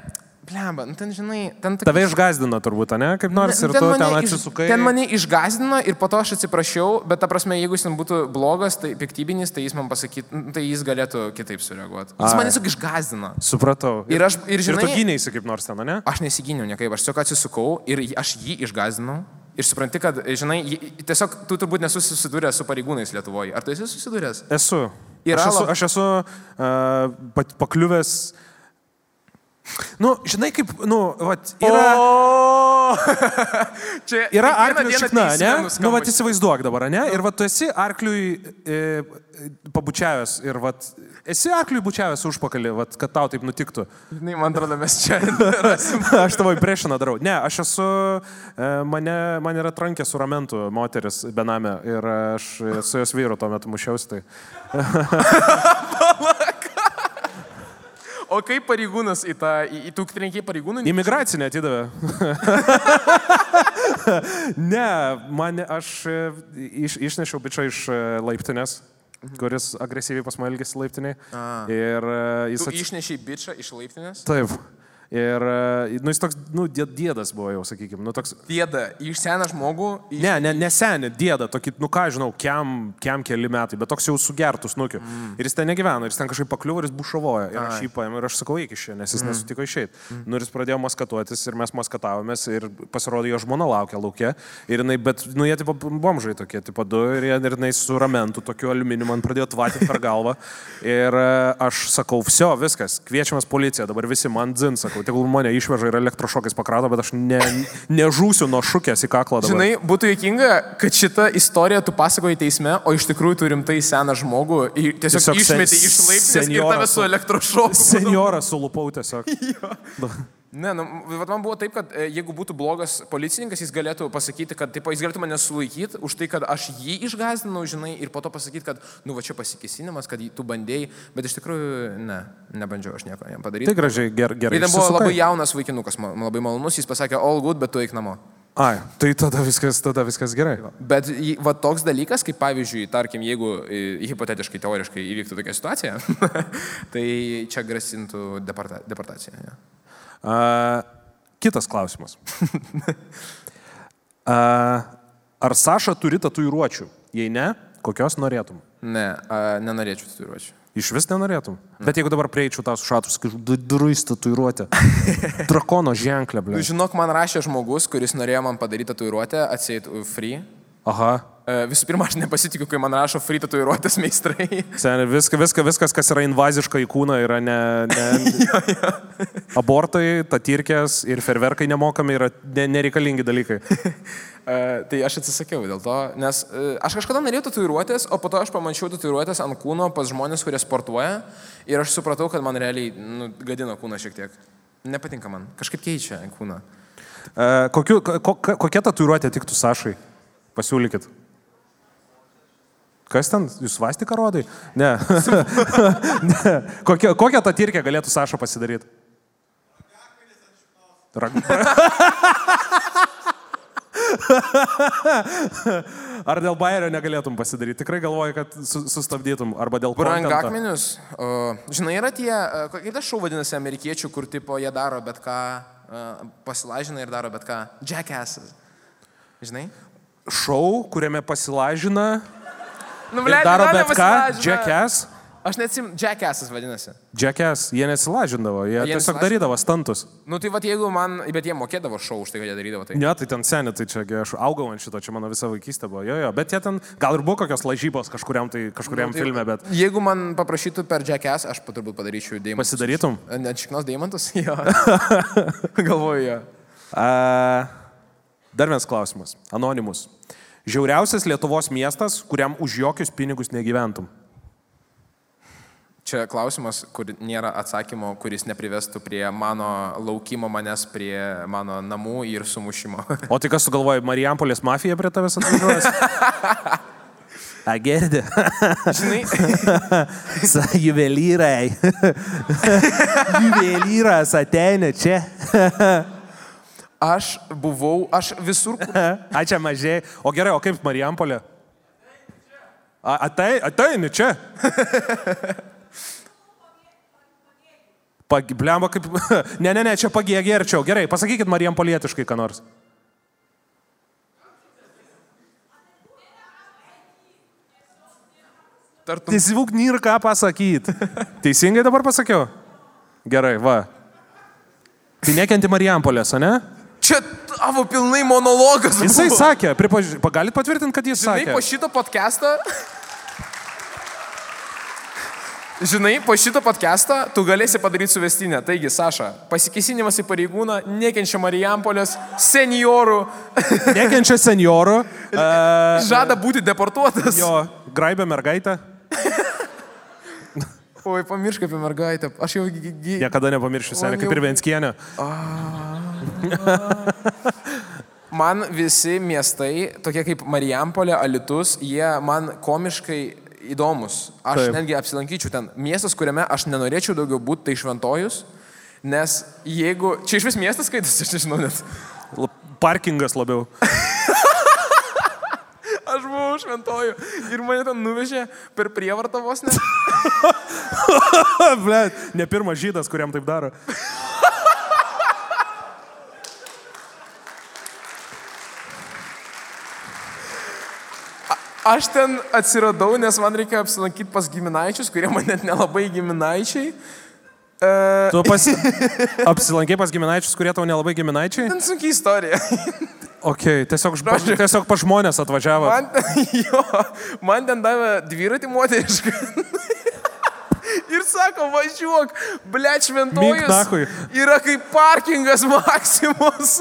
[SPEAKER 3] blemba, nu ten žinai, ten tokia...
[SPEAKER 2] Tave išgazdina turbūt, ne? Kaip nors ir tu ten atsisukai.
[SPEAKER 3] Ten mane išgazdino ir po to aš atsiprašiau, bet ta prasme, jeigu jis ten būtų blogas, tai piktybinis, tai jis man pasakytų, tai jis galėtų kitaip sureaguoti. Jis mane tiesiog išgazdino.
[SPEAKER 2] Supratau.
[SPEAKER 3] Ir aš- ir
[SPEAKER 2] Ir
[SPEAKER 3] žinai-
[SPEAKER 2] tu gynėjai kaip nors ten, ne?
[SPEAKER 3] Aš nesigyniau niekaip, aš tiesiog atsisukau ir aš jį išgazdinau. Ir supranti, kad, žinai, tiesiog tu turbūt nesu susidūręs su pareigūnais Lietuvoje. Ar tu esi susidūręs?
[SPEAKER 2] Esu.
[SPEAKER 3] Yra
[SPEAKER 2] aš esu, aš esu uh, pakliuvęs Nu, žinai, kaip, nu, vat, yra...
[SPEAKER 3] Čia
[SPEAKER 2] Yra
[SPEAKER 3] dieną
[SPEAKER 2] šikna, ne? Nu, va, įsivaizduok dabar, ne? Ir va, tu esi arkliui e, pabučiavęs ir va, esi arkliui bučiavęs užpakalį, va, kad tau taip nutiktų.
[SPEAKER 3] Žinai, man atrodo, mes čia
[SPEAKER 2] aš tavo impressioną darau. Ne, aš esu, e, mane, man yra trankė su ramentu moteris bename ir aš su jos vyru tuo metu mušiausi. Tai.
[SPEAKER 3] O kaip pareigūnas į tą, į, į tų trenkiai pareigūnų?
[SPEAKER 2] Imigracinė atidavė. ne, man, aš e, iš, išnešiau bičią iš e, laiptinės, kuris agresyviai pas mane elgėsi laiptiniai.
[SPEAKER 3] A.
[SPEAKER 2] Ir e, jis... Ats-
[SPEAKER 3] išnešiai bičią iš laiptinės?
[SPEAKER 2] Taip. Ir, e, nu, jis toks, nu, dė- dėdas buvo jau, sakykime, nu, toks...
[SPEAKER 3] Dėda, iš seną žmogų. Iš...
[SPEAKER 2] Ne, ne, ne senė, dėda, tokį, nu ką žinau, kiam, kiam keli metai, bet toks jau sugertus nukiu. Mm. Ir jis ten negyveno, ir jis ten kažkaip pakliuvo ir jis bušavojo. Ir aš
[SPEAKER 3] Ai.
[SPEAKER 2] jį paėmiau ir aš sakau, eik iš čia, nes jis
[SPEAKER 3] Mm.
[SPEAKER 2] mm. nesutiko išeiti. Mm. Nu ir jis pradėjo maskatuotis ir mes maskatavomės ir pasirodė, jo žmona laukia laukia. Ir jinai, bet, nu jie tipo bomžai tokie, tipo du, ir, jie, ir jinai su ramentu, tokiu aliuminiu man pradėjo tvati per galvą. Ir e, aš sakau, viso, viskas, kviečiamas policija, dabar visi man dzin, sakau, tegul mane išveža ir elektrošokais pakrato, bet aš ne, nežūsiu nuo šukės į kaklą dabar.
[SPEAKER 3] Žinai, būtų juokinga, kad šitą istoriją tu pasakoji teisme, o iš tikrųjų tu rimtai seną žmogų tiesiog,
[SPEAKER 2] Tiesiog
[SPEAKER 3] išmeti iš laiptinės ir tave
[SPEAKER 2] su-
[SPEAKER 3] elektrošoku.
[SPEAKER 2] Senjoras sulupau tiesiog.
[SPEAKER 3] Ne, nu, vat man buvo taip, kad e, jeigu būtų blogas policininkas, jis galėtų pasakyti, kad taip, jis galėtų mane sulaikyti už tai, kad aš jį išgazdinau, žinai, ir po to pasakyti, kad, nu, va čia pasikesinimas, kad tu bandėjai, bet iš tikrųjų, ne, nebandžiau aš nieko jam padaryti.
[SPEAKER 2] Tai gražiai, ger, gerai.
[SPEAKER 3] Ten buvo labai jaunas vaikinukas, man labai malonus, jis pasakė, all good, bet tu eik namo.
[SPEAKER 2] Ai, tai tada viskas, tada viskas gerai.
[SPEAKER 3] Bet va toks dalykas, kaip pavyzdžiui, tarkim, jeigu e, hipotetiškai, teoriškai įvyktų tokia situacija, tai čia grasintų deporta, deportacija. Ja.
[SPEAKER 2] Kitas klausimas. A, ar Saša turi tatuiruočių? Jei ne, kokios norėtum?
[SPEAKER 3] Ne, a, nenorėčiau tatuiruočių.
[SPEAKER 2] Iš vis nenorėtum. Bet jeigu dabar prieičiau tą sušatų, sakyčiau, durais tatuiruotę. Drakono ženklę,
[SPEAKER 3] Nu,
[SPEAKER 2] ble.
[SPEAKER 3] žinok, man rašė žmogus, kuris norėjo man padaryti tatuiruotę, atseit free.
[SPEAKER 2] Aha.
[SPEAKER 3] Visų pirma, aš nepasitikiu, kai man rašo free tatuiruotės meistrai.
[SPEAKER 2] Seniai, viskas, viskas, viskas, kas yra invaziška į kūną, yra ne... ne... Abortai, tatirkės ir ferverkai nemokami yra ne, nereikalingi dalykai.
[SPEAKER 3] E, Tai aš atsisakiau dėl to, nes e, aš kažkada norėjau tatuiruotės, o po to aš pamačiau tatuiruotės ant kūno pas žmonės, kurie sportuoja ir aš supratau, kad man realiai nu, gadina kūną šiek tiek. Nepatinka man, kažkaip keičia kūną.
[SPEAKER 2] E, Kokiu, ko, ko- kokia tatuiruotė tiktų Sašai? Pasiūlykit. Kas ten? Jūs vastiką rodai? Ne. ne. Kokia, kokią tą tirkę galėtų Saša pasidaryti? Rag... Ar dėl bairio negalėtum pasidaryti? Tikrai galvoju, kad su, sustabdytum. Arba dėl kontento.
[SPEAKER 3] Brangakmenius, žinai, yra tie, e, kaip tas šau vadinasi amerikiečių, kur tipo jie daro bet ką, e, pasilažina ir daro bet ką. Jackasses. Žinai?
[SPEAKER 2] Šou, kuriame pasilažina.
[SPEAKER 3] Nu,
[SPEAKER 2] ir
[SPEAKER 3] blet,
[SPEAKER 2] daro bet ką. Jackass.
[SPEAKER 3] Aš neatsim, Jackasses vadinasi.
[SPEAKER 2] Jackass. Jie nesilažindavo. Jie,
[SPEAKER 3] Jie
[SPEAKER 2] tiesiog
[SPEAKER 3] nesilažindavo?
[SPEAKER 2] darydavo stantus.
[SPEAKER 3] Nu tai va, jeigu man, bet jie mokėdavo šau už tai, kad jie darydavo tai.
[SPEAKER 2] Ne, tai ten seniai, tai čia aš augau ant šito, čia mano visa vaikystė buvo. Jo, jo, bet jie ten, gal ir buvo kokios lažybos kažkuriam, tai, kažkuriam
[SPEAKER 3] Nu, tai-
[SPEAKER 2] filme, bet
[SPEAKER 3] Jeigu man paprašytų per Jackass, aš turbūt padaryčiau deimantus.
[SPEAKER 2] pasidarytum.
[SPEAKER 3] Net šiknos deimantus? Jo. Galvoju, jo.
[SPEAKER 2] A, dar vienas klausimas. Anonimus. Žiauriausias Lietuvos miestas, kuriam už jokius pinigus negyventum.
[SPEAKER 3] Čia klausimas, kur nėra atsakymo, kuris neprivestų prie mano laukimo manęs prie mano namų ir sumušimo.
[SPEAKER 2] O tai kas sugalvoja, Marijampolės mafija prie tavęs atvažiuos? A girdė.
[SPEAKER 3] Žinai,
[SPEAKER 2] Sa- Juvelyrai. Juvelyras ateina čia.
[SPEAKER 3] Aš buvau, aš visur. kur-
[SPEAKER 2] A čia mažai. O gerai, o kaip Marijampolė? A, atai, ateini čia. Pagiblemba kaip... Ne, ne, ne, čia pagėgė arčiau. Gerai, pasakykit Marijampolietiškai, ką nors.
[SPEAKER 3] Tartum.
[SPEAKER 2] Tiesiog nėra ką pasakyti. Teisingai dabar pasakiau? Gerai, va. Tai nekenti Marijampolės, ne?
[SPEAKER 3] Čia tavo pilnai monologas.
[SPEAKER 2] Jisai
[SPEAKER 3] buvo.
[SPEAKER 2] sakė, pripaž... galit patvirtinti, kad jis
[SPEAKER 3] Žinai,
[SPEAKER 2] sakė.
[SPEAKER 3] po šito podcast'o Žinai, po šito podcast'o tu galėsi padaryti suvestinę. Taigi, Saša, pasikesinimas į pareigūną, nekenčia Marijampolės, seniorų.
[SPEAKER 2] Nekenčia seniorų. Uh,
[SPEAKER 3] Žada būti deportuotas.
[SPEAKER 2] Jo, graibė mergaitę.
[SPEAKER 3] Oi, pamiršk apie mergaitę. Aš jau...
[SPEAKER 2] Niekada nepamiršiu senį, kaip ir Venskienė.
[SPEAKER 3] Man visi miestai, tokie kaip Marijampolė, Alitus, jie man komiškai įdomus. Aš
[SPEAKER 2] Taip.
[SPEAKER 3] netgi apsilankyčiau ten. Miestas, kuriame aš nenorėčiau daugiau būti, tai šventojus. Nes jeigu... Čia iš vis miestas skaitosi, aš nežinau net.
[SPEAKER 2] Parkingas labiau.
[SPEAKER 3] Buvau šventoju ir mane ten nuvežė per prievartą vos ne.
[SPEAKER 2] Ble, ne pirmas žydas, kuriam taip daro.
[SPEAKER 3] Aš ten atsiradau, nes man reikėjo apsilankyti pas giminaičius, kurie man net nelabai giminaičiai. E,
[SPEAKER 2] Tu pas... apsilankiai pas giminaičius, kurie tau nelabai giminaičiai?
[SPEAKER 3] Ten sunki istorija.
[SPEAKER 2] Ok, tiesiog, žmo... tiesiog pa žmonės atvažiavo.
[SPEAKER 3] Man, jo, man ten davė dviratį moterišką. Ir sako, važiuok, ble,
[SPEAKER 2] nachui.
[SPEAKER 3] Yra kaip parkingas Maximus.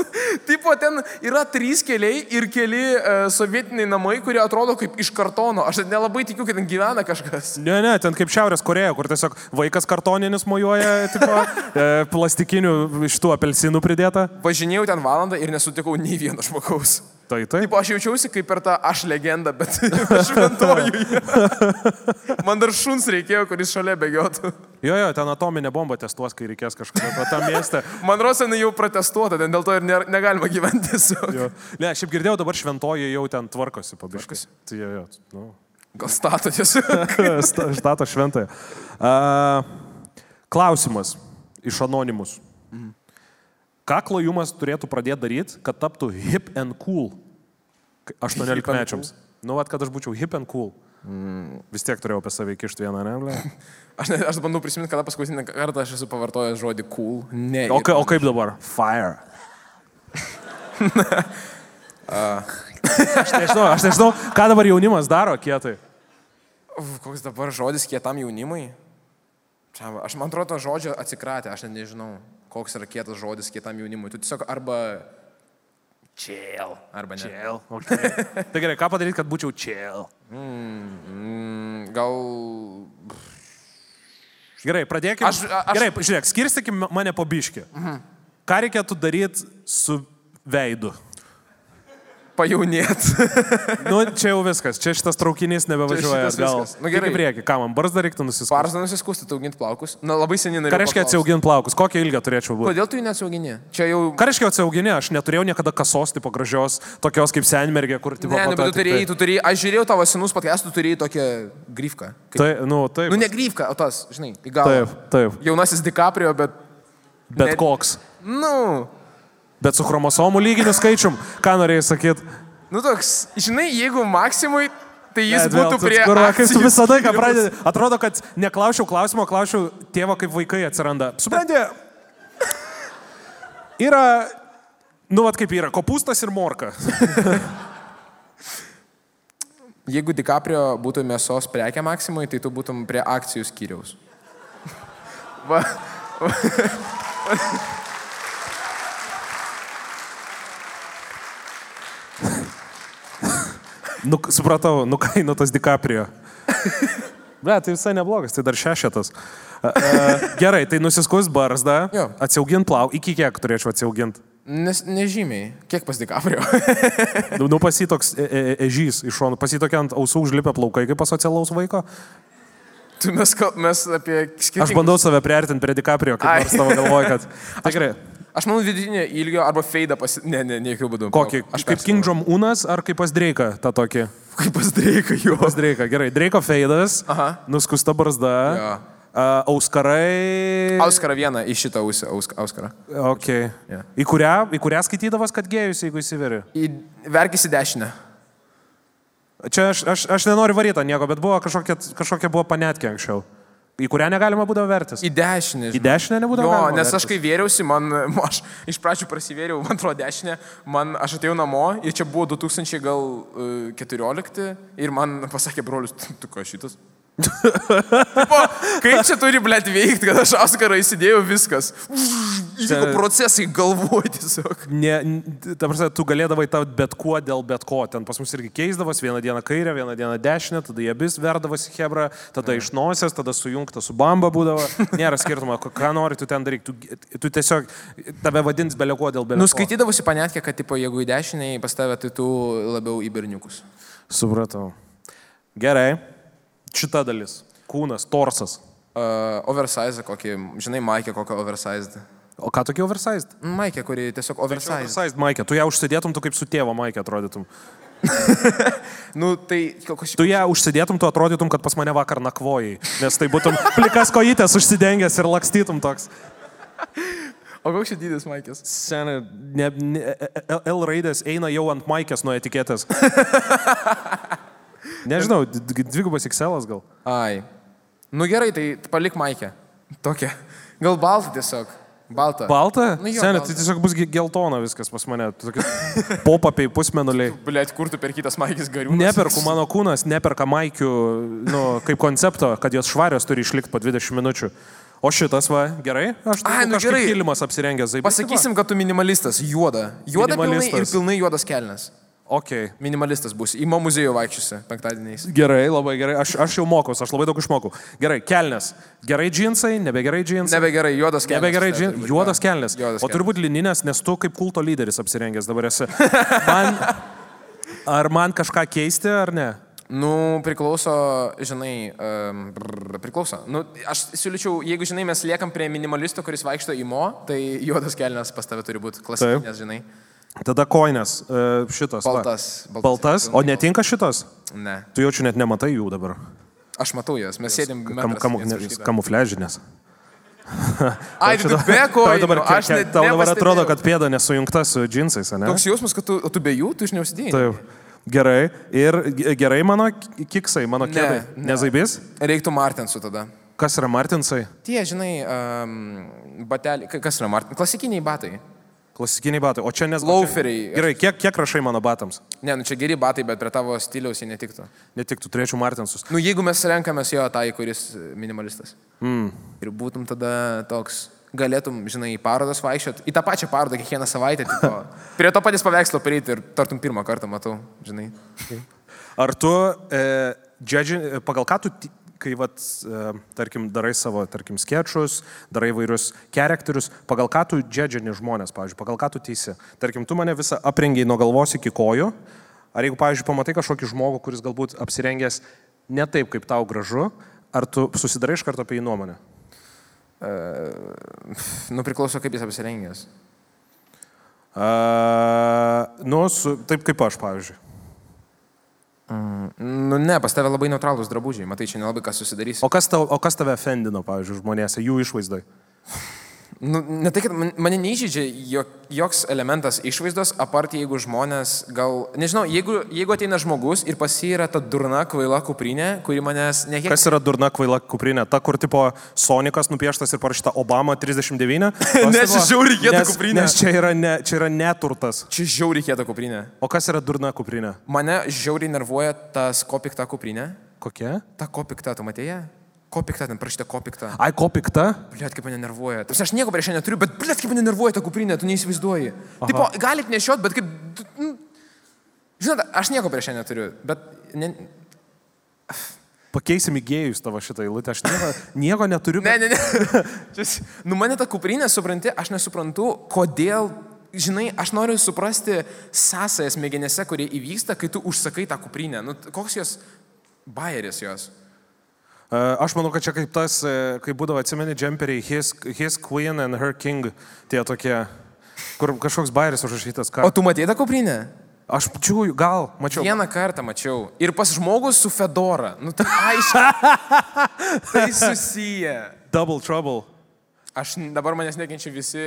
[SPEAKER 3] Tipo, ten yra trys keliai ir keli uh, sovietiniai namai, kurie atrodo kaip iš kartono. Aš nelabai tikiu, kad ten gyvena kažkas.
[SPEAKER 2] Ne, ne, ten kaip Šiaurės Koreja, kur tiesiog vaikas kartoninis mojuoja, tipo, e, plastikinių iš tų apelsinų pridėta.
[SPEAKER 3] Važinėjau ten valandą ir nesutikau nei vieno žmogaus.
[SPEAKER 2] Tai taip.
[SPEAKER 3] Taip, aš jaučiausi kaip per tą aš legendą, bet šventoju. Man dar šuns reikėjo, kuris šalia bėgiotų.
[SPEAKER 2] Jo, jo, ten atominė bomba testuos, kai reikės kažkada to tam mieste.
[SPEAKER 3] Man rosa, jinai jau protestuota, ten dėl to ir negalima gyventi tiesiog.
[SPEAKER 2] Jo. Ne, šiaip girdėjau, dabar šventoji jau ten tvarkosi pabiškas. Tai jo, jo, nu.
[SPEAKER 3] Gal stato tiesiog.
[SPEAKER 2] Sta- Štato šventąją. Uh, klausimas iš anonimus. Ką klojumas turėtų pradėti daryti, kad taptų hip and cool 18 mečiams? Nu, vat, kad aš būčiau hip and cool. Mm. Vis tiek turėjau apie save kišti vieną, ne? ble?
[SPEAKER 3] Aš, ne, aš bandau prisiminti, kada paskutinį kartą aš esu pavartojęs žodį cool. Ne.
[SPEAKER 2] O, ka, o kaip dabar? Fire. Aš nežinau, aš nežinau, ką dabar jaunimas daro kietai.
[SPEAKER 3] Uf, koks dabar žodis kietam jaunimui? Čia, aš man atrodo, to žodžio atsikratė, aš net nežinau, koks yra kietas žodis kietam jaunimui. Tu tiesiog arba chill, arba ne.
[SPEAKER 2] Chill, okay. Tai gerai, ką padaryti, kad būčiau chill?
[SPEAKER 3] Mm, mm, gal...
[SPEAKER 2] Gerai, pradėkime.
[SPEAKER 3] Aš- aš-
[SPEAKER 2] Gerai, žiūrėk, skirstykime mane po biškį.
[SPEAKER 3] Mhm.
[SPEAKER 2] Ką reikėtų daryti su veidu?
[SPEAKER 3] Pajaunėt.
[SPEAKER 2] nu, čia jau viskas, čia šitas traukinys nebevažiuoja atgal.
[SPEAKER 3] viskas. Nu, gerai.
[SPEAKER 2] Tik į priekį, ką man barzdą reiktų nusiskusti?
[SPEAKER 3] Barzdą nusiskusti, auginti plaukus. Na, labai seniai norėjau.
[SPEAKER 2] Ką reiškia atsiauginti plaukus? Kokio ilgio turėčiau būti?
[SPEAKER 3] Kodėl tu jų neatsiaugini? Čia jau...
[SPEAKER 2] Ką reiškia atsiauginti? Aš neturėjau niekada kasos tipo gražios, tokios kaip senmergė, kur tipo...
[SPEAKER 3] Ne,
[SPEAKER 2] to
[SPEAKER 3] bet tu turėjai, tu turėjai, aš žiūrėjau tavo senus podcastus, tu turėjai tokią grifką.
[SPEAKER 2] Tai, nu, taip.
[SPEAKER 3] Nu, ne grifką, o tas, žinai, į galvą.
[SPEAKER 2] Taip, taip.
[SPEAKER 3] Jaunasis DiCaprio, bet...
[SPEAKER 2] Bet
[SPEAKER 3] ne-
[SPEAKER 2] koks.
[SPEAKER 3] Nu,
[SPEAKER 2] Bet su chromosomų lyginiu skaičium, ką norėjai sakyti?
[SPEAKER 3] nu toks, žinai, jeigu Maksimui, tai jis
[SPEAKER 2] Bet vėl
[SPEAKER 3] būtų
[SPEAKER 2] tu
[SPEAKER 3] prie...
[SPEAKER 2] skurva, Kaip tu
[SPEAKER 3] akcijų
[SPEAKER 2] visada, ką pradedi. Atrodo, kad neklausiau klausimo, klausiau tėvo, kaip vaikai atsiranda. Supranti, yra, nu, vad kaip yra, kopūstas ir morka.
[SPEAKER 3] Jeigu DiCaprio būtų mėsos prekė Maksimui, tai tu būtum prie akcijų skyriaus. Va.
[SPEAKER 2] Nu, supratau, nu ką, nu tas DiCaprio. Be, tai visai neblogas, tai dar šešetas. Uh, gerai, tai nusiskus barzdą,
[SPEAKER 3] Jo.
[SPEAKER 2] atsiaugint plau, iki kiek turėčiau atsiaugint?
[SPEAKER 3] Nes, nežymiai. Kiek pas DiCaprio?
[SPEAKER 2] Nu, nu pasitoks e, e, ežys iš šonų, pasitokia ant ausų užlipę plaukai kaip asocialaus vaiko.
[SPEAKER 3] tu mes, mes apie skirtingus...
[SPEAKER 2] Aš bandau save priartinti prie DiCaprio, kaip
[SPEAKER 3] Ai.
[SPEAKER 2] nors tavo galvoju, kad... Tai gerai.
[SPEAKER 3] Aš manau, vidutinio ilgio arba feidą pasi... Ne, ne, ne, jokių būdų.
[SPEAKER 2] Kokį?
[SPEAKER 3] Aš
[SPEAKER 2] Kaip King Jong Unas ar kaip pas Dreiką tą tokį?
[SPEAKER 3] Kaip pas Dreiką, jo.
[SPEAKER 2] Pas Dreiką, gerai. Dreiko feidas,
[SPEAKER 3] Aha.
[SPEAKER 2] nuskusta barzda,
[SPEAKER 3] Jo.
[SPEAKER 2] uh, auskarai.
[SPEAKER 3] Auskarą vieną iš šitą ausį, Ausk- Auskarą.
[SPEAKER 2] Okay.
[SPEAKER 3] Jo.
[SPEAKER 2] Į, kurią, į kurią skaitydavas, kad gėjus, jeigu įsiveri?
[SPEAKER 3] Į... Verkis į dešinę.
[SPEAKER 2] Čia aš, aš, aš nenoriu varyti ant nieko, bet buvo kažkokia, kažkokia buvo panetkė anksčiau. Į kurią negalima būdavo vertis?
[SPEAKER 3] Į dešinę.
[SPEAKER 2] Į dešinę nebūdavo
[SPEAKER 3] Jo, nes aš
[SPEAKER 2] vertis?
[SPEAKER 3] kai vėriausi, man, aš iš pradžių prasivėriau, man atrodo, dešinę, man, aš atėjau namo ir čia buvo 2014 ir man pasakė brolius, tu, tu ką šitas? Tipo, kaip čia turi, blėt, veikti, kad aš Oskarą įsidėjau viskas. Įvyko procesai galvoj tiesiog.
[SPEAKER 2] Ne, ta prasme, tu galėdavai tau bet kuo dėl bet ko. Ten pas mus irgi keisdavas, vieną dieną kairę, vieną dieną dešinę, tada jie vis verdavosi hebra, tada iš nosies, tada sujungta su bamba būdavo. Nėra skirtumo, ką nori tu ten daryti. Tu, tu tiesiog tave vadins beleko dėl beleko.
[SPEAKER 3] Nuskaitydavosi panetkė, kad, tipo, jeigu į dešinę pas tave, tai tu labiau į berniukus.
[SPEAKER 2] Supratau. Gerai. Šita dalis. Kūnas, torsas.
[SPEAKER 3] Uh, oversize kokį, žinai, Maikė kokią oversized.
[SPEAKER 2] O ką tokia oversized?
[SPEAKER 3] Maikė, kuri tiesiog oversized.
[SPEAKER 2] Oversized Maikė. Tu ją užsidėtum, tu kaip su tėvo Maikė atrodytum.
[SPEAKER 3] Nu, tai kokios...
[SPEAKER 2] Tu ją užsidėtum, tu atrodytum, kad pas mane vakar nakvojai. Nes tai būtum plikas kojytės užsidengęs ir lakstytum toks.
[SPEAKER 3] O koks čia dydis Maikės?
[SPEAKER 2] Seniai, ne, ne, L- L raidės eina jau ant Maikės nuo etiketės. Nežinau, dvigubas XL gal.
[SPEAKER 3] Ai. Nu gerai, tai palik Maikę. Tokia. Gal baltą tiesiog. Baltą.
[SPEAKER 2] Balta?
[SPEAKER 3] Nu
[SPEAKER 2] Seniai,
[SPEAKER 3] baltą.
[SPEAKER 2] tai tiesiog bus ge- geltona viskas pas mane. Popapiai, pusmenuliai.
[SPEAKER 3] Blet, kur tu perkytas Maikės gariūnas?
[SPEAKER 2] Neperku, mano kūnas neperka maikių nu, kaip koncepto, kad jos švarios turi išlikti po 20 minučių. O šitas va, gerai? Aš
[SPEAKER 3] Ai, nu gerai.
[SPEAKER 2] kilimas apsirengęs. Zaibis,
[SPEAKER 3] Pasakysim, kad tu minimalistas. Juoda. Juoda pilnai ir pilnai juodas kelnes.
[SPEAKER 2] Ok.
[SPEAKER 3] Minimalistas bus. Į mo muziejų vaikščiusi penktadieniais.
[SPEAKER 2] Gerai, labai gerai. Aš, aš jau mokaus, aš labai daug išmokau. Gerai, kelnes. Gerai džinsai, nebegerai džinsai.
[SPEAKER 3] Nebegerai, juodas kelnes.
[SPEAKER 2] Nebegerai džinsai. Juodas kelnes.
[SPEAKER 3] Juodas
[SPEAKER 2] O turi būti lininės, nes tu kaip kulto lyderis apsirengęs dabar esi. Man, ar man kažką keisti ar ne?
[SPEAKER 3] Nu, priklauso, žinai, um, brr, priklauso. Nu, aš siūlyčiau, jeigu, žinai, mes liekam prie minimalisto, kuris vaikšto į mo, tai juodas kelnes pas tave turi būti klasikinės, žinai.
[SPEAKER 2] Tada koinės. e, Šitas. va.
[SPEAKER 3] Baltas, baltas.
[SPEAKER 2] Baltas. O netinka šitas?
[SPEAKER 3] Ne.
[SPEAKER 2] Tu jaučiu net nematai jų dabar.
[SPEAKER 3] Aš matau jas, mes sėdim
[SPEAKER 2] Kam, kam, ne, kamufležinės.
[SPEAKER 3] Ai, tu be
[SPEAKER 2] Tau
[SPEAKER 3] kojų,
[SPEAKER 2] dabar,
[SPEAKER 3] aš net
[SPEAKER 2] tau dabar atrodo, kad pėda nesujungta su džinsais, ne?
[SPEAKER 3] Toks jausmas, kad tu, tu be jų, tu iš neusidėjai.
[SPEAKER 2] Taip. Gerai. Ir ge- gerai mano ki- kiksai, mano kėdai.
[SPEAKER 3] ne.
[SPEAKER 2] Nezaibys?
[SPEAKER 3] Reiktų Martinsų tada.
[SPEAKER 2] Kas yra Martinsai?
[SPEAKER 3] Tie, žinai, um, bateliai, ka- kas yra Martin? Klasikiniai batai.
[SPEAKER 2] Klasikiniai batai. O čia nes...
[SPEAKER 3] Loaferiai.
[SPEAKER 2] Gerai, kiek, kiek rašai mano batams?
[SPEAKER 3] Ne, nu čia geri batai, bet prie tavo stiliaus jie netiktų.
[SPEAKER 2] Ne tik tu turėčiau Martinsus.
[SPEAKER 3] Nu, jeigu mes renkamės jo tai, kuris minimalistas.
[SPEAKER 2] Mm.
[SPEAKER 3] Ir būtum tada toks, galėtum, žinai, į parodas vaikščiot, į tą pačią parodą kiekvieną savaitę, tipo, prie to paties paveikslo prieiti ir tartum pirmą kartą matau, žinai.
[SPEAKER 2] Ar tu, e, džedži, pagal ką tu, kai, vat, e, tarkim, darai savo, tarkim, sketšus, darai vairius charakterius, pagal ką tu džedžini žmonės, pavyzdžiui, pagal ką tu teisi? Tarkim, tu mane visą aprengiai nuo galvos iki kojų, ar jeigu, pavyzdžiui, pamatai kažkokį žmogų, kuris galbūt apsirengęs ne taip, kaip tau gražu, ar tu susidarai iš karto apie jį nuomonę?
[SPEAKER 3] Uh, nu, priklauso, kaip jis apsirengęs.
[SPEAKER 2] A, nu, su, taip kaip aš, pavyzdžiui.
[SPEAKER 3] Mm, nu, ne, pas tave labai neutralūs drabužiai, matai, čia nelabai kas susidarys.
[SPEAKER 2] O kas, tau, o kas tave fendino, pavyzdžiui, žmonėse, jų išvaizdai?
[SPEAKER 3] Nu, ne tai, kad man- mane neįžydžia jok, joks elementas išvaizdos, apart jeigu žmonės gal, nežinau, jeigu, jeigu ateina žmogus ir pas jį yra ta durna kvaila kuprinė, kuri manęs nekiek...
[SPEAKER 2] Kas yra durna kvaila kuprinė? Ta, kur tipo Sonikas nupieštas ir parašyta Obama 39? Tos
[SPEAKER 3] Ne, čia žiauriai kieta
[SPEAKER 2] nes-
[SPEAKER 3] kuprinė.
[SPEAKER 2] Nes čia yra, ne, čia yra neturtas.
[SPEAKER 3] Čia žiauriai kieta kuprinė.
[SPEAKER 2] O kas yra durna kuprinė?
[SPEAKER 3] Mane žiauriai nervuoja tas kopikta kuprinė.
[SPEAKER 2] Kokia?
[SPEAKER 3] Ta kopikta, tu matėjai? Kopikta, ten prašyta kopikta.
[SPEAKER 2] Ai, ko pikta?
[SPEAKER 3] Bliet, kaip mane nervuoja. Tarsi aš nieko prieš ją neturiu, bet bliet, kaip mane nervuoja ta kuprinė, tu neįsivaizduoji. Tipo, galit nešiot, bet kaip... nu, Žinot, aš nieko prieš ją neturiu, bet... Ne,
[SPEAKER 2] Pakeisim į gėjus tavo šitą eilutę. Aš nieko, nieko neturiu.
[SPEAKER 3] ne, ne. ne. Čia- nu, mane ta kuprinė, supranti, aš nesuprantu, kodėl... Žinai, aš noriu suprasti sąsajas mėginėse, kurie įvyksta, kai tu užsakai tą kuprinę. Nu, koks jos bairis jos?
[SPEAKER 2] Aš manau, kad čia kaip tas, kai būdavo atsimeni džemperiai, his, his queen and her king, tie tokie, kur kažkoks bairis užrašytas. Ką?
[SPEAKER 3] O tu matėjai tą kuprinę?
[SPEAKER 2] Aš čiūju, gal, mačiau.
[SPEAKER 3] Vieną kartą mačiau. Ir pas žmogus su Fedora. Nu, tai aiškiai. tai susiję.
[SPEAKER 2] Double trouble.
[SPEAKER 3] Aš dabar manęs nekenčia visi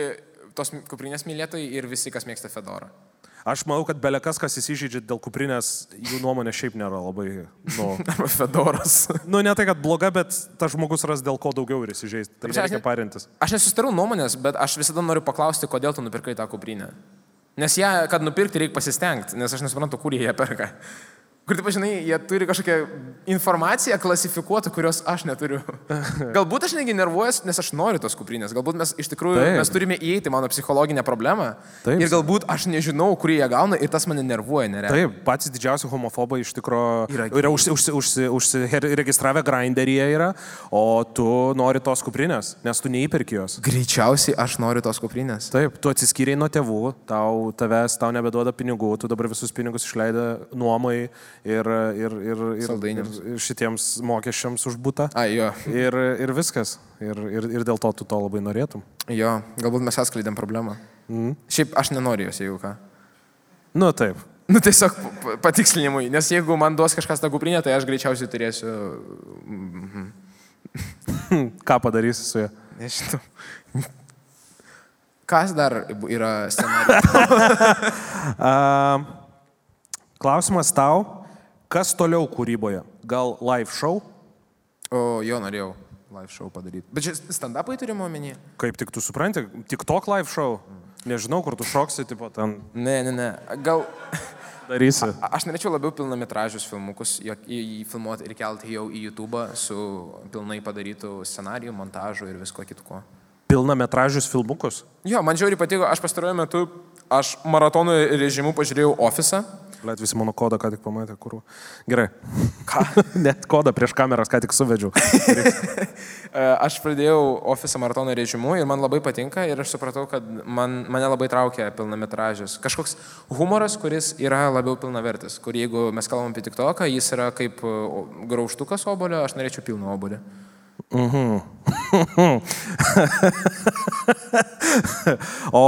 [SPEAKER 3] tos kuprinės mylėtojai ir visi, kas mėgsta Fedorą.
[SPEAKER 2] Aš manau, kad belekas, kas įsižeidžia dėl kuprinės, jų nuomonė šiaip nėra labai, nu...
[SPEAKER 3] Fedoras.
[SPEAKER 2] nu, ne tai, kad bloga, bet tas žmogus ras dėl ko daugiau ir įsižeisti. Tai reikia parintis.
[SPEAKER 3] Aš nesusitarau nuomonės, bet aš visada noriu paklausti, kodėl tu nupirkai tą kuprinę. Nes ją, kad nupirkti, reikia pasistengti, nes aš nesuprantu, kur jie ją perka. Kur, taip žinai, jie turi kažkokią informaciją klasifikuotą, kurios aš neturiu. Galbūt aš negi nervuojas, nes aš noriu tos kuprinės. Galbūt mes iš tikrųjų
[SPEAKER 2] Taip.
[SPEAKER 3] mes turime įeiti mano psichologinę problemą.
[SPEAKER 2] Taip.
[SPEAKER 3] Ir galbūt aš nežinau, kur jie gauna ir tas mane nervuoja, nereikia.
[SPEAKER 2] Taip, patys didžiausi homofobai iš tikrųjų yra, yra užsi, užsi, užsi, užsiregistravę grinderyje yra, o tu nori tos kuprinės, nes tu neįperki jos.
[SPEAKER 3] Greičiausiai aš noriu tos kuprinės.
[SPEAKER 2] Taip, tu atsiskyrei nuo tėvų, tau tavęs, tau nebeduoda pinigų, tu dabar visus pinigus išleidai nuomai ir, ir, ir, ir, ir šitiems mokesčiams už būtą.
[SPEAKER 3] A, jo.
[SPEAKER 2] Ir, ir viskas. Ir, ir, ir dėl to tu to labai norėtum.
[SPEAKER 3] Jo, galbūt mes atskleidėm problemą.
[SPEAKER 2] Mm.
[SPEAKER 3] Šiaip aš nenoriu jos, jeigu ką.
[SPEAKER 2] Nu taip.
[SPEAKER 3] Nu tiesiog pa- pa- patikslinimui, nes jeigu man duos kažkas tą kuprinę, tai aš greičiausiai turėsiu... Mhm.
[SPEAKER 2] Ką padarysi su ja?
[SPEAKER 3] Nežinau. Kas dar yra scenarijus?
[SPEAKER 2] Klausimas tau, kas toliau kūryboje? Gal live show?
[SPEAKER 3] O, jo, norėjau live show padaryti. Bet čia stand-upai turime omeny?
[SPEAKER 2] Kaip tik tu supranti, tik tok live show? Nežinau, kur tu šoksi, tipo ten
[SPEAKER 3] Ne, ne, ne. Gal...
[SPEAKER 2] darysi.
[SPEAKER 3] A, aš norėčiau labiau pilnametražius filmukus jo- į, į filmuoti ir kelti jau į YouTube su pilnai padarytų scenarijų, montažu ir visko kitko.
[SPEAKER 2] Pilnametražius filmukus?
[SPEAKER 3] Jo, man žiauriai patiko, aš pastaruoju metu, aš maratonų režimu pažiūrėjau ofisą.
[SPEAKER 2] Liet visi mano kodą ką tik pamatė, kur. Gerai. Ką? Net kodą prieš kameras ką tik suvedžiau.
[SPEAKER 3] E, Aš pradėjau ofisą maratono režimu ir man labai patinka ir aš supratau, kad man, mane labai traukia pilnametražis. Kažkoks humoras, kuris yra labiau pilnavertis, kur jeigu mes kalbam apie tik toką, jis yra kaip e, graužtukas obolio, aš norėčiau pilną obolį.
[SPEAKER 2] Mhm. o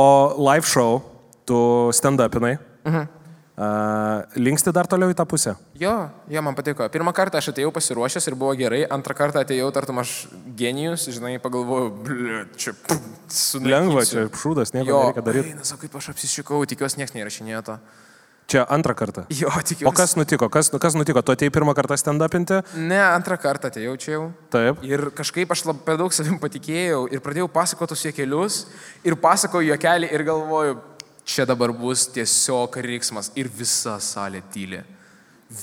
[SPEAKER 2] live show, tu stand-upinai.
[SPEAKER 3] Mhm.
[SPEAKER 2] Linksti dar toliau į tą pusę?
[SPEAKER 3] Jo, jo, man patiko. Pirmą kartą aš atėjau pasiruošęs ir buvo gerai, antrą kartą atėjau, tartum aš genijus, žinai, pagalvojau, ble, čia su
[SPEAKER 2] Lengva, čia šūdas, nieko
[SPEAKER 3] jo,
[SPEAKER 2] nereikia daryti.
[SPEAKER 3] Eina, sako, kaip aš apsišikau, tikiuosi, niekas neįrašinėjo to.
[SPEAKER 2] Čia antrą kartą.
[SPEAKER 3] Jo, tikiuosi.
[SPEAKER 2] O kas nutiko? Kas, kas nutiko? Tu atėjai pirmą kartą stand-upinti?
[SPEAKER 3] Ne, antrą kartą atėjau čia jau.
[SPEAKER 2] Taip.
[SPEAKER 3] Ir kažkaip aš labai daug savim patikėjau ir pradėjau pasakoti tos juokelius ir pasakoju juokelį ir galvoju, čia dabar bus tiesiog riksmas ir visa salė tyli.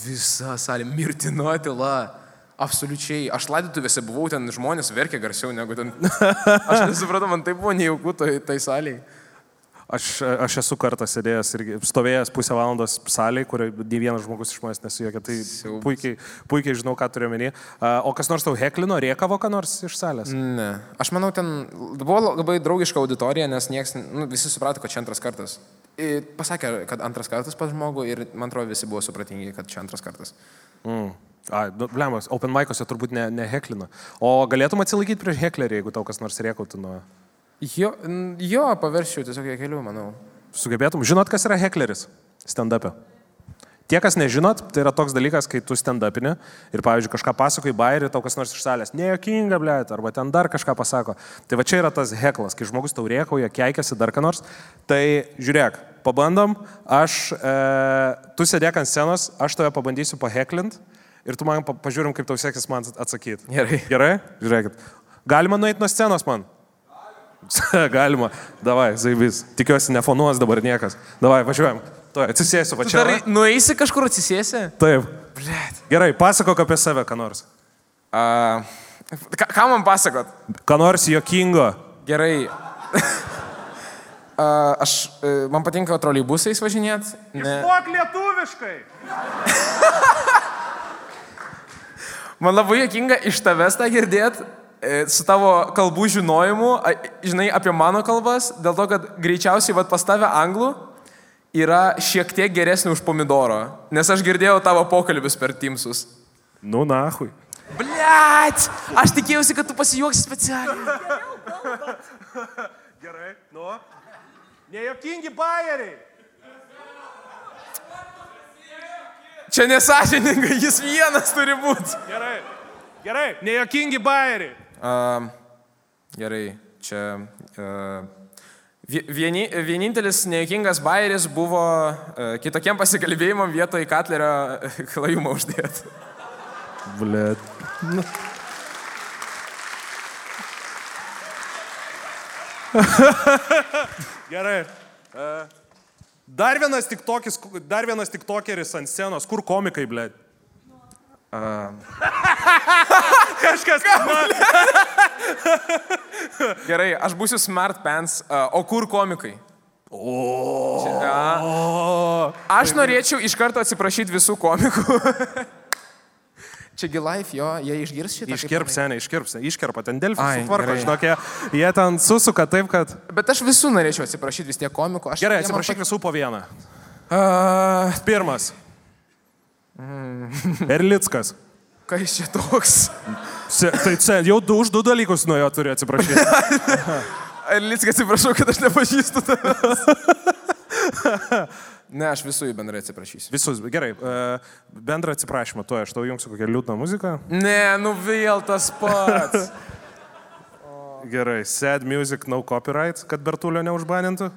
[SPEAKER 3] Visa salė mirtino tyla. Absoliučiai. Aš laidotuvėse buvau, ten žmonės verkė garsiau negu ten. Aš nesupratau, man tai buvo nejauku tai, tai saliai.
[SPEAKER 2] Aš, aš esu kartą sėdėjęs ir stovėjęs pusę valandos salėje, kur nei vienas žmogus iš manęs nesujokia. Tai puikiai, puikiai žinau, ką turiu menį. O kas nors tau heklino, riekavo ką nors iš salės?
[SPEAKER 3] Ne. Aš manau, ten buvo labai draugiška auditorija, nes nieks, nu, visi suprato, kad čia antras kartas. Ir pasakė, kad antras kartas pas žmogų ir man atrodo visi buvo supratingi, kad čia antras kartas.
[SPEAKER 2] Mm. Ai, nu, blemas, open mic'ose turbūt ne, ne heklina. O galėtum atsilaikyti prieš heklerį, jeigu tau kas nors riekautų nuo...
[SPEAKER 3] Jo, jo paviršiau tiesiog keliu, manau.
[SPEAKER 2] Sugebėtum. Žinot, kas yra hekleris? Stand-up'e. Tie, kas nežinot, tai yra toks dalykas, kai tu stand-upinė ir, pavyzdžiui, kažką pasakoji bairį, tau kas nors iš salės, nejokinga, ble, arba ten dar kažką pasako. Tai va čia yra tas heklas, kai žmogus tau riekauja, keikiasi dar ką nors. Tai žiūrėk, pabandom, aš, e, tu sėdėk ant scenos, aš tave pabandysiu paheklint ir tu man pa- pažiūrim, kaip tau seksis man atsakyti.
[SPEAKER 3] Gerai.
[SPEAKER 2] Gerai? Žiūrėkit. Galima nueiti nuo scenos man? Galima. Davai, zaibys. Tikiuosi, nefonuos dabar niekas. Davai, važiuojam. Tuoj, atsisėsiu
[SPEAKER 3] Tu
[SPEAKER 2] pačiu.
[SPEAKER 3] dar nueisi kažkur atsisėsi?
[SPEAKER 2] Taip. Gerai, pasakok apie save, ką nors.
[SPEAKER 3] A, ką, ką man pasakot?
[SPEAKER 2] Ką nors jokingo.
[SPEAKER 3] Gerai. A, aš, man patinka troleibusais važinėti. Ne.
[SPEAKER 2] Išmok lietuviškai.
[SPEAKER 3] Man labai jokinga iš tavęs tą girdėti, su tavo kalbų žinojimu, žinai, apie mano kalbas, dėl to, kad greičiausiai vat, pas tave anglų yra šiek tiek geresnė už pomidoro, nes aš girdėjau tavo pokalbius per Teamsus.
[SPEAKER 2] Nu, nahui.
[SPEAKER 3] Blet! Aš tikėjausi, kad tu pasijuoksi specialiai.
[SPEAKER 2] Gerai, nu. Nejokingi bairiai.
[SPEAKER 3] Čia nesažininga, jis vienas turi būti.
[SPEAKER 2] Gerai. Gerai, nejokingi bairiai.
[SPEAKER 3] Gerai, čia. Uh, Vieni, vienintelis nejuokingas bairis buvo uh, kitokiem pasikalbėjimam vietoj Katlerio uh, klajumą uždėti.
[SPEAKER 2] Blet. Nu. Gerai. Dar vienas tik tokis, dar vienas tik tokeris ant scenos, kur komikai, ble. Kažkas.
[SPEAKER 3] gerai, aš būsiu smart pants, uh, o kur komikai?
[SPEAKER 2] O.
[SPEAKER 3] Čia, aš norėčiau iš karto atsiprašyti visų komikų. Čiagi live, jo, jie išgirs šitą.
[SPEAKER 2] Iškirp seniai, iškirp, seniai, iškirpa, ten Delfį sutvarko, žinok, jie, jie ten susuka taip, kad...
[SPEAKER 3] Bet aš visų norėčiau atsiprašyti vis tiek komikų. Aš,
[SPEAKER 2] Gerai,
[SPEAKER 3] jie man
[SPEAKER 2] atsiprašyk visų po vieną.
[SPEAKER 3] Uh,
[SPEAKER 2] Pirmas.
[SPEAKER 3] Mm.
[SPEAKER 2] Erlickas.
[SPEAKER 3] Kas čia toks?
[SPEAKER 2] Se, tai čia jau du už du dalykus nuo jo turi atsiprašyti.
[SPEAKER 3] Lickai, atsiprašau, kad aš nepažįstu tavęs. ne, aš visų jų bendrai atsiprašysiu.
[SPEAKER 2] Visus, gerai, e, bendrą atsiprašymą, tuo aš tau jungsiu kokią liūdną muziką.
[SPEAKER 3] Ne, nu vėl tas pats.
[SPEAKER 2] Gerai, sad music, no copyright, kad Bertulio neužbanintų.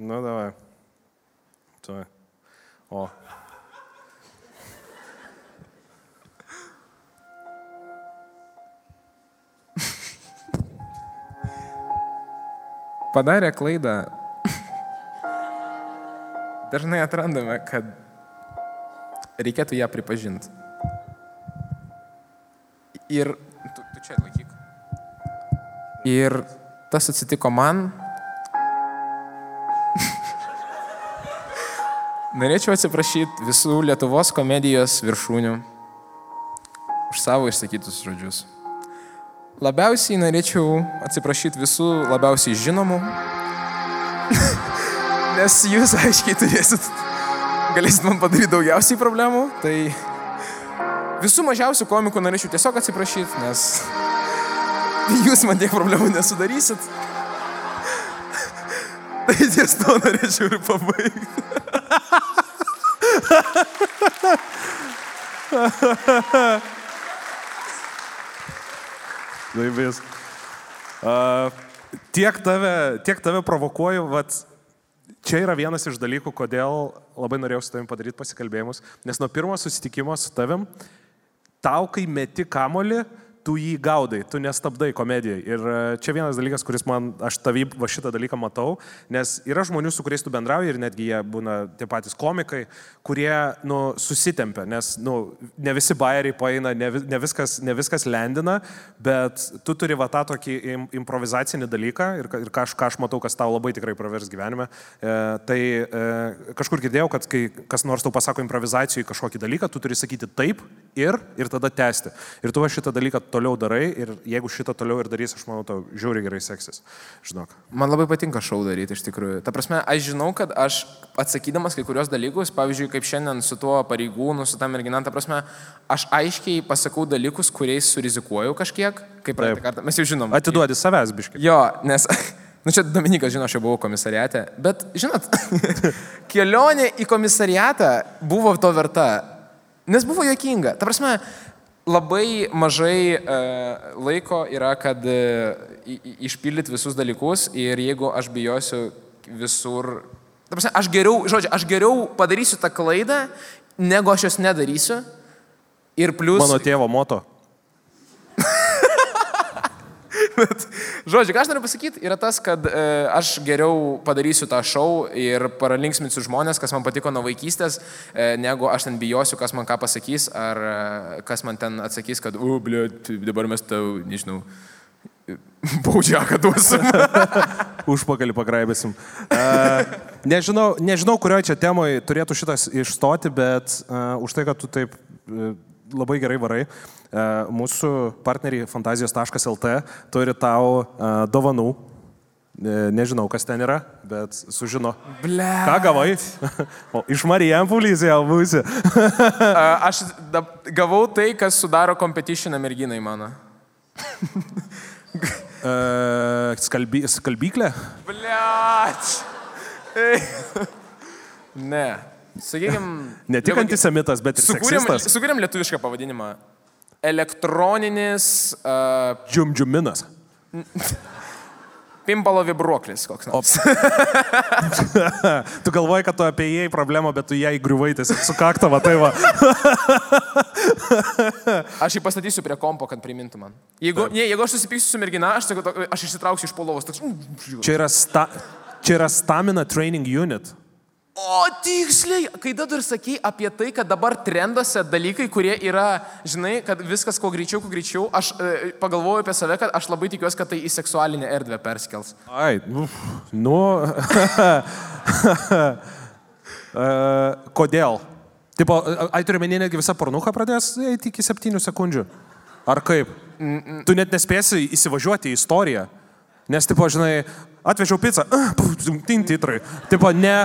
[SPEAKER 2] Nu, davai. Tuo. O.
[SPEAKER 3] Padarė klaidą. Dažnai atrandame, kad reikėtų ją pripažinti. Ir tu, tu čia laikyk. Ir tas atsitiko man. Norėčiau atsiprašyti visų Lietuvos komedijos viršūnių už savo išsakytus žodžius. Labiausiai norėčiau atsiprašyti visų labiausiai žinomų, nes jūs aiškiai turėsit, galėsit man padaryti daugiausiai problemų, tai visų mažiausių komikų norėčiau tiesiog atsiprašyti, nes jūs man tiek problemų nesudarysit. Tai ties to norėčiau ir pabaigti.
[SPEAKER 2] Laimės. Uh, tiek, tave, tiek tave provokuoju, vat, čia yra vienas iš dalykų, kodėl labai norėjau su tavim padaryti pasikalbėjimus, nes nuo pirmo susitikimo su tavim, tau, kai meti kamolį, tu jį gaudai, tu nestabdai komedijai. Ir e, čia vienas dalykas, kuris man, aš tavį va šitą dalyką matau, nes yra žmonių, su kuriais tu bendrauji ir netgi jie būna tie patys komikai, kurie, nu, susitempia, nes, nu, ne visi bairiai paeina, ne, ne, viskas, ne viskas lendina, bet tu turi va tą tokį im, improvizacinį dalyką ir, ir ką, aš, ką aš matau, kas tau labai tikrai pravers gyvenime. E, tai e, kažkur girdėjau, kad kai kas nors tau pasako improvizacijai kažkokį dalyką, tu turi sakyti taip ir, ir tada tęsti. Ir tu va šitą dalyką toliau darai ir jeigu šitą toliau ir darys, aš manau, tau žiauriai gerai seksis. Žinok.
[SPEAKER 3] Man labai patinka šau daryti iš tikrųjų. Ta prasme, aš žinau, kad aš atsakydamas kai kurios dalykus, pavyzdžiui, kaip šiandien su tuo pareigūnu, su tą merginą, ta prasme, aš aiškiai pasakau dalykus, kuriais surizikuoju kažkiek, kaip praeitą kartą. Mes jau žinom.
[SPEAKER 2] Atiduodi savęs, biškai.
[SPEAKER 3] Jo, nes, nu čia Dominikas žino, aš jau buvau komisariate, bet žinot, kelionė į komisariatą buvo to verta, nes buvo jokinga. Ta prasme, labai mažai e, laiko yra, kad e, išpildyti visus dalykus ir jeigu aš bijosiu visur... Prasme, aš geriau, žodžiu, aš geriau padarysiu tą klaidą, negu aš jos nedarysiu. Ir plus...
[SPEAKER 2] Mano tėvo moto.
[SPEAKER 3] Žodžiu, ką aš noriu pasakyti, yra tas, kad e, aš geriau padarysiu tą šou ir paralinksminsiu žmonės, kas man patiko nuo vaikystės, e, negu aš ten bijosiu, kas man ką pasakys, ar e, kas man ten atsakys, kad, u, blė, dabar mes tau, nežinau, baudžiaką duosim.
[SPEAKER 2] Užpakalį pagraibėsim. Uh, nežinau, nežinau, kurioje čia temoje turėtų šitas išstoti, bet uh, už tai, kad tu taip uh, labai gerai varai, uh, mūsų partneriai fantazijos.lt turi tau uh, dovanų. E, Nežinau, kas ten yra, bet sužino.
[SPEAKER 3] Ble.
[SPEAKER 2] Ką gavai? O, iš Marijampolės jau būsi.
[SPEAKER 3] A, aš gavau tai, kas sudaro competitioną merginai mano.
[SPEAKER 2] E, Skalby, skalbyklė?
[SPEAKER 3] Bliač. Ne. Sakykime.
[SPEAKER 2] Ne tik antisemitas, bet ir
[SPEAKER 3] Sukūrėm,
[SPEAKER 2] seksistas.
[SPEAKER 3] sukūrėm lietuvišką pavadinimą. Elektroninis. Uh,
[SPEAKER 2] Džiumdžiuminas.
[SPEAKER 3] Pimpalo vibruoklis koks nors.
[SPEAKER 2] tu galvoji, kad tu apie jai problemą, bet tu ją įgriuvai tiesiog su kaktava, tai va.
[SPEAKER 3] Aš jį pastatysiu prie kompo, kad primintų man. Jeigu, ne, jeigu aš susipyksiu su mergina, aš, aš išsitrauksiu iš polovos. Toks,
[SPEAKER 2] Čia yra, sta, Čia yra stamina training unit.
[SPEAKER 3] O tiksliai, kai dar sakei apie tai, kad dabar trenduose dalykai, kurie yra, žinai, kad viskas kuo greičiau, kuo greičiau, aš e, pagalvoju apie save, kad aš labai tikiuosi, kad tai į seksualinę erdvę perskels.
[SPEAKER 2] Ai, nu. nu E, kodėl? Tipo, ai turiu menį, netgi visa pornuha pradės eiti iki 7 sekundžių. Ar kaip? Tu net nespėsi įsivažiuoti į istoriją. Nes, tipo, žinai, atvežiau pizzą, tin titrai. Tipo, ne,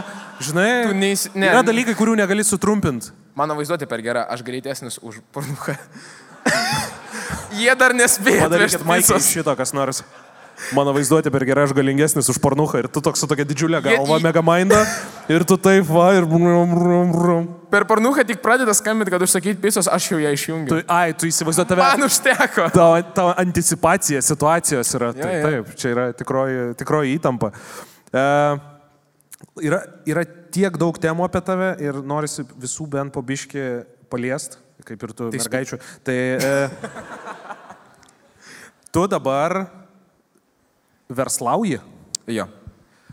[SPEAKER 2] žinai,
[SPEAKER 3] neįs- ne.
[SPEAKER 2] yra dalykai, kurių negali sutrumpinti.
[SPEAKER 3] Mano vaizduotė per gera, aš greitesnis už pornuką. Jie dar nespėjo.
[SPEAKER 2] Padarykit iš šito, kas nors. Mano vaizduotė per gerai, aš galingesnis už pornuchą ir tu toks su tokia didžiulė galva,
[SPEAKER 3] Jie-
[SPEAKER 2] mega mainda ir tu taip va ir.
[SPEAKER 3] Per pornuką tik pradeda skambinti, kad užsakyti pisos, aš jau ją išjungiu.
[SPEAKER 2] Tu, ai, tu įsivaizduoji tave.
[SPEAKER 3] Man užteko.
[SPEAKER 2] Tavo, tavo anticipacija situacijos yra.
[SPEAKER 3] Jo,
[SPEAKER 2] Tai,
[SPEAKER 3] jo.
[SPEAKER 2] taip, čia yra tikroji, tikroji įtampa. E, yra, yra tiek daug temų apie tave ir norisi visų bent po biški paliest, kaip ir tu,
[SPEAKER 3] Tai
[SPEAKER 2] mergaičių. Tai e, tu dabar verslauji.
[SPEAKER 3] Jo.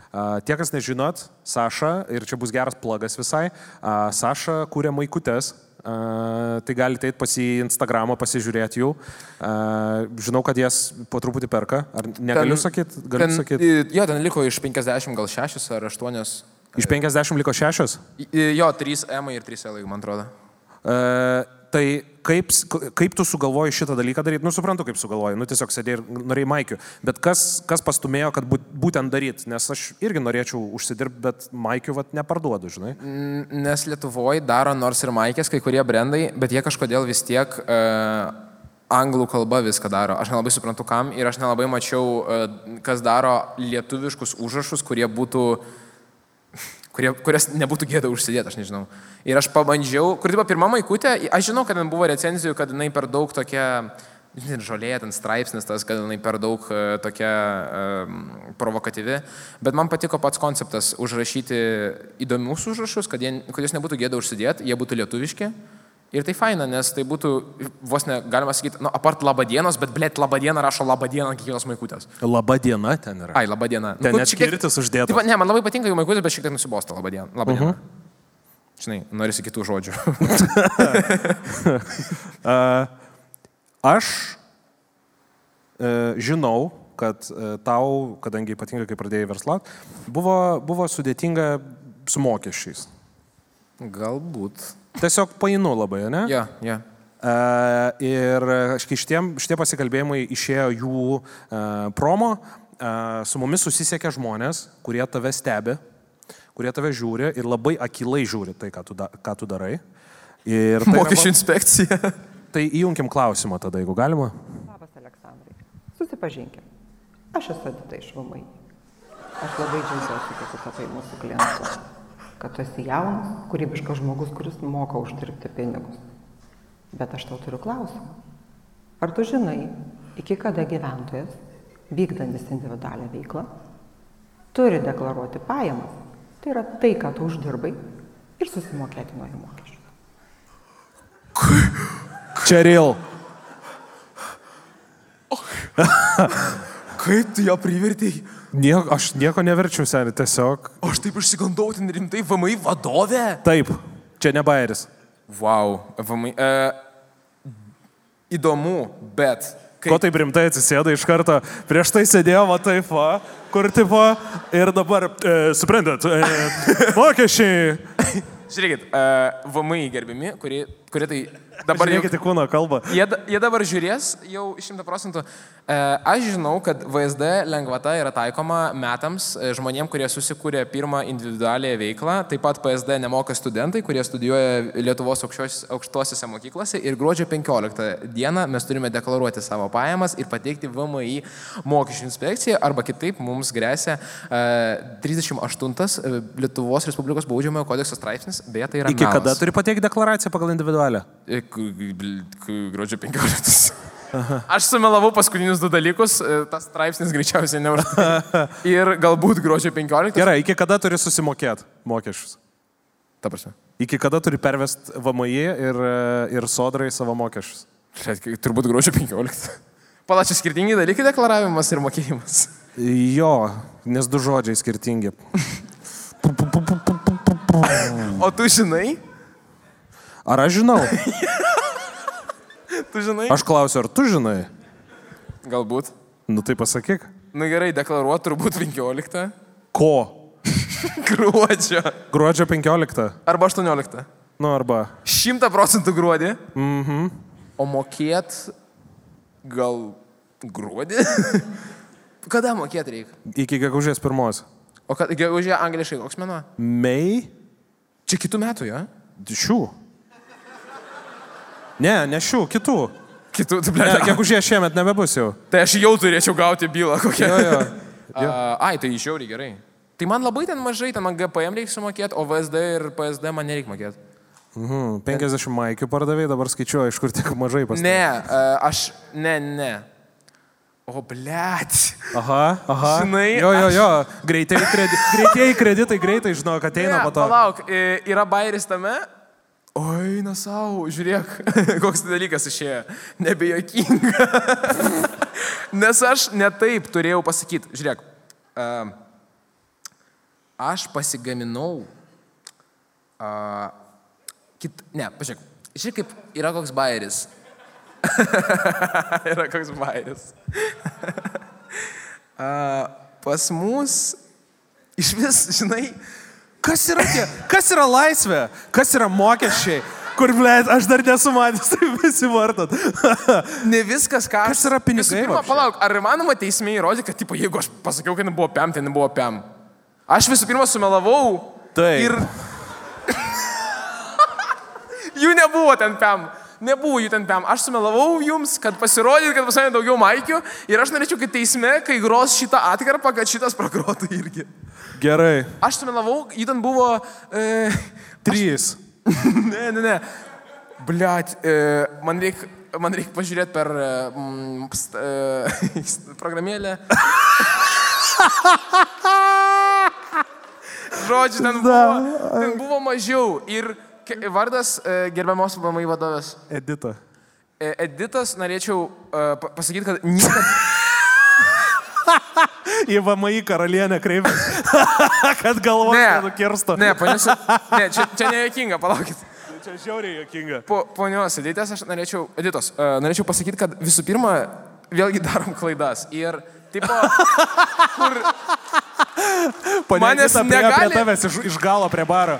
[SPEAKER 2] A, Tie, kas nežinot, Saša, ir čia bus geras plagas visai, a, Saša kūrė maikutės. A, tai galite eiti pas į Instagramą, pasižiūrėti jų. A, Žinau, kad jas po truputį perka. Ar negaliu sakyti? Galiu sakyti.
[SPEAKER 3] Jo, ten liko iš 50 gal 6 ar 8.
[SPEAKER 2] Iš 50 liko 6.
[SPEAKER 3] Jo, 3 M ir 3 L, man atrodo.
[SPEAKER 2] E, tai kaip, kaip tu sugalvoji šitą dalyką daryti? Nu, suprantu, kaip sugalvoji. Nu, tiesiog sėdėjai ir norėjai maikių. Bet kas, kas pastumėjo, kad būt, būtent daryti? Nes aš irgi norėčiau užsidirbti, bet maikių vat neparduodu, žinai.
[SPEAKER 3] Nes Lietuvoje daro nors ir maikės kai kurie brandai, bet jie kažkodėl vis tiek uh, anglų kalba viską daro. Aš nelabai suprantu kam ir aš nelabai mačiau, uh, kas daro lietuviškus užrašus, kurie būtų kurie, kurias nebūtų gėda užsidėti, aš nežinau. Ir aš pabandžiau, kur tipo pirmą maikutę, aš žinau, kad ten buvo recenzijų, kad jinai per daug tokia, žinai, žolė, ten straipsnis tas, kad jinai per daug e, tokia um, provokatyvi, bet man patiko pats konceptas užrašyti įdomius užrašus, kad, jie, kad jūs nebūtų gėda užsidėti, jie būtų lietuviški. Ir tai faina, nes tai būtų, vos ne, galima sakyti, nu, apart labadienos, bet blėt, labadiena rašo labadieną kiekvienos maikutės.
[SPEAKER 2] Laba diena ten yra.
[SPEAKER 3] Ai, labadiena.
[SPEAKER 2] Ten
[SPEAKER 3] kur
[SPEAKER 2] net skirtis uždėtas.
[SPEAKER 3] Taip, ne, man labai patinka jų maikutės, bet šiek tiek nusibosta labadiena. labadiena.
[SPEAKER 2] Mhm.
[SPEAKER 3] Žinai, norisi kitų žodžių.
[SPEAKER 2] Aš e, žinau, kad e, tau, kadangi ypatingai kai pradėjai verslą, buvo, buvo sudėtinga su mokesčiais.
[SPEAKER 3] Galbūt.
[SPEAKER 2] Tiesiog painu labai, ne?
[SPEAKER 3] Ja, ja.
[SPEAKER 2] E, ir kai šitie, šitie pasikalbėjimai išėjo jų e, promo, e, su mumis susisiekė žmonės, kurie tave stebi, kurie tave žiūri ir labai akilai žiūri tai, ką tu, da, ką tu darai. Ir tai
[SPEAKER 3] Mokesčių inspekcija.
[SPEAKER 2] Tai įjunkim klausimą tada, jeigu galima.
[SPEAKER 16] Labas, Aleksandrai. Susipažinkim. Aš esu Edita iš VMI. Aš labai džiaugiuosi, kad tu tapai mūsų klientu. Kad tu esi jaunas, kūrybiškas žmogus, kuris moka uždirbti pinigus. Bet aš tau turiu klausimą. Ar tu žinai, iki kada gyventojas, vykdantis individualią veiklą, turi deklaruoti pajamas? Tai yra tai, ką tu uždirbai ir susimokėti nuo jų mokesčių.
[SPEAKER 2] Čia real.
[SPEAKER 3] Kaip tu jo privertėjai?
[SPEAKER 2] Nieko, aš nieko neverčiu, seniai, tiesiog.
[SPEAKER 3] Aš taip išsigandau, ten rimtai VMI vadovė.
[SPEAKER 2] Taip, čia ne bairis.
[SPEAKER 3] Wow, VMI. E, įdomu, bet.
[SPEAKER 2] Kai... Ko taip rimtai atsisėda iš karto, prieš tai sėdėjo, va taip, va, kur tipo, ir dabar, e, suprantat, e, mokesčiai.
[SPEAKER 3] Žiūrėkit, uh, VMI gerbimi, kurie, kurie tai dabar jau...
[SPEAKER 2] Žiūrėkite kūno kalbą.
[SPEAKER 3] Jie, jie dabar žiūrės jau 100 procentų. E, Aš žinau, kad VSD lengvata yra taikoma metams e, žmonėm, kurie susikūrė pirmą individualią veiklą. Taip pat PSD nemoka studentai, kurie studijuoja Lietuvos aukščios- aukštosiose mokyklose. Ir gruodžio 15 dieną mes turime deklaruoti savo pajamas ir pateikti VMI mokesčių inspekciją. Arba kitaip mums grėsia e, 38 e, Lietuvos Respublikos baudžiamojo kodekso straipsnis. Beje, tai yra
[SPEAKER 2] Iki kada
[SPEAKER 3] melas.
[SPEAKER 2] turi pateikti deklaraciją pagal individualią?
[SPEAKER 3] E, bl- k- Gruodžio 15. Aš sumelavau paskutinius du dalykus, e, tas straipsnis greičiausiai neužtai. Ir galbūt gruodžio 15.
[SPEAKER 2] Gerai, iki kada turi susimokėti mokesčius?
[SPEAKER 3] Ta prasme.
[SPEAKER 2] Iki kada turi pervest VMI ir, e, ir sodrai savo mokesčius?
[SPEAKER 3] Turbūt gruodžio 15. Palačiai skirtingi dalykai deklaravimas ir mokėjimas.
[SPEAKER 2] Jo, Nes du žodžiai skirtingi.
[SPEAKER 3] O tu žinai?
[SPEAKER 2] Ar aš žinau?
[SPEAKER 3] Tu žinai?
[SPEAKER 2] Aš klausiu, ar tu žinai?
[SPEAKER 3] Galbūt.
[SPEAKER 2] Nu tai pasakyk.
[SPEAKER 3] Nu gerai, deklaruot turbūt 15.
[SPEAKER 2] Ko?
[SPEAKER 3] Gruodžio.
[SPEAKER 2] Gruodžio 15.
[SPEAKER 3] Arba 18.
[SPEAKER 2] Nu arba.
[SPEAKER 3] 100 procentų gruodį.
[SPEAKER 2] Mhm.
[SPEAKER 3] O mokėt gal gruodį? Kada mokėt reikia?
[SPEAKER 2] Iki gegužės pirmos.
[SPEAKER 3] O kad gegužė angliškai koks mėnuo?
[SPEAKER 2] Mei?
[SPEAKER 3] Čia kitų metų, jo?
[SPEAKER 2] Šių. Ne, ne šių, kitų.
[SPEAKER 3] Kitų, tu blėt.
[SPEAKER 2] gegužė šiemet nebebus jau.
[SPEAKER 3] Tai aš jau turėčiau gauti bylą kokią.
[SPEAKER 2] Jo, jo.
[SPEAKER 3] A, ai, tai žiauriai gerai. Tai man labai ten mažai, ten man GPM reikia sumokėti, o VSD ir PSD man nereikia mokėti.
[SPEAKER 2] Mhm, 50 maikių pardavėjai, dabar skaičiuoju, iš kur tik mažai pas.
[SPEAKER 3] Ne, aš, ne, ne. O, blėt.
[SPEAKER 2] Aha, aha.
[SPEAKER 3] Žinai,
[SPEAKER 2] jo, jo,
[SPEAKER 3] aš-
[SPEAKER 2] jo. Greitieji kreditai, greitieji kreditai greitai, žinau, kad ateina
[SPEAKER 3] Ne,
[SPEAKER 2] po to.
[SPEAKER 3] Palauk, yra bairis tame. Oi, na savo, žiūrėk, koks tai dalykas išėjo. Nebejokinga. Nes aš netaip turėjau pasakyti. Žiūrėk, uh, aš pasigaminau. Uh, kit, ne, pažiūrėk, žiūrėk, kaip yra koks bairis. yra koks bairis. uh, pas mus iš vis, žinai,
[SPEAKER 2] Kas yra tie? Kas yra laisvė? Kas yra mokesčiai? Kur, ble, aš dar nesu matęs, tai visi vartot.
[SPEAKER 3] Ne viskas, ką.
[SPEAKER 2] Kas yra pinigai
[SPEAKER 3] pirma, palauk, ar įmanoma teisme įrodyti, kad, tipo, jeigu aš pasakiau, kad nebuvo PM, tai nebuvo PM? Aš visų pirma sumelavau.
[SPEAKER 2] Taip.
[SPEAKER 3] Ir... jų nebuvo ten PM. Nebuvo jų ten PM. Aš sumelavau jums, kad pasirodyt, kad pas mane daugiau maikių. Ir aš norėčiau, kad teisme, kai gros šitą atkarpą, kad šitas pragrotų irgi.
[SPEAKER 2] Gerai.
[SPEAKER 3] Aš sumelavau, ten buvo... E,
[SPEAKER 2] Trys.
[SPEAKER 3] ne, ne, ne. Bliat, e, man reikia man reik pažiūrėti per e, mm, pst, e, programėlę. Žodžiu, ten buvo, ten buvo mažiau. Ir vardas e, gerbiamos VMI vadovės.
[SPEAKER 2] Edita.
[SPEAKER 3] E, Editas, norėčiau e, pa- pasakyti, kad niekada...
[SPEAKER 2] Į VMI karalienę kreipėsi. kad galvos
[SPEAKER 3] Ne.
[SPEAKER 2] nenukirsto.
[SPEAKER 3] Ne, ponios, ne čia, čia nejuokinga, palaukit.
[SPEAKER 2] Čia žiauriai jokinga.
[SPEAKER 3] Po, ponios Editės, aš norėčiau, Editos, uh, norėčiau pasakyti, kad visų pirma, vėlgi darom klaidas. Ir, tipo, kur... Manęs
[SPEAKER 2] Manęs negali- prie tavęs iš, iš galo prie baro.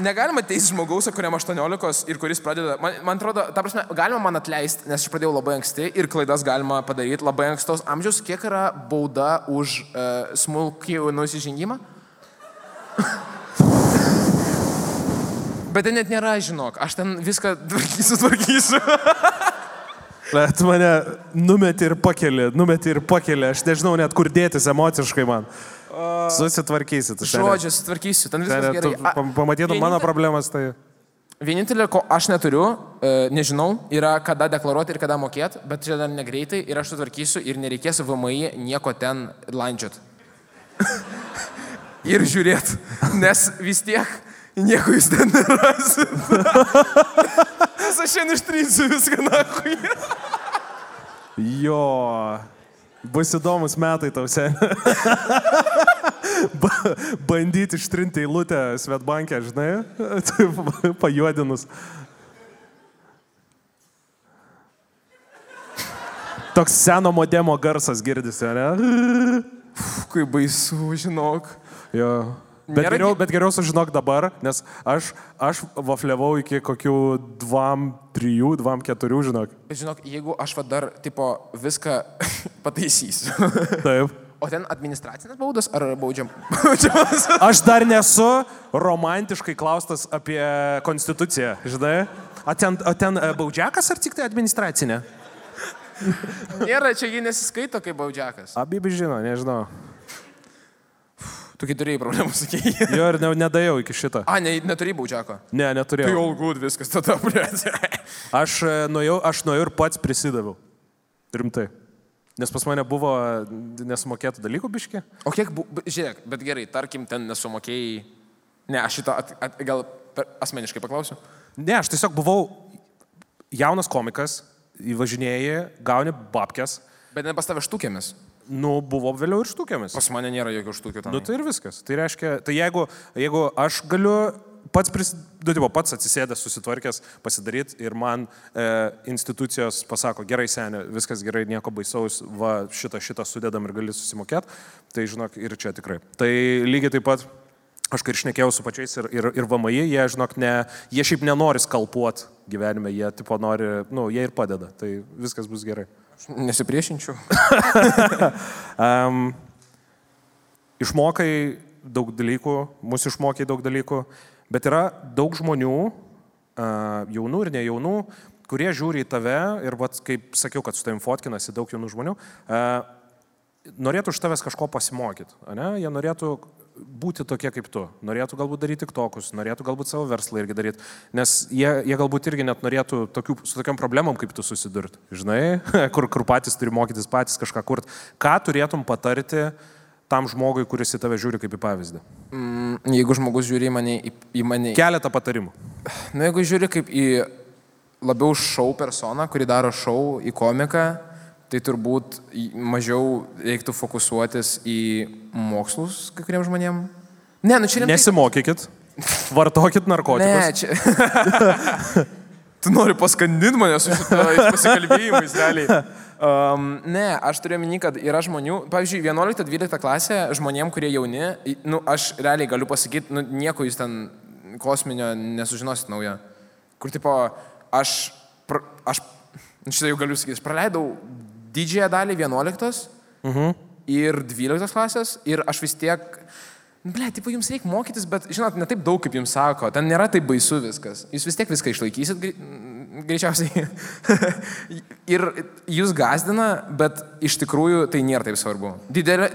[SPEAKER 3] Negalima teisti žmogaus, kuriam 18 ir kuris pradeda, man, man atrodo, ta prasme, galima man atleisti, nes aš pradėjau labai anksti ir klaidas galima padaryti labai ankstaus amžiaus. Kiek yra bauda už uh, smulkį nusižengimą? Bet ten net nėra, žinok, aš ten viską tvarkysiu, tvarkysiu.
[SPEAKER 2] Bet mane numeti ir pakeli, numeti ir pakeli. Aš nežinau net kur dėtis emociškai man. Susitvarkysit.
[SPEAKER 3] Žodžiu, sutvarkysiu, ten viskas gerai. A,
[SPEAKER 2] Pamatytum mano
[SPEAKER 3] vieninte-
[SPEAKER 2] problemas, tai...
[SPEAKER 3] Vienintelė, ko aš neturiu, nežinau, yra kada deklaruoti ir kada mokėti, bet čia dar negreitai ir aš sutvarkysiu ir nereikės VMI nieko ten landžiot. ir žiūrėt, nes vis tiek nieko jūs ten nerasit. nes aš šiandien ištrysiu viską nahui.
[SPEAKER 2] Jo. Bus įdomus metai tau sen. Ba- Bandyti ištrinti eilutę Svetbankę, žinai, pajuodinus. Toks seno modemo garsas girdisi, ne?
[SPEAKER 3] Kaip baisu, žinok.
[SPEAKER 2] Jo. Bet
[SPEAKER 3] Nėra
[SPEAKER 2] geriau, bet geriau sužinok dabar, nes aš, aš vafliavau iki kokių 2-3, 2-4, žinok.
[SPEAKER 3] Bet žinok, jeigu aš va dar, tipo, viską pataisysiu.
[SPEAKER 2] Taip.
[SPEAKER 3] O ten administracinės baudos ar baudžiam? baudžiamas?
[SPEAKER 2] Aš dar nesu romantiškai klaustas apie konstituciją, žinai? O ten, o ten e, baudžiakas ar tik tai administracinė?
[SPEAKER 3] Nėra, čia jį nesiskaito kaip baudžiakas.
[SPEAKER 2] Abibi žino, nežinau.
[SPEAKER 3] Tu turėjai problemų, sakėjai.
[SPEAKER 2] Jo ir ne, nedėjau iki šito.
[SPEAKER 3] A, ne, neturi baudžiako.
[SPEAKER 2] Ne,
[SPEAKER 3] Tai
[SPEAKER 2] neturėjau.
[SPEAKER 3] all good, viskas tada, blėt.
[SPEAKER 2] Aš e, nuėjau, aš nuėjau ir pats prisidaviau. Rimtai. Nes pas mane buvo nesumokėtų dalykų biški.
[SPEAKER 3] O kiek, bu... žiūrėk, bet gerai, tarkim, ten nesumokėjai. Ne, aš šitą at, at, gal per, asmeniškai paklausiu.
[SPEAKER 2] Ne, aš tiesiog buvau jaunas komikas, įvažinėjai, gauni babkes.
[SPEAKER 3] Bet ne pas tave štukėmis.
[SPEAKER 2] Nu, buvo vėliau ir štukėmis.
[SPEAKER 3] Pas mane nėra jokių štukių tam.
[SPEAKER 2] Nu tai ir viskas. Tai reiškia, tai jeigu, jeigu aš galiu pats, pris, du, tipo, pats atsisėdęs, susitvarkęs, pasidaryti ir man e, institucijos pasako, gerai senė, viskas gerai, nieko baisaus, va šitą, šitą sudedam ir gali susimokėti, tai žinok, ir čia tikrai. Tai lygiai taip pat Aš kai išnekėjau su pačiais ir, ir, ir VMI, jie, žinok, ne, jie šiaip nenori skalpuot gyvenime, jie tipo nori, nu, jie ir padeda, tai viskas bus gerai.
[SPEAKER 3] Nesipriešinčiau.
[SPEAKER 2] um, išmokai daug dalykų, mūsų išmokai daug dalykų, bet yra daug žmonių, jaunų ir nejaunų, kurie žiūri į tave ir, vat, kaip sakiau, kad su tavim fotkinasi daug jaunų žmonių, norėtų iš tavęs kažko pasimokyti, ne? Jie norėtų būti tokie kaip tu. Norėtų galbūt daryti tik tokus, norėtų galbūt savo verslą irgi daryti, nes jie, jie galbūt irgi net norėtų tokių, su tokiam problemom kaip tu susidurti. Žinai, kur, kur patys turi mokytis patys kažką kurti. Ką turėtum patarti tam žmogui, kuris į tave žiūri kaip į pavyzdį?
[SPEAKER 3] Mm, jeigu žmogus žiūri į mane, į, į mane.
[SPEAKER 2] Keletą patarimų.
[SPEAKER 3] Na, jeigu žiūri kaip į labiau šou personą, kuri daro šou, į komiką, tai turbūt mažiau reiktų fokusuotis į mokslus kai kuriems žmonėms. Ne, nu čia rimtai.
[SPEAKER 2] Nesimokykit, vartokit narkotikus.
[SPEAKER 3] Ne, čia. tu nori paskandinti mane su pasikalbėjimais, realiai. Um, ne, aš turiu minį, kad yra žmonių, pavyzdžiui, 11-12 klasė žmonėm, kurie jauni, nu, aš realiai galiu pasakyti, nu, nieko jūs ten kosminio nesužinosit naujo. Kur tipo, aš, pr, aš, šitą jau galiu sakyti, aš praleidau didžiąją dalį 11
[SPEAKER 2] mhm.
[SPEAKER 3] ir 12 klasės ir aš vis tiek, ble, tipo, jums reikia mokytis, bet, žinot, ne taip daug, kaip jums sako, ten nėra taip baisu viskas. Jūs vis tiek viską išlaikysit greičiausiai. ir jūs gazdina, bet iš tikrųjų tai nėra taip svarbu. Didelė,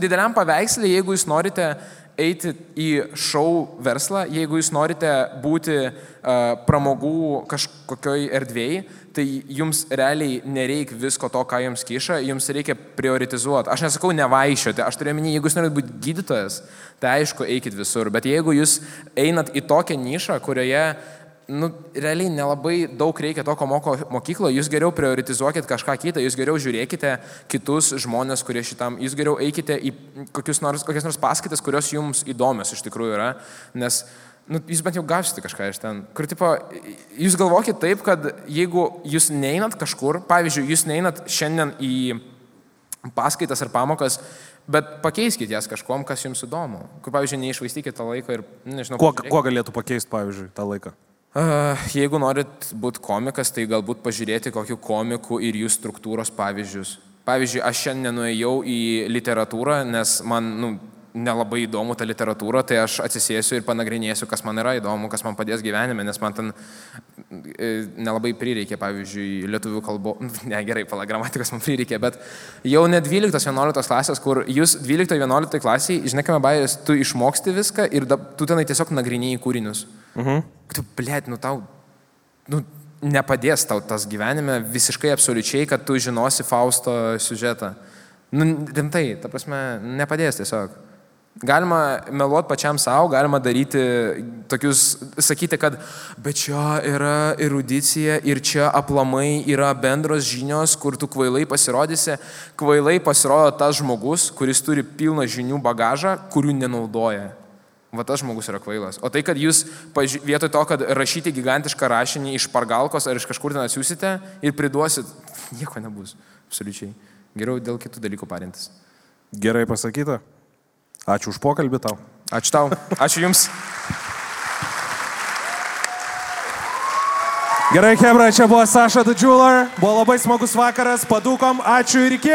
[SPEAKER 3] dideliam paveikslė, jeigu jūs norite eiti į šou verslą, jeigu jūs norite būti uh, pramogų kažkokioj erdvėjai, tai jums realiai nereikia visko to, ką jums kiša, jums reikia prioritizuoti. Aš nesakau nevaišioti, aš turiu minį, jeigu jūs norite būti gydytojas, tai aišku, eikit visur, bet jeigu jūs einat į tokią nišą, kurioje nu, realiai nelabai daug reikia to, ko moko mokykloje, jūs geriau prioritizuokit kažką kitą, jūs geriau žiūrėkite kitus žmonės, kurie šitam, jūs geriau eikite į nors, kokias nors paskaitas, kurios jums įdomios iš tikrųjų yra, nes nu, jūs bent jau gausite kažką iš ten. Kur, tipo, jūs galvokit taip, kad jeigu jūs neinat kažkur, pavyzdžiui, jūs neinat šiandien į paskaitas ar pamokas, bet pakeiskite jas kažkom, kas jums įdomu. Kur, pavyzdžiui, neišvaistykite tą laiką ir, nežinau,
[SPEAKER 2] kuo, kuo galėtų pakeisti, pavyzdžiui, tą laiką.
[SPEAKER 3] Uh, jeigu norit būti komikas, tai galbūt pažiūrėti kokių komikų ir jų struktūros pavyzdžius. Pavyzdžiui, aš šiandien nuėjau į literatūrą, nes man, nu, nelabai įdomu ta literatūra, tai aš atsisėsiu ir panagrinėsiu, kas man yra įdomu, kas man padės gyvenime, nes man ten e, nelabai prireikė, pavyzdžiui, lietuvių kalbos, ne gerai, pala gramatikos man prireikė, bet jau ne 12-11 klasės, kur jūs 12-11 klasiai, žinokime, bairės, tu išmoksti viską ir da, tu tenai tiesiog nagrinėjai kūrinius.
[SPEAKER 2] Mhm.
[SPEAKER 3] Tu, blėt, nu tau, nu, nepadės tau tas gyvenime visiškai absoliučiai, kad tu žinosi Fausto siužetą. Nu, rimtai, ta prasme, nepadės tiesiog. Galima meluoti pačiam savo, galima daryti tokius, sakyti, kad bet čia yra erudicija ir čia aplamai yra bendros žinios, kur tu kvailai pasirodysi. Kvailai pasirodo tas žmogus, kuris turi pilną žinių bagažą, kurių nenaudoja. Va tas žmogus yra kvailas. O tai, kad jūs vietoj to, kad rašyti gigantišką rašinį iš pargalkos ar iš kažkur ten atsiusite ir priduosit, nieko nebus. Absoliučiai. Geriau dėl kitų dalykų parintis.
[SPEAKER 2] Gerai pasakyta. Ačiū už pokalbį tau.
[SPEAKER 3] Ačiū tau. Ačiū Jums.
[SPEAKER 2] Gerai, Hebra, čia buvo Saša Jeweler. Buvo labai smagus vakaras. Padukom. Ačiū ir iki.